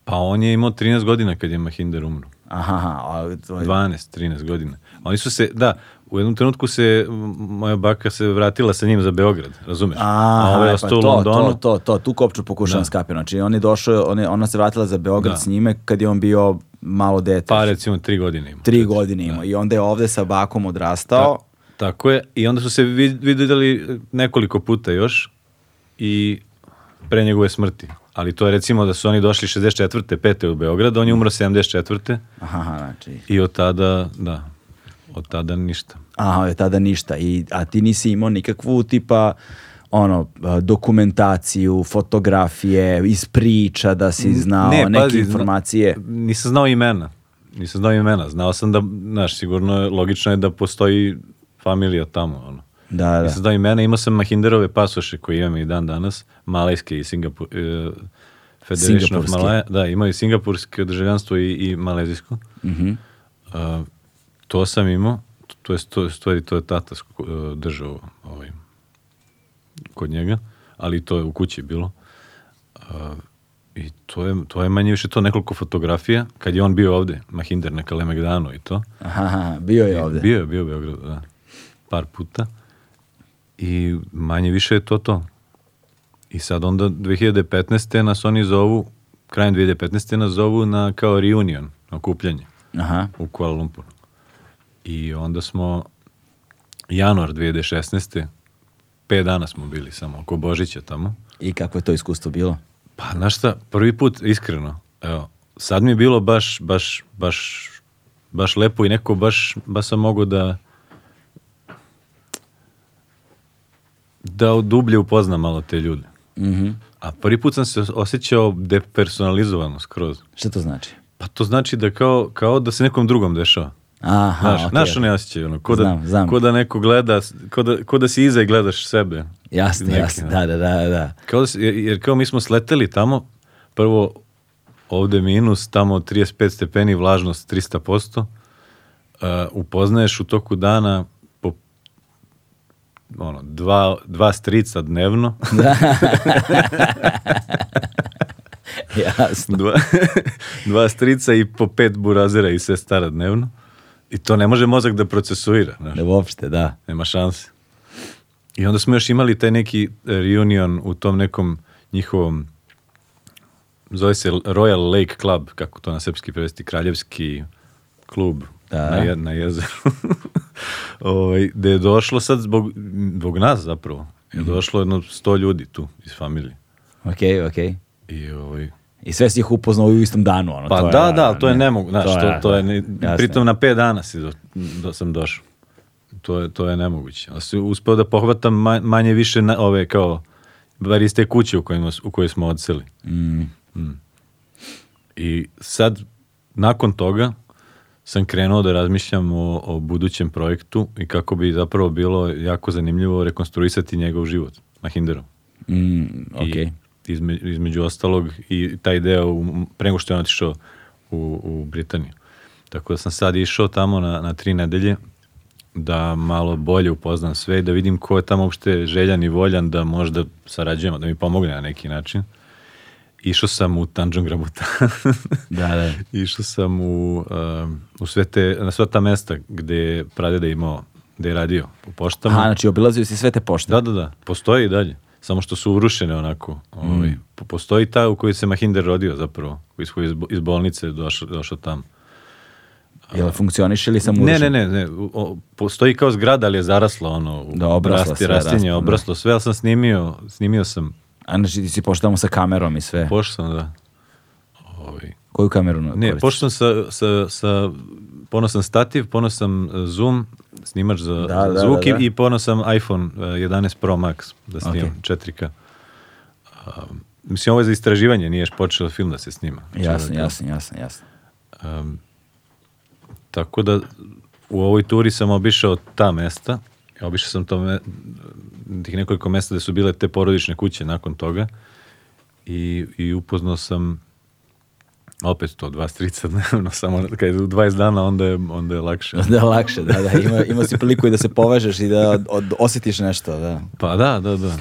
Speaker 2: Pa on je imao 13 godina kad je Mahinder umro.
Speaker 1: aha, a, to je-
Speaker 2: 12, 13 godina. Oni su se, da, u jednom trenutku se, moja baka se vratila sa njim za Beograd, razumeš?
Speaker 1: Aha,
Speaker 2: ovaj
Speaker 1: e,
Speaker 2: je
Speaker 1: pa to,
Speaker 2: Londonu.
Speaker 1: to, to, to, tu kopču pokušavam
Speaker 2: Da.
Speaker 1: skapiti. Znači, on je došao, on je, ona se vratila za Beograd
Speaker 2: Da.
Speaker 1: s njime kad je on bio malo dete.
Speaker 2: Pa recimo tri godine ima.
Speaker 1: tri godine imao. I onda je ovde sa bakom odrastao.
Speaker 2: Tako je. I onda su se vid- vidjeli nekoliko puta još i pre njegove smrti. Ali to je recimo da su oni došli 64. pete u Beograd, on je umro 74.
Speaker 1: Aha, znači.
Speaker 2: I od tada, da, od tada ništa.
Speaker 1: Aha, je tada ništa. I, a ti nisi imao nikakvu tipa ono, dokumentaciju, fotografije, iz priča da si znao
Speaker 2: Ne,
Speaker 1: neke
Speaker 2: pazi, zna-
Speaker 1: informacije.
Speaker 2: Nisam znao imena. Nisam znao imena. Znao sam da, znaš, sigurno je, logično je da postoji familija tamo, ono.
Speaker 1: Da, da.
Speaker 2: Nisam znao imena, imao sam Mahinderove pasoše koje imam i dan danas, malajske i Singapur, e, Federation of
Speaker 1: Singapurske.
Speaker 2: Malaya, da, imaju singapurske državljanstvo i, i malezijsko.
Speaker 1: Mhm.
Speaker 2: A, to sam imao, to je, to, stvari, to je tata e, držao ovaj, kod njega, ali to je u kući bilo. A, I to je, to je manje više to nekoliko fotografija, kad je on bio ovde, Mahinder na Kalemegdanu i to.
Speaker 1: Aha, bio je ovde.
Speaker 2: Bio je, bio je u Beogradu, da. Par puta. I manje više je to to. I sad onda 2015. nas oni zovu, krajem 2015. nas zovu na kao reunion, na okupljanje
Speaker 1: Aha.
Speaker 2: u Kuala Lumpur. I onda smo januar 2016. Pet dana smo bili samo, oko Božića tamo.
Speaker 1: I kako je to iskustvo bilo?
Speaker 2: Pa, znaš šta, prvi put, iskreno, evo, sad mi je bilo baš, baš, baš, baš lepo i neko baš, baš sam mogao da da dublje upoznam malo te ljude.
Speaker 1: Mhm.
Speaker 2: A prvi put sam se osjećao depersonalizovano skroz.
Speaker 1: Šta to znači?
Speaker 2: Pa to znači da kao, kao da se nekom drugom dešava.
Speaker 1: Aha,
Speaker 2: Znaš,
Speaker 1: okej,
Speaker 2: znaš osjećaj, ono, ko da,
Speaker 1: Znam, znam.
Speaker 2: ko da neko gleda, ko da, ko da si iza i gledaš sebe.
Speaker 1: Jasno,
Speaker 2: Neki,
Speaker 1: jasno, da, da, da, da.
Speaker 2: Kao da si- jer, jer kao mi smo sleteli tamo, prvo ovde minus, tamo 35 stepeni, vlažnost 300%, uh, upoznaješ u toku dana ono, dva, dva strica dnevno,
Speaker 1: Jasno.
Speaker 2: dva, dva strica i po pet burazera i sve stara dnevno. I to ne može mozak da procesuira. Znaš.
Speaker 1: Ne, uopšte, da.
Speaker 2: Nema šanse. I onda smo još imali taj neki reunion u tom nekom njihovom zove se Royal Lake Club, kako to na srpski prevesti, kraljevski klub
Speaker 1: Da.
Speaker 2: na, je, na jezeru. ovaj, gde je došlo sad zbog, zbog nas zapravo. Je
Speaker 1: Mhm.
Speaker 2: došlo jedno sto ljudi tu iz familije.
Speaker 1: Okej, okej.
Speaker 2: I ovaj,
Speaker 1: I sve si ih upoznao u istom danu. Ono,
Speaker 2: pa
Speaker 1: to je,
Speaker 2: da, da, to je
Speaker 1: ne-
Speaker 2: nemoguće. Znaš, to, to, je, ne-
Speaker 1: jasno.
Speaker 2: pritom na pet dana si do, do, sam došao. To je, to je nemoguće. Ali sam uspeo da pohvatam ma- manje više na ove kao, bar iz te kuće u, kojima, u kojoj smo odseli.
Speaker 1: Mm.
Speaker 2: I sad, nakon toga, sam krenuo da razmišljam o, o budućem projektu i kako bi zapravo bilo jako zanimljivo rekonstruisati njegov život na Hinderu.
Speaker 1: Mm,
Speaker 2: I
Speaker 1: okej.
Speaker 2: izme, između ostalog i taj deo u, pre nego što je on otišao u, u Britaniju. Tako da sam sad išao tamo na, na tri nedelje da malo bolje upoznam sve i da vidim ko je tamo uopšte željan i voljan da možda sarađujemo, da mi pomogne na neki način. Išao sam u Tanjung Rabuta.
Speaker 1: Da, da.
Speaker 2: Išao sam u, um, u sve te, na sva ta mesta gde je pradeda imao, gde je radio u poštama.
Speaker 1: Aha, znači obilazio si sve te pošte.
Speaker 2: Da, da, da, postoji i dalje. Samo što su urušene onako. Ovaj, po- Postoji ta u kojoj se Mahinder rodio zapravo, iz koje iz iz bolnice došao, došao tamo.
Speaker 1: Jel funkcioniš ili sam
Speaker 2: Ne,
Speaker 1: urušen?
Speaker 2: ne, ne, ne. u- o- postoji kao zgrada, ali je zaraslo ono.
Speaker 1: Da, obrasla
Speaker 2: rasti-
Speaker 1: sve,
Speaker 2: rastinje,
Speaker 1: raslo, da.
Speaker 2: obraslo sve, ali sam snimio, snimio sam,
Speaker 1: znači ti si pošto sa kamerom i sve.
Speaker 2: pošto da, ovaj,
Speaker 1: Koju kameru
Speaker 2: Ne,
Speaker 1: koristiš?
Speaker 2: pošto sam sa, sa, sa ponosan stativ, ponosan e, zoom, snimač za,
Speaker 1: Da,
Speaker 2: za
Speaker 1: da,
Speaker 2: zvuk
Speaker 1: da, da.
Speaker 2: i- i ponosan iPhone e, 11 Pro Max da snimam
Speaker 1: Ok.
Speaker 2: 4K. A, mislim, ovo je za istraživanje, nije još počeo film da se snima.
Speaker 1: Jasno,
Speaker 2: Čovjek,
Speaker 1: jasno, jasno, jasno.
Speaker 2: Um, tako da u ovoj turi sam obišao ta mesta, obišao sam to me, tih nekoliko mesta gde su bile te porodične kuće nakon toga i, i upoznao sam opet to, dva strica dnevno, samo kad je u 20 dana onda je, onda je lakše.
Speaker 1: Da je lakše, da, da. Ima, ima si priliku i da se povežeš i da od, od- osjetiš nešto, da.
Speaker 2: Pa da, da, da.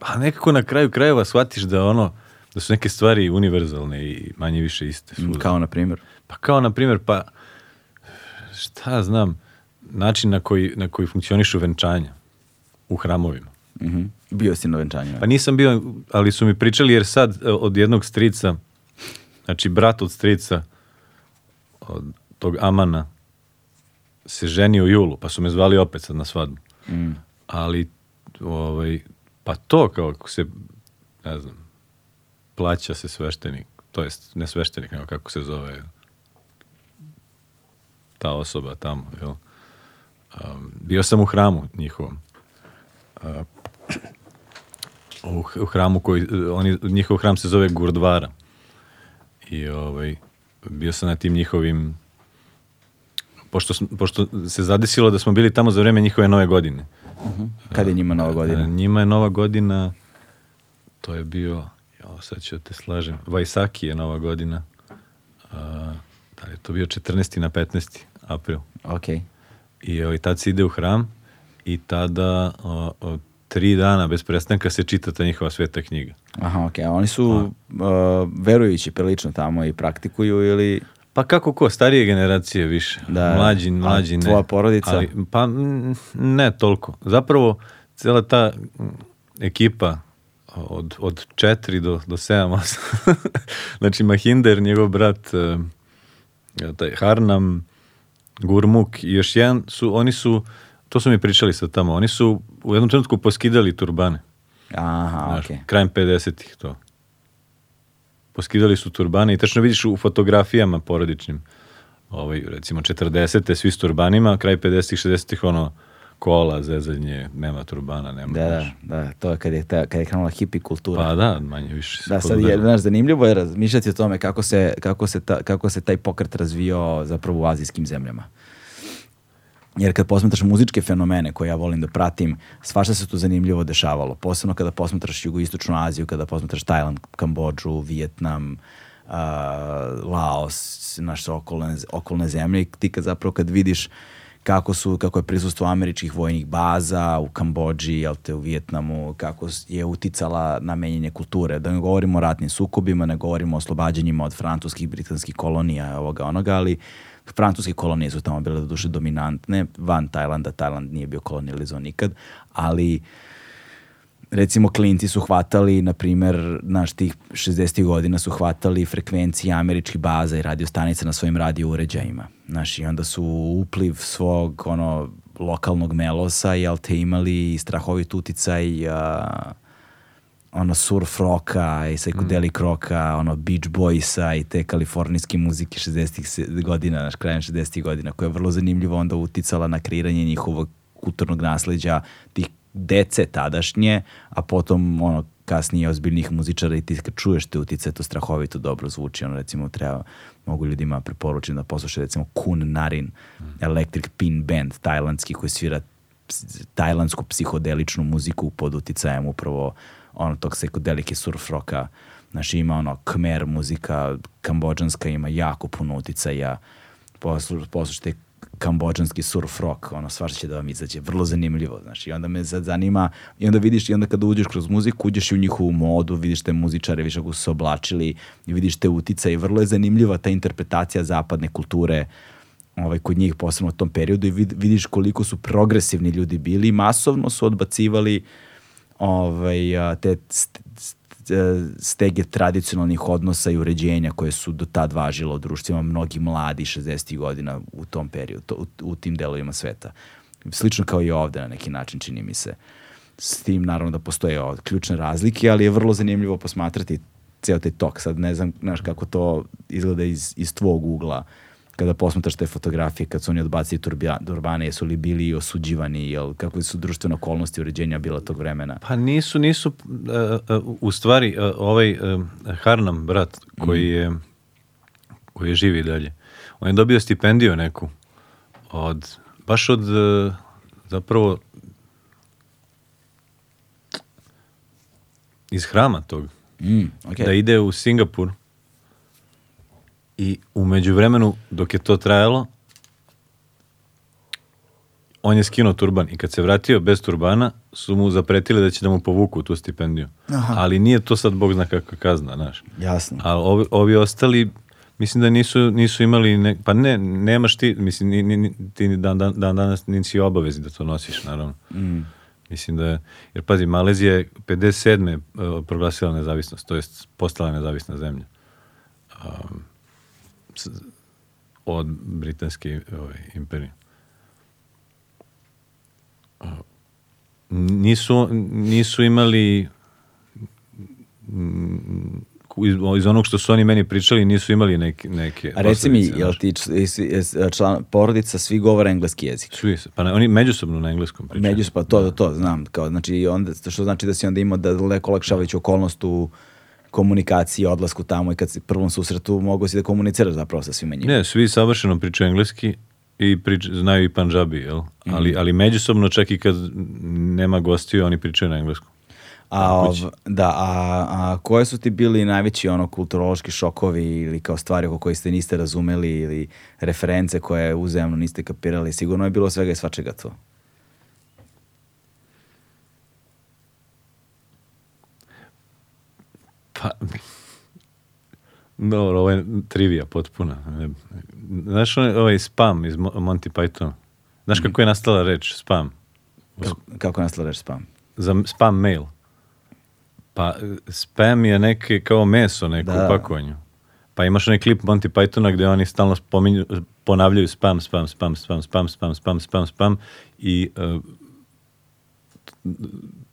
Speaker 2: A nekako na kraju krajeva shvatiš da ono, da su neke stvari univerzalne i manje više iste. svuda.
Speaker 1: Kao na primjer.
Speaker 2: Pa kao, na primjer, pa šta ja znam, način na koji, na koji funkcionišu venčanja u hramovima.
Speaker 1: Mhm. Bio si na venčanju.
Speaker 2: Pa nisam bio, ali su mi pričali jer sad e, od jednog strica, znači brat od strica, od tog Amana, se ženio u julu, pa su me zvali opet sad na svadbu.
Speaker 1: Mm.
Speaker 2: Ali, ovaj, pa to kao ako se, ne znam, plaća se sveštenik, to jest ne sveštenik, nego kako se zove ta osoba tamo, jel? Um, bio sam u hramu njihovom. Uh, u, u hramu koji, oni, njihov hram se zove Gurdvara. I ovaj, bio sam na tim njihovim pošto, pošto se zadesilo da smo bili tamo za vreme njihove nove godine.
Speaker 1: Kad je njima nova
Speaker 2: E,
Speaker 1: godina?
Speaker 2: Njima je nova godina, to je bio, jo, sad ću da te slažem, Vajsaki je nova godina. A, da je to bio 14. na 15. april.
Speaker 1: Ok.
Speaker 2: I ovaj, tad se ide u hram i tada o, o, tri dana bez prestanka se čita ta njihova sveta knjiga.
Speaker 1: Aha, ok. A oni su uh, verujući prilično tamo i praktikuju ili...
Speaker 2: Pa kako ko, starije generacije više.
Speaker 1: Da.
Speaker 2: Mlađi, mlađi ne.
Speaker 1: tvoja porodica?
Speaker 2: Ali, pa ne toliko. Zapravo, cijela ta ekipa od, od četiri do, do sedam, osam. znači Mahinder, njegov brat, eh, taj Harnam, Gurmuk i još jedan su, oni su, to su mi pričali sad tamo, oni su u jednom trenutku poskidali turbane.
Speaker 1: Aha,
Speaker 2: Znaš,
Speaker 1: ok.
Speaker 2: krajem 50-ih to. Poskidali su turbane i tačno vidiš u fotografijama porodičnim, ovaj, recimo 40. svi s turbanima, kraj 50-ih, 60-ih ono, kola, zezanje, nema turbana, nema.
Speaker 1: Da, da, da, to je kad je, ta, kad je krenula hipi kultura.
Speaker 2: Pa da, manje više.
Speaker 1: Da, sad je, znaš, zanimljivo je razmišljati o tome kako se, kako se, ta, kako se taj pokret razvio zapravo u azijskim zemljama. Jer kad posmetraš muzičke fenomene koje ja volim da pratim, svašta se tu zanimljivo dešavalo. Posebno kada posmetraš jugoistočnu Aziju, kada posmetraš Tajland, Kambodžu, Vijetnam, uh, Laos, naše okolne, okolne zemlje. I ti kad zapravo kad vidiš kako su kako je prisustvo američkih vojnih baza u Kambodži, jel te u Vijetnamu, kako je uticala na menjanje kulture. Da ne govorimo o ratnim sukobima, ne govorimo o oslobađanjima od francuskih, britanskih kolonija, ovoga onoga, ali francuske kolonije su tamo bile do duše dominantne, van Tajlanda, Tajland nije bio kolonializovan nikad, ali recimo klinci su hvatali, na primer, naš tih 60. godina su hvatali frekvencije američkih baza i radio stanica na svojim radio uređajima. Znaš, i onda su upliv svog ono, lokalnog melosa, jel te imali strahovit uticaj a, ono surf roka i psychedelic roka, ono Beach Boysa i te kalifornijske muzike 60-ih se- godina, naš krajem 60-ih godina, koja je vrlo zanimljivo onda uticala na kreiranje njihovog kulturnog nasleđa tih dece tadašnje, a potom ono kasnije ozbiljnih muzičara i ti kad čuješ te utice, to strahovito dobro zvuči. Ono, recimo, treba, mogu ljudima preporučiti da poslušaju, recimo, Kun Narin, Electric Pin Band, tajlandski, koji svira tajlandsku psihodeličnu muziku pod uticajem upravo ono tog sekodelike surf roka. Znači ima ono kmer muzika, kambođanska ima jako puno uticaja. Poslu, poslušajte kambođanski surf rock, ono svašta će da vam izađe, vrlo zanimljivo, znači i onda me sad zanima, i onda vidiš, i onda kada uđeš kroz muziku, uđeš i u njihovu modu, vidiš te muzičare, vidiš kako su se oblačili, i vidiš te uticaje, i vrlo je zanimljiva ta interpretacija zapadne kulture, ovaj, kod njih posebno u tom periodu i vid, vidiš koliko su progresivni ljudi bili, masovno su odbacivali ovaj, te stege tradicionalnih odnosa i uređenja koje su do tad važilo u društvima mnogi mladi 60. godina u tom periodu, u, u tim delovima sveta. Slično kao i ovde na neki način, čini mi se. S tim naravno da postoje ključne razlike, ali je vrlo zanimljivo posmatrati ceo taj tok. Sad ne znam znaš, kako to izgleda iz, iz tvog ugla kada posmatraš te fotografije, kad su oni odbacili turbane, jesu li bili osuđivani, jel, kako su društvene okolnosti uređenja bila tog vremena?
Speaker 2: Pa nisu, nisu, uh, uh, u stvari, uh, ovaj uh, Harnam, brat, koji je, koji je živi dalje, on je dobio stipendiju neku od, baš od, uh, zapravo, iz hrama tog,
Speaker 1: Mm, okay.
Speaker 2: da ide u Singapur i umeđu vremenu dok je to trajalo on je skinuo turban i kad se vratio bez turbana su mu zapretili da će da mu povuku tu stipendiju.
Speaker 1: Aha.
Speaker 2: Ali nije to sad bog zna kakva kazna, znaš.
Speaker 1: Jasno.
Speaker 2: A ovi, ovi ostali mislim da nisu, nisu imali, ne, pa ne, nemaš ti, mislim, ni, ni, ti dan, dan, dan danas nisi obavezi da to nosiš, naravno.
Speaker 1: Mm.
Speaker 2: Mislim da je, jer pazi, Malezija je 57. uh, proglasila nezavisnost, to jest postala nezavisna zemlja. Um, od britanske ovaj, imperije. Nisu, nisu imali mm, iz, iz onog što su oni meni pričali nisu imali neke, neke
Speaker 1: A reci mi, jel ti jes- član, porodica svi govore engleski jezik?
Speaker 2: Svi, pa ne, oni međusobno na engleskom pričaju.
Speaker 1: Međus, pa to, to, to, znam. Kao, znači, onda, što znači da si onda imao da daleko olakšavajuću okolnost u komunikaciji, odlasku tamo i kad si prvom susretu mogao si da komuniciraš zapravo sa svima njima.
Speaker 2: Ne, svi savršeno pričaju engleski i prič, znaju i panđabi, jel?
Speaker 1: Mhm.
Speaker 2: Ali, ali međusobno čak i kad nema gostiju, oni pričaju na engleskom.
Speaker 1: A, ov, da, a, a koje su ti bili najveći ono kulturološki šokovi ili kao stvari oko koje ste niste razumeli ili reference koje uzajamno niste kapirali? Sigurno je bilo svega i svačega to.
Speaker 2: Pa, dobro, ovo je trivija potpuna. Znaš ovaj spam iz Mo- Monty Python? Znaš kako je nastala reč spam?
Speaker 1: Kako, kako nastala reč spam?
Speaker 2: Za spam mail. Pa spam je neke kao meso neko
Speaker 1: Da.
Speaker 2: u pakovanju. Pa imaš onaj klip Monty Pythona gde oni stalno spominju, ponavljaju spam, spam, spam, spam, spam, spam, spam, spam, spam i e,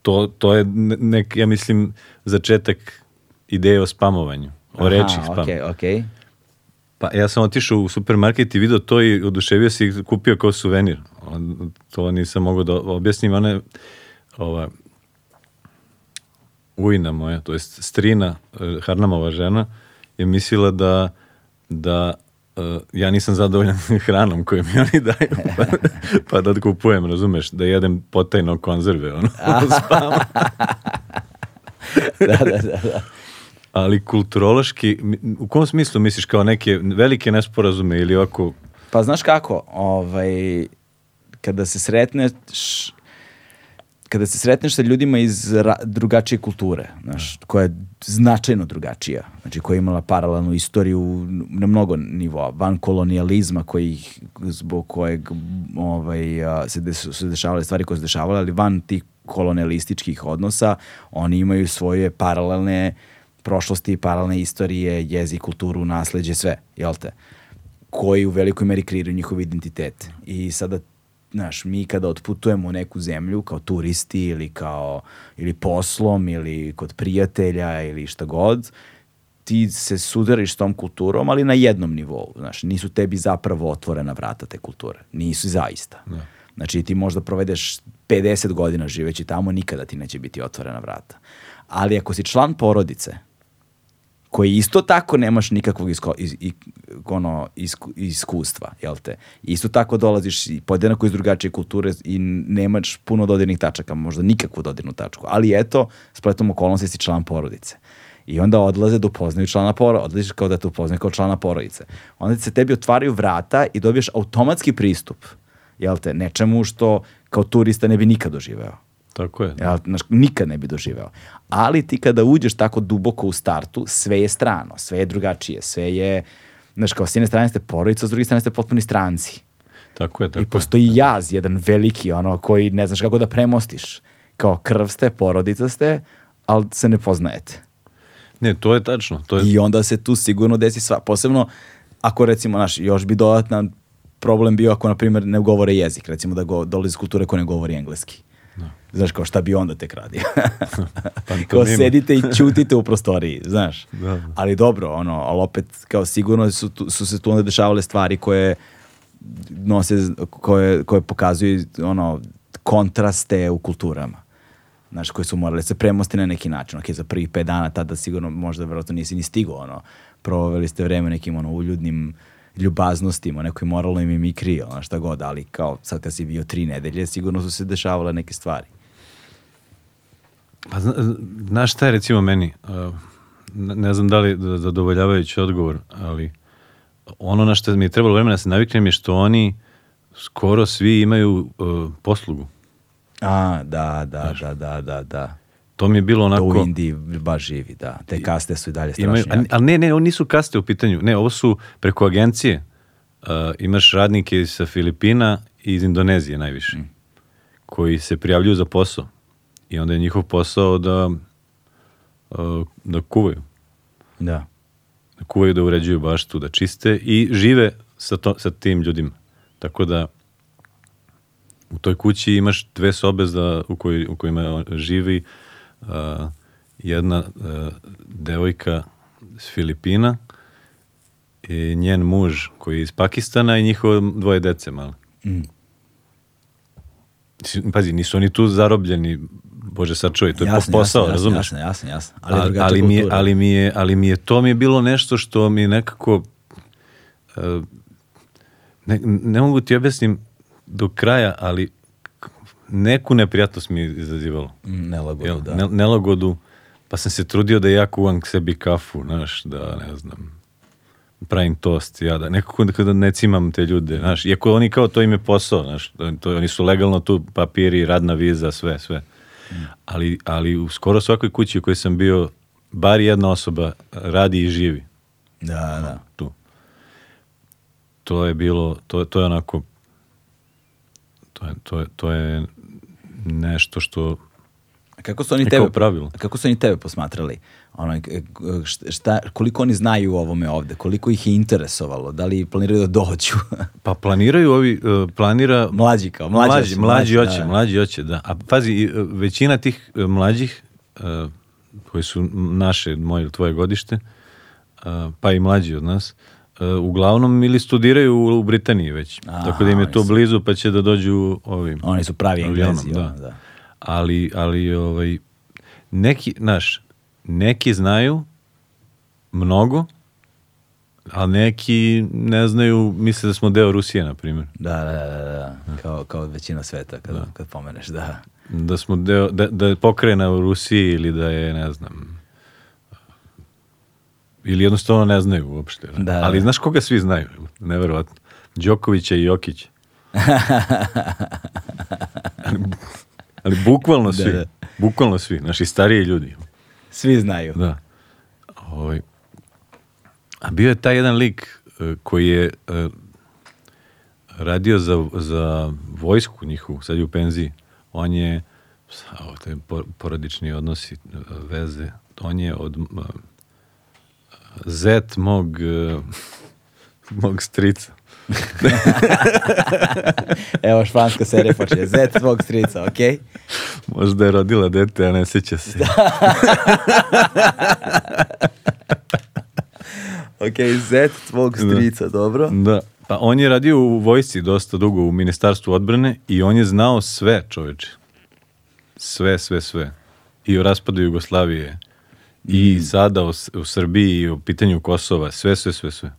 Speaker 2: to, to je ne- nek, ja mislim, začetak ideje o spamovanju, o reči spam.
Speaker 1: Okej, okej.
Speaker 2: Pa ja sam otišao u supermarket i video to i oduševio se i kupio kao suvenir. To nisam mogao da objasnim. Ona je, ova, ujna moja, to jest strina, eh, Harnamova žena, je mislila da, da eh, ja nisam zadovoljan hranom koju mi oni daju, pa, pa da kupujem, razumeš, da jedem potajno konzerve, ono, spam.
Speaker 1: da, da, da, da.
Speaker 2: Ali kulturološki, u kom smislu misliš kao neke velike nesporazume ili ovako?
Speaker 1: Pa znaš kako, ovaj, kada se sretneš kada se sretneš sa ljudima iz ra- drugačije kulture, znaš, koja je značajno drugačija, znači koja je imala paralelnu istoriju na mnogo nivoa, van kolonijalizma koji, zbog kojeg ovaj, a, se, des, su se dešavale stvari koje se dešavale, ali van tih kolonijalističkih odnosa, oni imaju svoje paralelne prošlosti, paralelne istorije, jezik, kulturu, nasleđe, sve, jel te? koji u velikoj meri kreiraju njihov identitet. I sada, znaš, mi kada otputujemo u neku zemlju kao turisti ili kao, ili poslom ili kod prijatelja ili šta god, ti se sudariš s tom kulturom, ali na jednom nivou, znaš, nisu tebi zapravo otvorena vrata te kulture. Nisu zaista. Znači, ti možda provedeš 50 godina živeći tamo, nikada ti neće biti otvorena vrata. Ali ako si član porodice, koji isto tako nemaš nikakvog isko, iz, i, ono, isku, iskustva, jel te? Isto tako dolaziš i podjednako iz drugačije kulture i nemaš puno dodirnih tačaka, možda nikakvu dodirnu tačku, ali eto, spletom okolnosti si član porodice. I onda odlaze da upoznaju člana porodice, odlaziš kao da te upoznaju kao člana porodice. Onda se tebi otvaraju vrata i dobiješ automatski pristup, jel te, nečemu što kao turista ne bi nikad doživeo.
Speaker 2: Tako je.
Speaker 1: Ja, znaš, nikad ne bi doživeo. Ali ti kada uđeš tako duboko u startu, sve je strano, sve je drugačije, sve je, znaš, kao s jedne strane ste porodica, s druge strane ste potpuni stranci.
Speaker 2: Tako je, tako
Speaker 1: I
Speaker 2: je.
Speaker 1: postoji jaz, jedan veliki, ono, koji ne znaš kako da premostiš. Kao krv ste, porodica ste, ali se ne poznajete.
Speaker 2: Ne, to je tačno. To je,
Speaker 1: I onda se tu sigurno desi sva. Posebno ako recimo, naš, još bi dodatan problem bio ako, na primjer, ne govore jezik. Recimo da go, dolazi iz kulture ko ne govori engleski. Znaš, kao šta bi onda tek radio?
Speaker 2: Pantomima.
Speaker 1: kao sedite i čutite u prostoriji, znaš.
Speaker 2: Da, da.
Speaker 1: Ali dobro, ono, ali opet, kao sigurno su, tu- su se tu onda dešavale stvari koje nose, koje, koje pokazuju, ono, kontraste u kulturama. Znaš, koje su morale se premosti na neki način. Ok, za prvih pet dana tada sigurno možda vjerojatno nisi ni stigao, ono, proveli ste vreme nekim, ono, uljudnim ljubaznostima, nekoj moralnoj mimikri, ono, šta god, ali kao sad kad si bio tri nedelje, sigurno su se dešavale neke stvari.
Speaker 2: Pa, zna, znaš šta je recimo meni, uh, ne, znam da li zadovoljavajući odgovor, ali ono na što mi je trebalo vremena da se naviknem je što oni skoro svi imaju uh, poslugu.
Speaker 1: A, da, da, da, da, da, da.
Speaker 2: To mi je bilo
Speaker 1: To u
Speaker 2: onako...
Speaker 1: Indiji baš živi, da. Te kaste su i dalje strašne.
Speaker 2: ali ne, ne, oni nisu kaste u pitanju. Ne, ovo su preko agencije. Uh, imaš radnike sa Filipina i iz Indonezije najviše, koji se prijavljuju za posao. I onda je njihov posao da, uh, da kuvaju.
Speaker 1: Da.
Speaker 2: da kuvaju, da uređuju baštu, da čiste i žive sa, to, sa tim ljudima. Tako da u toj kući imaš dve sobe za, u, koj, u kojima živi uh, jedna uh, devojka s Filipina i njen muž koji je iz Pakistana i njihovo dvoje dece malo.
Speaker 1: Mm.
Speaker 2: Pazi, nisu oni tu zarobljeni, Bože sačuvaj, to je posao,
Speaker 1: jasno,
Speaker 2: razumeš?
Speaker 1: Jasno, jasno, jasno. Ali,
Speaker 2: Ali, ali, mi je, ali, mi je, ali mi je to mi je bilo nešto što mi je nekako uh, ne, ne mogu ti objasnim do kraja, ali neku neprijatnost mi je izazivalo.
Speaker 1: Mm, Nelagodu,
Speaker 2: Jel,
Speaker 1: da.
Speaker 2: ne- nelagodu, pa sam se trudio da ja kuvam k sebi kafu, znaš, da ne znam, pravim tost, ja da nekako da kada ne cimam te ljude, znaš, iako oni kao to im je posao, znaš, to, oni su legalno tu papiri, radna viza, sve, sve. Ali, ali u skoro svakoj kući u kojoj sam bio, bar jedna osoba radi i živi
Speaker 1: Da, da.
Speaker 2: tu. To je bilo, to, to je onako, to je, to je, to je nešto što,
Speaker 1: Kako su oni tebe
Speaker 2: pravilo.
Speaker 1: Kako su oni tebe posmatrali? Ono, k- šta, koliko oni znaju o ovome ovde? Koliko ih je interesovalo? Da li planiraju da dođu?
Speaker 2: pa planiraju ovi, uh, planira,
Speaker 1: mlađi kao, mlađi,
Speaker 2: mlađi, mlađi
Speaker 1: mlađi,
Speaker 2: hoće,
Speaker 1: da.
Speaker 2: mlađi hoće, da. A pazi, uh, većina tih mlađih, koji su naše, moje ili tvoje godište, pa i mlađi od nas, uglavnom ili studiraju u, u Britaniji već.
Speaker 1: Aha,
Speaker 2: Tako da im je to blizu, pa će da dođu ovim.
Speaker 1: Oni su pravi englezi.
Speaker 2: da.
Speaker 1: da.
Speaker 2: Ali, ali ovaj, neki, znaš, neki znaju mnogo, a neki ne znaju, misle da smo deo Rusije, na primjer.
Speaker 1: Da, da, da, da, da. Kao, kao većina sveta kad, kad pomeneš, da.
Speaker 2: Da smo deo, da, da je pokrena u Rusiji ili da je, ne znam, ili jednostavno ne znaju uopšte.
Speaker 1: Da, da.
Speaker 2: Ali znaš koga svi znaju? Neverovatno. Đokovića i Jokića. ali, ali bukvalno svi.
Speaker 1: da.
Speaker 2: Bukvalno svi. Naši stariji ljudi.
Speaker 1: Svi znaju.
Speaker 2: Da. Ovaj. A bio je taj jedan lik e, koji je e, radio za, za vojsku njihovu, sad je u penziji. On je, ovo, te po- porodični odnosi, e, veze, on je od zet mog, e, mog strica.
Speaker 1: Evo španska serija počinje. Zet tvog strica, okej?
Speaker 2: Možda je rodila dete, a ne sjeća se.
Speaker 1: Okej, zet tvog strica, dobro.
Speaker 2: Da. Pa on je radio u vojsci dosta dugo u ministarstvu odbrane i on je znao sve čoveče. Sve, sve, sve. I o raspadu Jugoslavije. I sada o, S- u Srbiji i o pitanju Kosova. Sve, sve, sve, sve.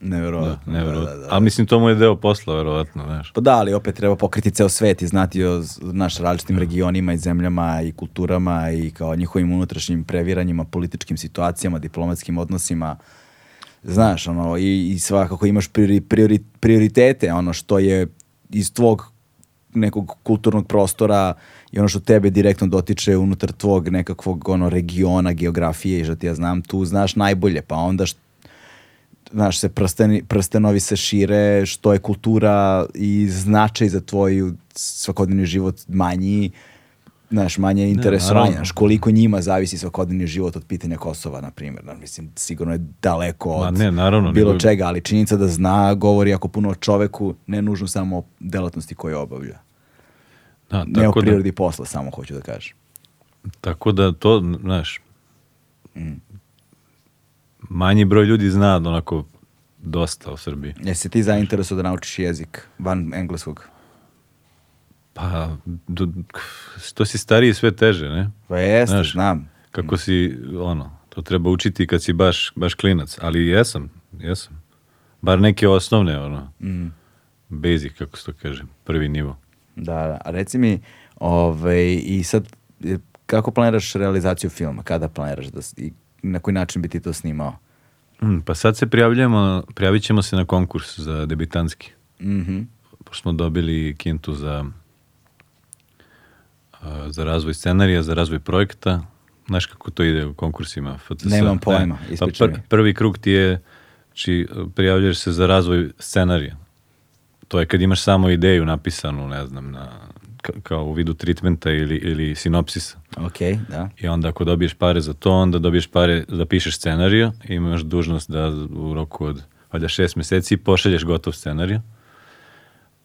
Speaker 1: Neverovatno. da,
Speaker 2: Neverovatno.
Speaker 1: da, da.
Speaker 2: Ali mislim, to mu je deo posla, verovatno, znaš.
Speaker 1: Pa da, ali opet treba pokriti ceo svet i znati o naš različitim regionima i zemljama i kulturama i kao njihovim unutrašnjim previranjima, političkim situacijama, diplomatskim odnosima. Znaš, ono, i, i svakako imaš priori, priori- prioritete, ono što je iz tvog nekog kulturnog prostora i ono što tebe direktno dotiče unutar tvog nekakvog ono regiona, geografije i što ti ja znam, tu znaš najbolje, pa onda št- znaš, se prsteni, prstenovi se šire, što je kultura i značaj za tvoj svakodnevni život manji, znaš, manje interesovanja, znaš, koliko njima zavisi svakodnevni život od pitanja Kosova, na primjer, znaš, mislim, sigurno je daleko
Speaker 2: Ma
Speaker 1: od
Speaker 2: ne, naravno,
Speaker 1: bilo
Speaker 2: nego-
Speaker 1: čega, ali činjenica da zna, govori jako puno o čoveku, ne nužno samo o delatnosti koju obavlja.
Speaker 2: Da,
Speaker 1: Ne o
Speaker 2: tako, da,
Speaker 1: prirodi posla, samo hoću da kažem.
Speaker 2: tako da to, znaš,
Speaker 1: Mm.
Speaker 2: manji broj ljudi zna onako dosta o Srbiji.
Speaker 1: Jesi ti zainteresuo da naučiš jezik van engleskog?
Speaker 2: Pa, do, to si stariji sve teže, ne?
Speaker 1: Pa jeste,
Speaker 2: Znaš,
Speaker 1: znam.
Speaker 2: Kako si, ono, to treba učiti kad si baš, baš klinac. Ali jesam, jesam. Bar neke osnovne, ono,
Speaker 1: Mm.
Speaker 2: basic, kako se to kaže, prvi nivo.
Speaker 1: Da, da. A reci mi, ovaj, i sad, kako planiraš realizaciju filma? Kada planiraš da, i na koji način bi ti to snimao?
Speaker 2: Mm, pa sad se prijavljujemo, prijavit ćemo se na konkurs za debitanski.
Speaker 1: Mhm.
Speaker 2: Pošto smo dobili kintu za, za razvoj scenarija, za razvoj projekta. Znaš kako to ide u konkursima FCS?
Speaker 1: Nemam pojma,
Speaker 2: Pa
Speaker 1: ispričaj
Speaker 2: pr- prvi krug ti je, či prijavljaš se za razvoj scenarija. To je kad imaš samo ideju napisanu, ne znam, na, ka- kao u vidu treatmenta ili, ili sinopsisa.
Speaker 1: Ok, da.
Speaker 2: I onda ako dobiješ pare za to, onda dobiješ pare da pišeš scenariju i imaš dužnost da u roku od valjda šest meseci pošalješ gotov scenariju.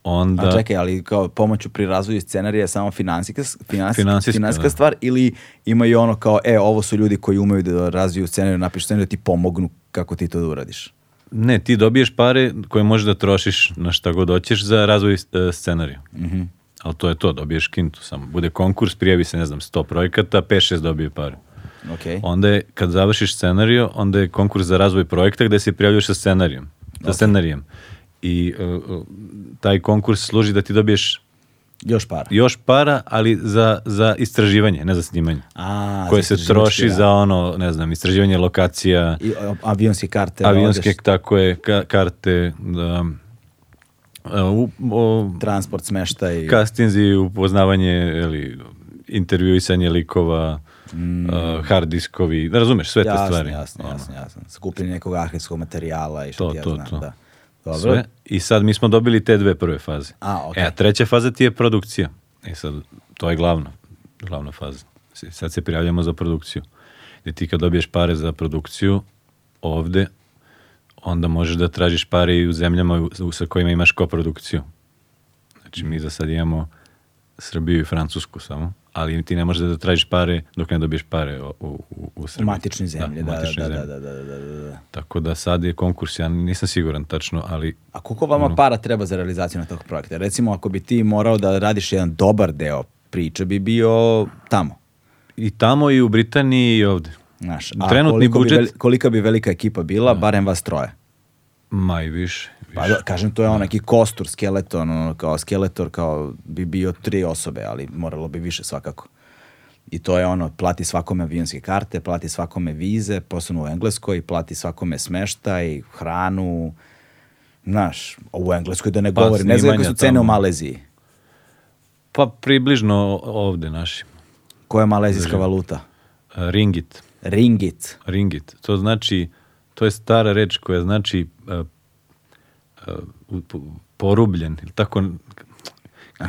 Speaker 2: Onda...
Speaker 1: A čekaj, ali kao pomoću pri razvoju scenarija je samo finansijska, finansijska,
Speaker 2: Finansijska,
Speaker 1: finansijska
Speaker 2: da.
Speaker 1: stvar ili imaju ono kao, e, ovo su ljudi koji umeju da razviju scenariju, napišu scenariju da ti pomognu kako ti to da uradiš.
Speaker 2: Ne, ti dobiješ pare koje možeš da trošiš na šta god hoćeš za razvoj e, scenarija.
Speaker 1: Mhm.
Speaker 2: Ali to je to, dobiješ kintu samo. Bude konkurs, prijavi se, ne znam, 100 projekata, 5-6 dobije pare.
Speaker 1: Ok.
Speaker 2: Onda je, kad završiš scenariju, onda je konkurs za razvoj projekta gde se prijavljuješ sa scenarijom. Sa scenarijem. I e, taj konkurs služi da ti dobiješ
Speaker 1: Još para.
Speaker 2: još para, ali za, za istraživanje, ne za snimanje.
Speaker 1: A,
Speaker 2: koje
Speaker 1: za
Speaker 2: se troši
Speaker 1: rad.
Speaker 2: za ono, ne znam, istraživanje lokacija,
Speaker 1: I, avionske karte. da
Speaker 2: avionske,
Speaker 1: odeš,
Speaker 2: tako je, ka- karte, da, a, u, o,
Speaker 1: transport, smeštaj.
Speaker 2: kastinzi, upoznavanje, ili, intervjuisanje likova, a, hard diskovi, da razumeš, sve te
Speaker 1: Mm. jasno,
Speaker 2: stvari.
Speaker 1: Jasno, jasno, jasno. Skupljenje nekog arhivskog materijala i što
Speaker 2: To,
Speaker 1: ti ja
Speaker 2: to,
Speaker 1: znam,
Speaker 2: to.
Speaker 1: da. Dobro.
Speaker 2: Sve. I sad mi smo dobili te dve prve faze.
Speaker 1: A, okej.
Speaker 2: E, a treća faza ti je produkcija. E sad, to je glavna, glavna faza. Sad se prijavljamo za produkciju. Gde ti kad dobiješ pare za produkciju ovde, onda možeš da tražiš pare i u zemljama sa kojima imaš koprodukciju. Znači mi za sad imamo Srbiju i Francusku samo, ali ti ne možeš da tražiš pare dok ne dobiješ pare u, u, u, u
Speaker 1: U
Speaker 2: Srbiji.
Speaker 1: matičnoj zemlji,
Speaker 2: u
Speaker 1: da, da, da,
Speaker 2: zemlji.
Speaker 1: da, da, da, da, da.
Speaker 2: Tako da sad je konkurs, ja nisam siguran tačno, ali
Speaker 1: A koliko vama para treba za realizaciju na tog projekta? Recimo, ako bi ti morao da radiš jedan dobar deo priče, bi bio tamo.
Speaker 2: i tamo i u Britaniji i ovde.
Speaker 1: Znaš, a
Speaker 2: Trenutni
Speaker 1: koliko
Speaker 2: budžet,
Speaker 1: Bi veli- kolika bi velika ekipa bila, barem vas troje.
Speaker 2: ma i više.
Speaker 1: Pa da, kažem, to je on neki kostur, skeleton, ono, kao skeletor, kao bi bio tri osobe, ali moralo bi više svakako. I to je ono, plati svakome avionske karte, plati svakome vize, posebno u Engleskoj, plati svakome smeštaj, hranu, znaš, u Engleskoj da ne
Speaker 2: Pa,
Speaker 1: govorim, ne znam
Speaker 2: snimanja
Speaker 1: su cene u
Speaker 2: tamo.
Speaker 1: Maleziji.
Speaker 2: Pa približno ovde naši.
Speaker 1: Koja je malezijska valuta?
Speaker 2: A, Ringit.
Speaker 1: Ringit.
Speaker 2: Ringit. To znači, to je stara reč koja znači u- po- porubljen. ili Tako,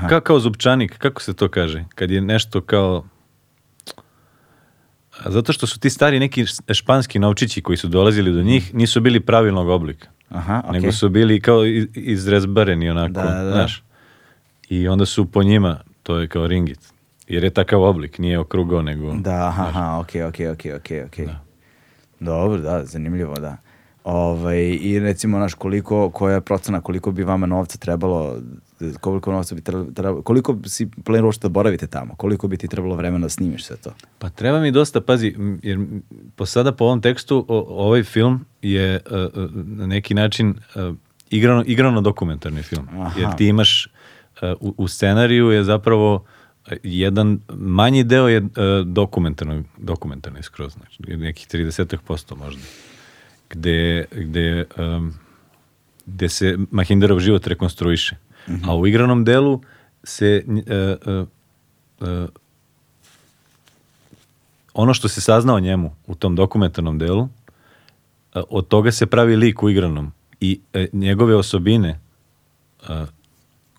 Speaker 2: ka, kao zupčanik, kako se to kaže? Kad je nešto kao... Zato što su ti stari neki španski novčići koji su dolazili do njih, nisu bili pravilnog oblika.
Speaker 1: Aha, okej.
Speaker 2: Nego su bili kao iz- izrezbareni onako,
Speaker 1: Da, da, da.
Speaker 2: znaš. I onda su po njima, to je kao ringit. Jer je takav oblik, nije okrugao, nego...
Speaker 1: Da, aha, aha, okej, okej, okej, okej, okej. Dobro, da, zanimljivo, da. Ovaj, I recimo, naš, koliko, koja je procena, koliko bi vama novca trebalo, koliko novca bi trebalo, koliko si planirao uopšte da boravite tamo, koliko bi ti trebalo vremena da snimiš sve to?
Speaker 2: Pa treba mi dosta, pazi, jer po sada po ovom tekstu o- ovaj film je uh, uh, na neki način uh, igrano, igrano dokumentarni film.
Speaker 1: Aha.
Speaker 2: Jer ti imaš uh, u, u scenariju je zapravo uh, jedan manji deo je uh, dokumentarno, dokumentarni skroz, znači nekih 30% možda. Gde, gde, um, gde se Mahinderov život rekonstruiše. A u igranom delu se uh, uh, uh, ono što se sazna o njemu u tom dokumentarnom delu, a, od toga se pravi lik u igranom i e, njegove osobine a,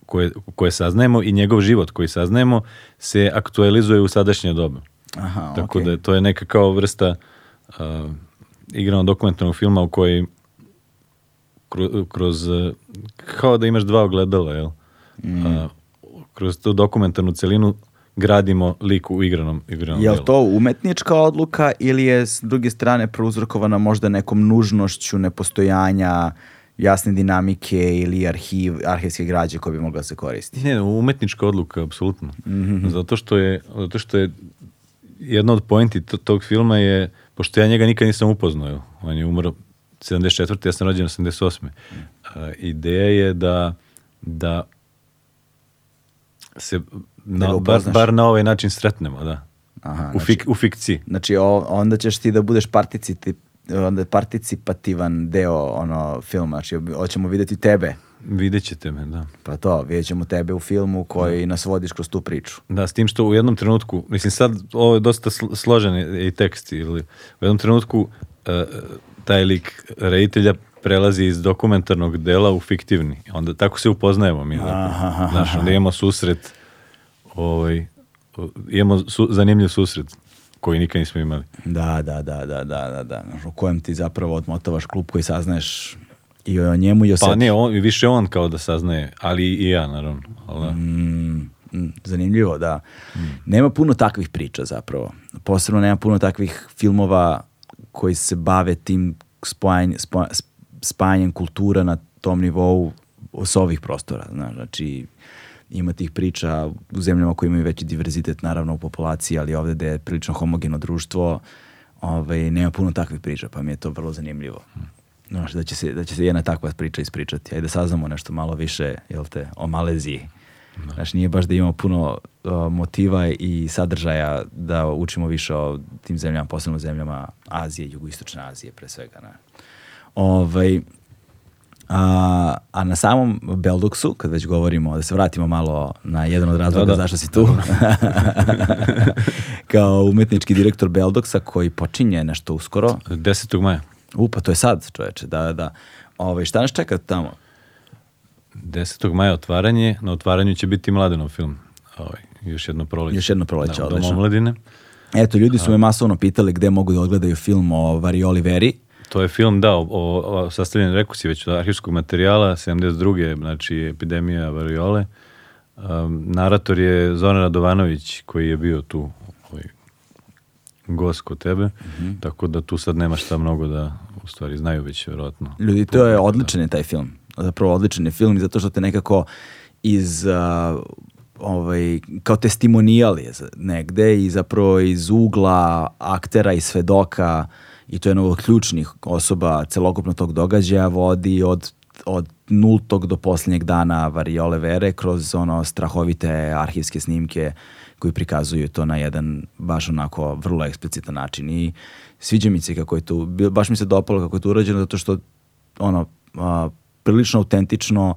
Speaker 2: koje, koje saznajemo i njegov život koji saznajemo se aktualizuje u sadašnje doba.
Speaker 1: Aha,
Speaker 2: Tako
Speaker 1: okej.
Speaker 2: da to je neka kao vrsta uh, igrano dokumentarnog filma u koji kro- kroz, kao da imaš dva ogledala, jel?
Speaker 1: Mm.
Speaker 2: Uh, kroz tu dokumentarnu celinu gradimo lik u igranom, igranom
Speaker 1: Je li
Speaker 2: delu.
Speaker 1: to umetnička odluka ili je s druge strane prouzrokovana možda nekom nužnošću nepostojanja jasne dinamike ili arhiv, arhivske građe koje bi mogla da se koristiti?
Speaker 2: Ne, umetnička odluka, apsolutno.
Speaker 1: Mhm.
Speaker 2: Zato, što je, zato što je jedna od pointi to- tog filma je, pošto ja njega nikad nisam upoznao, on je umro 74. ja sam rođen 88. A, ideja je da, da se na,
Speaker 1: ga
Speaker 2: bar, bar na ovaj način sretnemo, da.
Speaker 1: Aha,
Speaker 2: u,
Speaker 1: znači-
Speaker 2: fik, u fikciji.
Speaker 1: Znači, o, onda ćeš ti da budeš participati, onda participativan deo ono filma, znači hoćemo vidjeti tebe,
Speaker 2: Vidjet ćete me, da.
Speaker 1: pa to, vidjet ćemo tebe u filmu koji nas vodiš kroz tu priču.
Speaker 2: Da, s tim što u jednom trenutku, mislim sad ovo je dosta sl- složen i- tekst, ili u jednom trenutku e, taj lik reditelja prelazi iz dokumentarnog dela u fiktivni. Onda tako se upoznajemo mi. zapravo. Znaš, onda imamo susret, ovaj, imamo su- zanimljiv susret koji nikad nismo imali.
Speaker 1: Da, da, da, da, da, da, da. U kojem ti zapravo odmotavaš klub koji saznaješ i o njemu i o
Speaker 2: Pa
Speaker 1: sebi.
Speaker 2: ne, on, više on kao da saznaje, ali i ja naravno. Ali, da.
Speaker 1: Mm, mm, zanimljivo, da. Nema puno takvih priča zapravo. Posebno nema puno takvih filmova koji se bave tim spajanje, spa- sp- spajanjem kultura na tom nivou s ovih prostora. Znaš, znači, ima tih priča u zemljama koje imaju veći diverzitet naravno u populaciji, ali ovdje gde je prilično homogeno društvo, ovaj, nema puno takvih priča, pa mi je to vrlo zanimljivo. Znaš, da će, se, da će se jedna takva priča ispričati. Ajde da saznamo nešto malo više, jel te, o Maleziji. Znaš, nije baš da imamo puno uh, motiva i sadržaja da učimo više o tim zemljama, posebno zemljama Azije, jugoistočne Azije pre svega. Ne? Ovaj, a, a na samom Beldoksu, kad već govorimo, da se vratimo malo na jedan od razloga
Speaker 2: Da, da.
Speaker 1: zašto si tu, kao umetnički direktor Beldoksa koji počinje nešto uskoro.
Speaker 2: 10. maja.
Speaker 1: U, pa to je sad, čoveče, da, da, da. Ovaj, šta nas čeka tamo?
Speaker 2: 10. maja otvaranje, na otvaranju će biti Mladenov film. Ovaj, još jedno proleće.
Speaker 1: Još jedno proleće,
Speaker 2: da, Dom
Speaker 1: odlično.
Speaker 2: omladine.
Speaker 1: Eto, ljudi su me masovno pitali gde mogu da odgledaju film o Varioli Veri.
Speaker 2: To je film, da, o, o, sastavljen, rekao si već, od arhivskog materijala, 72. znači epidemija variole. Um, narator je Zoran Radovanović, koji je bio tu gost kod tebe, tako da tu sad nema šta mnogo da, u stvari, znaju već, vjerojatno.
Speaker 1: Ljudi, to je odličan je taj film. Zapravo odličan je film zato što te nekako iz a, ovaj, kao testimonijal je negde i zapravo iz ugla aktera i svedoka i to je jedno od ključnih osoba celokupno tog događaja vodi od, od nultog do posljednjeg dana Variole Vere kroz ono strahovite arhivske snimke koji prikazuju to na jedan baš onako vrlo eksplicitan način. I sviđa mi se kako je to, baš mi se dopalo kako je to urađeno zato što ono, a, prilično autentično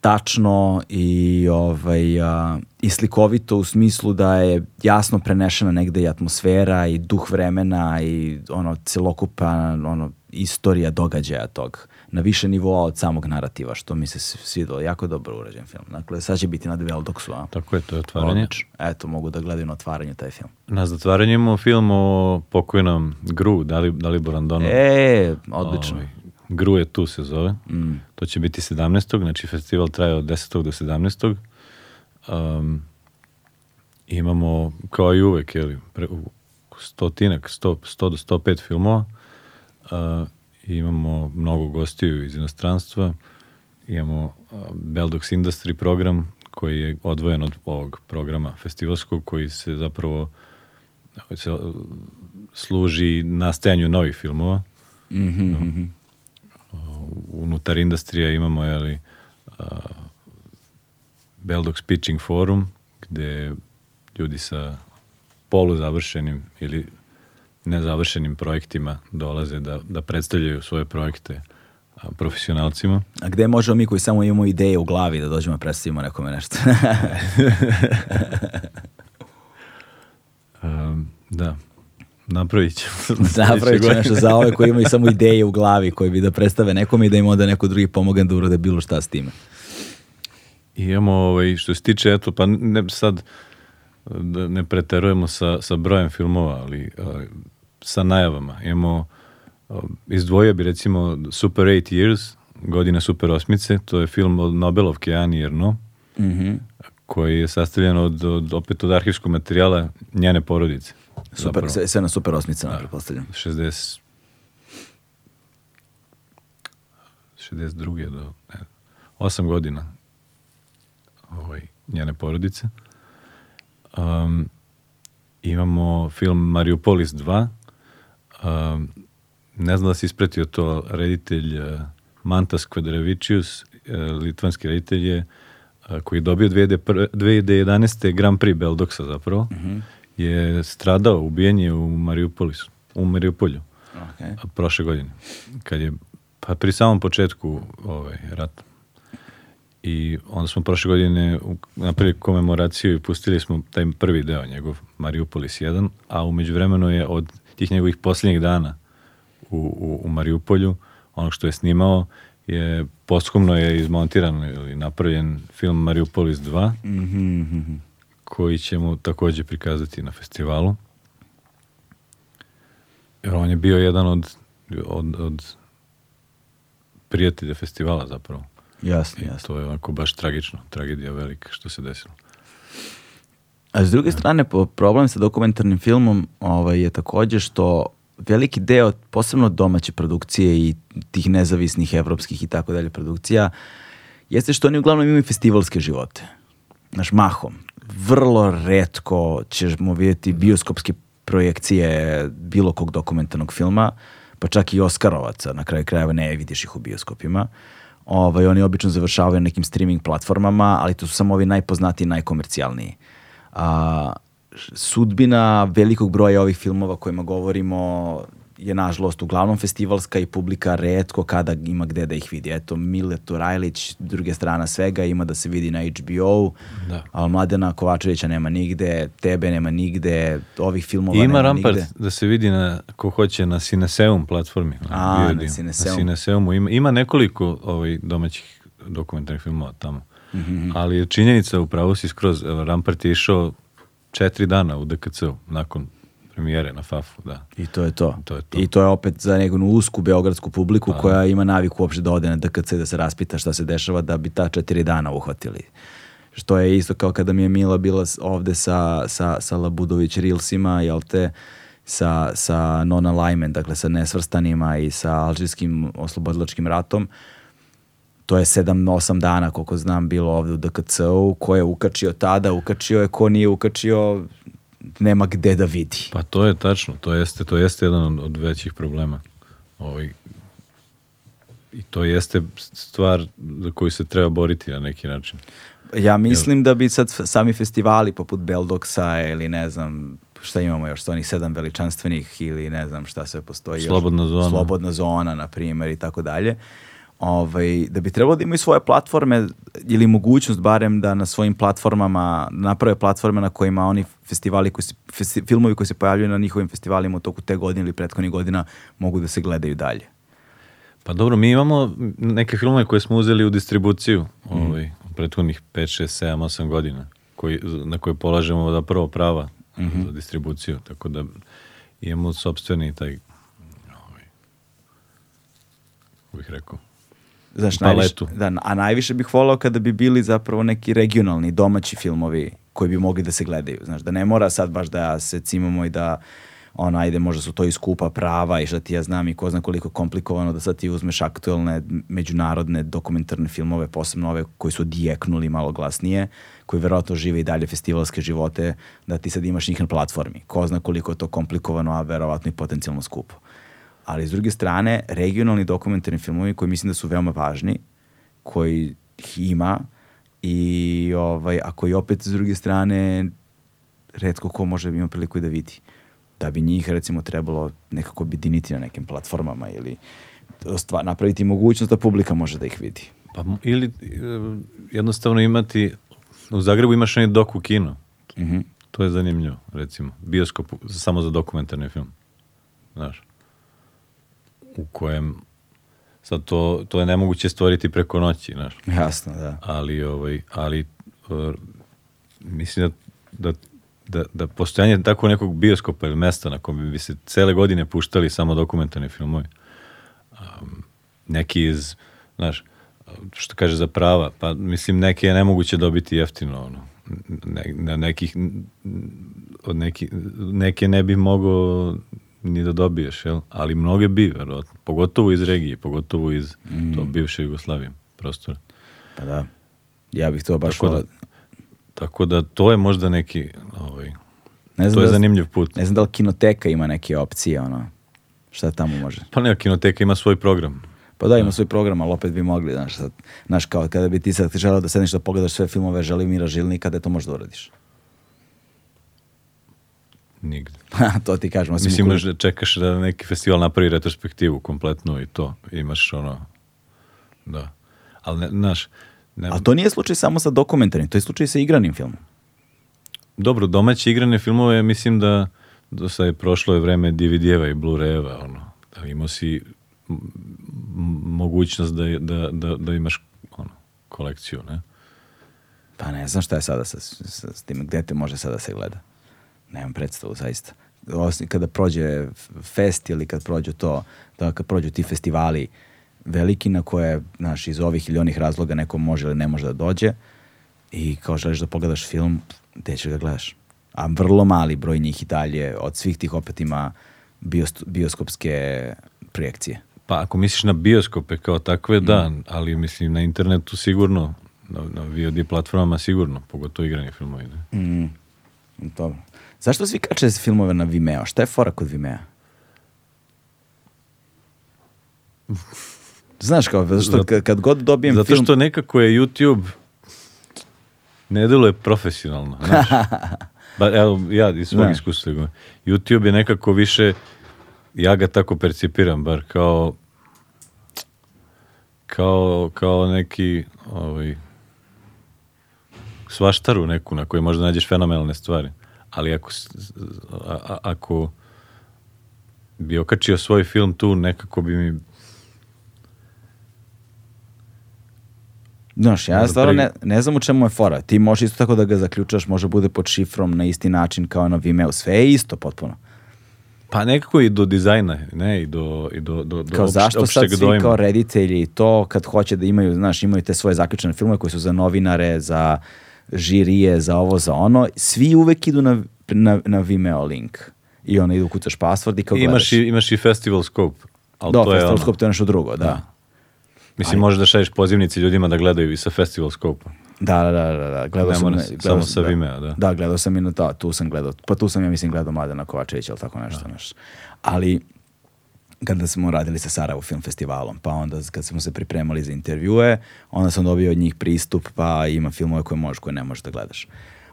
Speaker 1: tačno i ovaj a, i slikovito u smislu da je jasno prenešena negde i atmosfera i duh vremena i ono celokupan ono istorija događaja tog na više nivoa od samog narativa što mi se s- svidelo jako dobro urađen film. Dakle sad će biti na Develdoksu, a?
Speaker 2: Tako je, to je otvaranje.
Speaker 1: Odlično. Eto, mogu da gledaju na otvaranju taj film.
Speaker 2: Na zatvaranju imamo film o pokojnom Gru, Dali, Dalibor Andonov.
Speaker 1: E, odlično.
Speaker 2: Ovaj, Gru je tu se zove.
Speaker 1: Mm.
Speaker 2: To će biti 17. Znači festival traje od 10. do 17. Um, imamo, kao i uvek, jeli, pre, stotinak, 100, 100 do 105 filmova. Uh, imamo mnogo gostiju iz inostranstva. Imamo Beldox Industry program koji je odvojen od ovog programa festivalskog koji se zapravo se, uh, služi nastajanju novih filmova
Speaker 1: Mhm, mhm.
Speaker 2: unutar industrija imamo jeli, uh, Beldox Pitching Forum gde ljudi sa poluzavršenim ili nezavršenim projektima dolaze da, da predstavljaju svoje projekte profesionalcima.
Speaker 1: A gde možemo mi koji samo imamo ideje u glavi da dođemo predstavimo nekome nešto?
Speaker 2: Um, da, napravit ćemo.
Speaker 1: Napravit
Speaker 2: Sljedeće
Speaker 1: nešto za ove koji imaju samo ideje u glavi koji bi da predstave nekome i da im onda neko drugi pomogne da urade bilo šta s time.
Speaker 2: I imamo, ovaj, što se tiče, eto, pa ne, sad da ne preterujemo sa, sa brojem filmova, ali a, sa najavama. Imamo, a, izdvojio bi recimo Super 8 Years, godine Super osmice, to je film od Nobelovke Ani Jerno,
Speaker 1: Mhm.
Speaker 2: koji je sastavljen od, od, opet od arhivskog materijala njene porodice.
Speaker 1: Super,
Speaker 2: Zapravo.
Speaker 1: sve, sve na super osmicama, pretpostavljam.
Speaker 2: 60 62. do ne, 8 godina ovaj, njene porodice. Um, imamo film Mariupolis 2. Um, ne znam da si ispratio to, reditelj uh, Mantas Kvadravičius, uh, litvanski reditelj je uh, koji je dobio 2001 2011. Grand Prix Beldoksa zapravo, je stradao, ubijen je u Mariupolisu, u Mariupolju
Speaker 1: Okay.
Speaker 2: prošle godine, kad je, pa pri samom početku ovaj, rata. I onda smo prošle godine napravili komemoraciju i pustili smo taj prvi deo njegov, Mariupolis 1, a umeđu vremenu je od tih njegovih posljednjih dana u, u, u Mariupolju, ono što je snimao, je posthumno je izmontiran ili napravljen film Mariupolis 2,
Speaker 1: Mhm, mhm.
Speaker 2: koji ćemo takođe prikazati na festivalu. Jer on je bio jedan od, od, od prijatelja festivala zapravo.
Speaker 1: Jasno, jasno.
Speaker 2: to je onako baš tragično, tragedija velika što se desilo.
Speaker 1: A s druge strane, problem sa dokumentarnim filmom ovaj, je takođe što veliki deo, posebno domaće produkcije i tih nezavisnih evropskih i tako dalje produkcija, jeste što oni uglavnom imaju festivalske živote. Znaš, mahom. Vrlo redko ćemo vidjeti bioskopske projekcije bilo kog dokumentarnog filma, pa čak i Oskarovaca, na kraju krajeva ne vidiš ih u bioskopima. Ovaj, oni obično završavaju na nekim streaming platformama, ali to su samo ovi najpoznatiji najkomercijalniji. A, sudbina velikog broja ovih filmova kojima govorimo je nažalost uglavnom festivalska i publika redko kada ima gde da ih vidi. Eto, Mile Turajlić, druge strana svega, ima da se vidi na HBO,
Speaker 2: Da.
Speaker 1: ali Mladena Kovačevića nema nigde, tebe nema nigde, ovih filmova
Speaker 2: I ima
Speaker 1: nema
Speaker 2: Rampart
Speaker 1: nigde.
Speaker 2: da se vidi na, ko hoće, na Cineseum platformi.
Speaker 1: A, na
Speaker 2: dio.
Speaker 1: Cineseumu.
Speaker 2: Na Cineseumu. Ima, ima nekoliko ovaj, domaćih dokumentarnih filmova tamo.
Speaker 1: Mhm.
Speaker 2: Ali je činjenica, upravo si skroz, Rampart je išao četiri dana u DKC-u nakon premijere na FAF-u, da.
Speaker 1: I to je to.
Speaker 2: To je to.
Speaker 1: I to je opet za neku usku beogradsku publiku koja ima naviku uopšte da ode na DKC da se raspita šta se dešava da bi ta četiri dana uhvatili. Što je isto kao kada mi je Mila bila ovde sa, sa, sa Labudović Reelsima, jel te, sa, sa non-alignment, dakle sa nesvrstanima i sa alžirskim oslobodilačkim ratom. To je 7-8 dana, koliko znam, bilo ovde u DKC-u. Ko je ukačio tada, ukačio je, ko nije ukačio, nema gde da vidi.
Speaker 2: Pa to je tačno, to jeste, to jeste jedan od, većih problema. Ovaj, I to jeste stvar za koju se treba boriti na neki način.
Speaker 1: Ja mislim da bi sad sami festivali poput Beldoksa ili ne znam šta imamo još, onih sedam veličanstvenih ili ne znam šta sve postoji. još.
Speaker 2: Slobodna zona.
Speaker 1: Slobodna zona, na primjer, i tako dalje. Ovaj, da bi trebalo da imaju svoje platforme ili mogućnost barem da na svojim platformama naprave platforme na kojima oni festivali koji se, festi- filmovi koji se pojavljuju na njihovim festivalima u toku te godine ili prethodnih godina mogu da se gledaju dalje.
Speaker 2: Pa dobro, mi imamo neke filmove koje smo uzeli u distribuciju ovaj, u prethodnih 5, 6, 7, 8 godina koji, na koje polažemo da prvo prava za distribuciju, tako da imamo sobstveni taj ovaj, kako bih rekao,
Speaker 1: Znaš,
Speaker 2: Paletu.
Speaker 1: najviše, da, a najviše bih volao kada bi bili zapravo neki regionalni, domaći filmovi koji bi mogli da se gledaju. Znaš, da ne mora sad baš da se cimamo i da ono, ajde, možda su to i skupa prava i šta ti ja znam i ko zna koliko komplikovano da sad ti uzmeš aktuelne međunarodne dokumentarne filmove, posebno ove koji su dijeknuli malo glasnije, koji verovatno žive i dalje festivalske živote, da ti sad imaš njih na platformi. Ko zna koliko je to komplikovano, a verovatno i potencijalno skupo. Ali s druge strane, regionalni dokumentarni filmovi koji mislim da su veoma važni, koji ih ima i ovaj, a koji opet s druge strane redko ko može da ima priliku i da vidi. Da bi njih recimo trebalo nekako objediniti na nekim platformama ili stva, napraviti mogućnost da publika može da ih vidi.
Speaker 2: Pa ili e, jednostavno imati, u Zagrebu imaš onaj doku kino.
Speaker 1: Mhm.
Speaker 2: To je zanimljivo, recimo. Bioskop samo za dokumentarni film. Znaš. U kojem Sad to, to je nemoguće stvoriti preko noći, znaš.
Speaker 1: Jasno, da.
Speaker 2: Ali, ovaj, ali uh, mislim da, da, da, da postojanje tako nekog bioskopa ili mesta na kojem bi se cele godine puštali samo dokumentarni filmovi. Um, neki iz, znaš, što kaže za prava, pa mislim neke je nemoguće dobiti jeftino, ono. Ne, na nekih, od neki, neke ne bi mogao ni da dobiješ, jel? ali mnoge bi, verovatno. Pogotovo iz regije, pogotovo iz mm. to bivše Jugoslavije prostora.
Speaker 1: Pa da. Ja bih to baš
Speaker 2: Tako da, tako da to je možda neki, ovaj,
Speaker 1: Ne znam
Speaker 2: to je
Speaker 1: da-
Speaker 2: zanimljiv put.
Speaker 1: Ne znam da li kinoteka ima neke opcije, ono, šta tamo može.
Speaker 2: Pa neka kinoteka ima svoj program.
Speaker 1: Pa da, ima svoj program, ali opet bi mogli, znaš, sad, znaš, kao kada bi ti sad želeo da sedneš da pogledaš sve filmove Želimira Žilnika, da to možeš da uradiš.
Speaker 2: Nigde.
Speaker 1: to ti kažem. osim
Speaker 2: Mislim, možda čekaš da neki festival napravi retrospektivu kompletnu i to. Imaš ono, da. Ali, ne, znaš, ne,
Speaker 1: Ali to nije slučaj samo sa dokumentarnim, to je slučaj sa igranim filmom.
Speaker 2: dobro, domaće igrane filmove, mislim da do sad je prošlo je vreme DVD-eva i Blu-rayeva, ono. Da imao si mogućnost da, da, da, da imaš ono, kolekciju, ne?
Speaker 1: Pa ne znam šta je sada sa, sa, s tim, gde te može sada se gleda. Nemam predstavu, zaista. Osim kada prođe fest ili kad prođu to, da kad prođu ti festivali veliki na koje, znaš, iz ovih ili onih razloga neko može ili ne može da dođe i kao želiš da pogledaš film, gde ćeš ga gledaš? A vrlo mali broj njih i dalje od svih tih opet ima biost- bioskopske projekcije.
Speaker 2: Pa ako misliš na bioskope kao takve, da,
Speaker 1: Mm.
Speaker 2: ali mislim na internetu sigurno, na, na VOD platformama sigurno, pogotovo igrani filmovi, ne?
Speaker 1: Mm, dobro. Zašto svi kače filmove na Vimeo? Šta je fora kod Vimea? Znaš kao, zato što
Speaker 2: Zato-
Speaker 1: kad, kad god dobijem
Speaker 2: Zato
Speaker 1: film...
Speaker 2: što nekako je YouTube ne deluje profesionalno, znaš. Ba, evo, ja iz svog
Speaker 1: Da.
Speaker 2: iskustva. YouTube je nekako više, ja ga tako percipiram, bar kao kao, kao neki ovaj, svaštaru neku na kojoj možda nađeš fenomenalne stvari. Ali ako, a- a- ako bi okačio svoj film tu, nekako bi mi
Speaker 1: Znaš, ja stvarno ne, ne znam u čemu je fora. Ti možeš isto tako da ga zaključaš, može bude pod šifrom na isti način kao na Vimeo. Sve je isto potpuno.
Speaker 2: Pa nekako i do dizajna, ne, i do, i do, do, do
Speaker 1: Kao
Speaker 2: opš-
Speaker 1: zašto sad svi
Speaker 2: dojma.
Speaker 1: kao reditelji to kad hoće da imaju, znaš, imaju te svoje zaključene filmove koji su za novinare, za žirije, za ovo, za ono, svi uvek idu na, na, na Vimeo link. I ono idu kucaš password i kao gledaš.
Speaker 2: Imaš i, imaš i festival scope, ali
Speaker 1: Da,
Speaker 2: to je
Speaker 1: Festival
Speaker 2: ono,
Speaker 1: Scope to je nešto drugo, da.
Speaker 2: mislim možeš da šalješ pozivnici ljudima da gledaju i sa festival scope
Speaker 1: Da, da, da, da, da. Gledao
Speaker 2: Ne
Speaker 1: sam, gledao
Speaker 2: samo
Speaker 1: sam-
Speaker 2: sa Vimea, da.
Speaker 1: Da, gledao sam i na to, tu sam gledao, pa tu sam ja mislim gledao Mladena Kovačevića ili tako nešto, znaš. Ali, kada smo radili sa Sarajevo film festivalom, pa onda kad smo se pripremali za intervjue, onda sam dobio od njih pristup, pa ima filmove koje možeš, koje ne možeš da gledaš.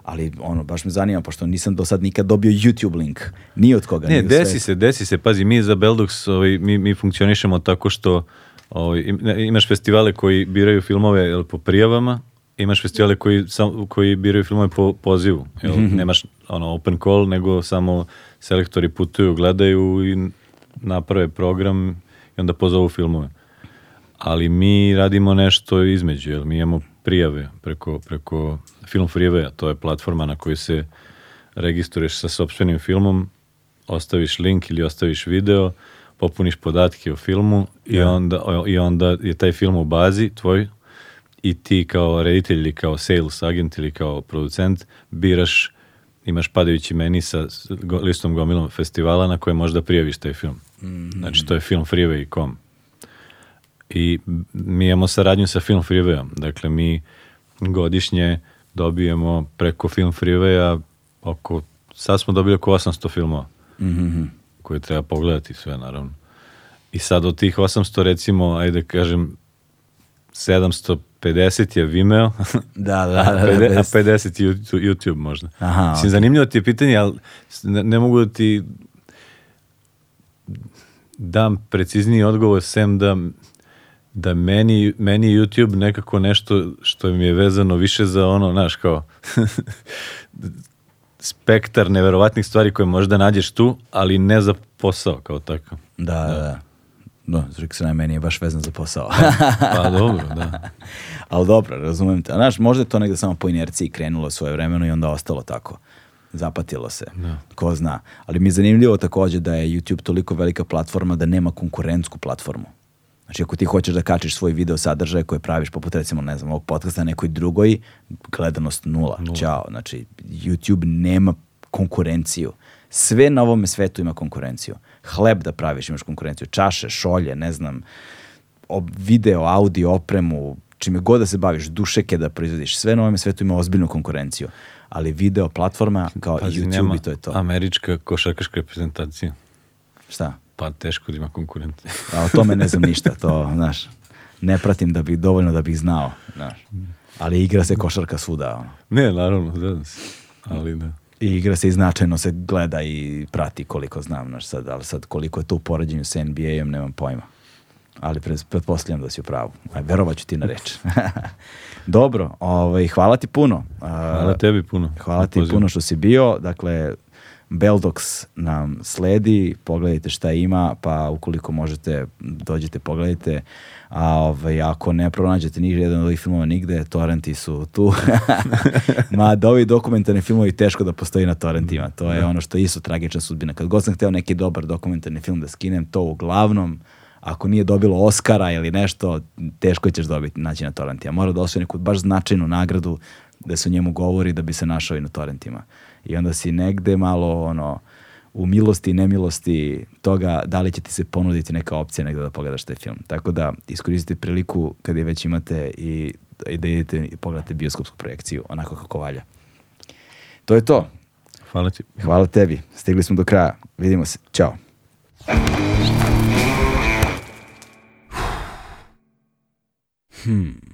Speaker 1: Ali ono, baš me zanima, pošto nisam do sad nikad dobio YouTube link, ni od koga.
Speaker 2: Ne, desi
Speaker 1: svetu.
Speaker 2: se, desi se. Pazi, mi za Beldux, ovaj, mi, mi funkcionišemo tako što ovaj, imaš festivale koji biraju filmove jel, po prijavama, imaš festivale koji, sam, koji biraju filmove po pozivu. Jel,
Speaker 1: Mhm.
Speaker 2: Nemaš ono, open call, nego samo selektori putuju, gledaju i naprave program i onda pozovu filmove. Ali mi radimo nešto između, jel? mi imamo prijave preko, preko Film Freeway, to je platforma na kojoj se registruješ sa sopstvenim filmom, ostaviš link ili ostaviš video, popuniš podatke o filmu i, onda, i onda je taj film u bazi tvoj i ti kao reditelj ili kao sales agent ili kao producent biraš, imaš padajući meni sa listom gomilom festivala na koje možda prijaviš taj film. Mm -hmm. Znači, to je film Freeway.com. I mi imamo saradnju sa Film Freewayom. Dakle, mi godišnje dobijemo preko Film Freewaya oko, sad smo dobili oko 800 filmova.
Speaker 1: Mm -hmm.
Speaker 2: Koje treba pogledati sve, naravno. I sad od tih 800, recimo, ajde da kažem, 700 50 je Vimeo,
Speaker 1: da, da, da, da,
Speaker 2: 50, a 50 je YouTube, YouTube možda.
Speaker 1: Aha,
Speaker 2: Mislim,
Speaker 1: okay.
Speaker 2: zanimljivo ti je pitanje, ali ne, ne mogu da ti dam precizniji odgovor, sem da, da meni, meni YouTube nekako nešto što mi je vezano više za ono, znaš, kao spektar neverovatnih stvari koje možda nađeš tu, ali ne za posao kao tako.
Speaker 1: Da, da, da. Da, Zrik se meni je baš vezan za posao.
Speaker 2: Pa dobro, da.
Speaker 1: Ali dobro, razumem te. A Znaš, možda je to negde samo po inerciji krenulo svoje vremeno i onda ostalo tako. Zapatilo se. Ko zna. Ali mi je zanimljivo takođe da je YouTube toliko velika platforma da nema konkurentsku platformu. Znači, ako ti hoćeš da kačiš svoj video sadržaj koje praviš poput recimo, ne znam, ovog podcasta na nekoj drugoj, gledanost nula. Ćao. Znači, YouTube nema konkurenciju. Sve na ovome svetu ima konkurenciju. Hleb da praviš imaš konkurenciju. Čaše, šolje, ne znam, video, audio, opremu, čime god da se baviš, dušeke da proizvodiš, sve na ovome svetu ima ozbiljnu konkurenciju. Ali video platforma kao
Speaker 2: Pazi,
Speaker 1: YouTube
Speaker 2: nema
Speaker 1: i to je to.
Speaker 2: Američka košarkaška reprezentacija.
Speaker 1: Šta?
Speaker 2: Pa teško da ima konkurente.
Speaker 1: A o tome ne znam ništa, to, znaš, ne pratim da bih, dovoljno da bih znao, znaš. Ali igra se košarka svuda, ono.
Speaker 2: ne, naravno, da se. Ali da.
Speaker 1: I igra se i značajno se gleda i prati koliko znam, znaš, sad, ali sad koliko je to u poređenju sa NBA-em, nemam pojma. Ali pre, pretpostavljam da si u pravu. Aj, verovat ću ti na reč. Dobro, ovaj, hvala ti puno.
Speaker 2: Hvala tebi puno.
Speaker 1: Hvala ti puno što si bio. Dakle, Beldox nam sledi, pogledajte šta ima, pa ukoliko možete, dođite, pogledajte. A ovaj, ako ne pronađete ni jedan od ovih filmova nigde, torrenti su tu. Ma da ovi dokumentarni filmovi teško da postoji na torrentima. To je ono što je isto tragična sudbina. Kad god sam hteo neki dobar dokumentarni film da skinem, to uglavnom ako nije dobilo Oscara ili nešto, teško ćeš dobiti naći na torrentima. Mora da osvoji neku baš značajnu nagradu da se o njemu govori da bi se našao i na torrentima. I onda si negde malo ono u milosti i nemilosti toga da li će ti se ponuditi neka opcija negde da pogledaš taj film. Tako da iskoristite priliku kad je već imate i, i da idete i pogledate bioskopsku projekciju onako kako valja. To je to.
Speaker 2: Hvala ti.
Speaker 1: Hvala tebi. Stigli smo do kraja. Vidimo se. Ćao. Hmm.